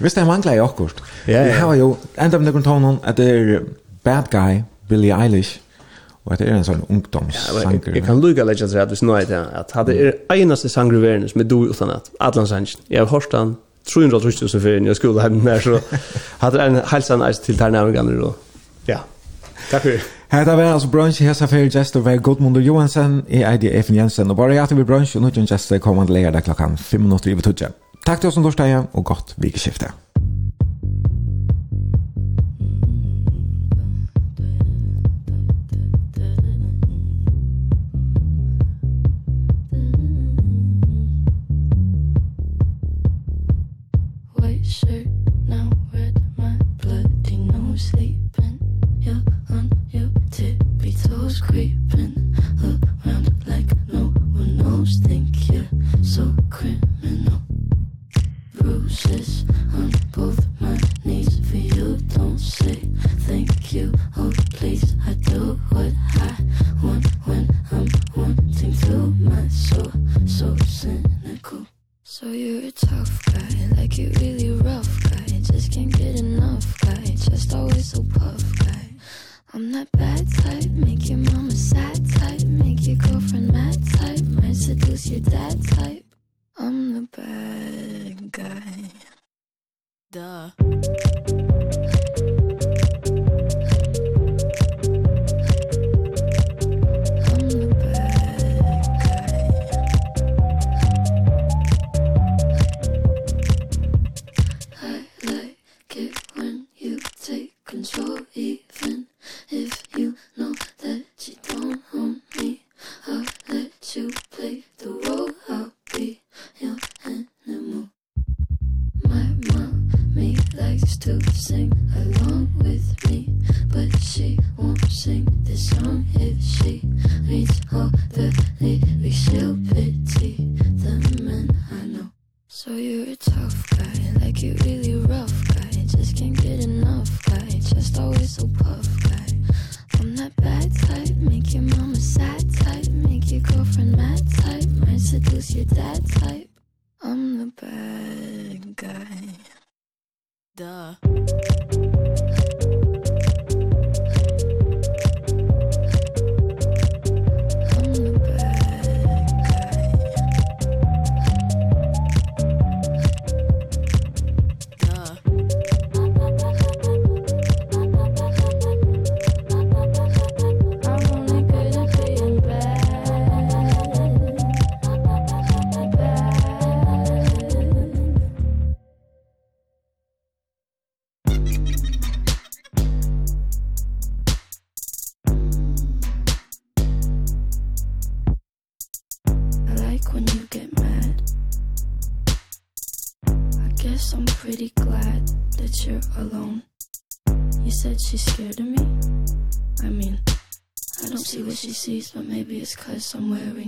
Visst, han manglar i akkurat. Ja, ja. Jag har ju enda med någon tonen att det är bad guy, Billy Eilish. Og at det er en sånn ungdomssanger. jag kan lycka lägga sig att vi snöjt det. Att det er enaste sanger i verden som är du utan att. Adlan Sanchen. Jag har hört han 300 000 för jag skulle hem där så hade en hälsan ice till där då. Ja. Tack för Hetta var altså brunch her sa fyrir gestur var Gudmundur Johansen i IDF Jensen og bare at vi brunch og nu kan gestur koma til leir klokkan 5 minutter i betutja. Takk til oss som torsdag og godt vikeskifte. somewhere in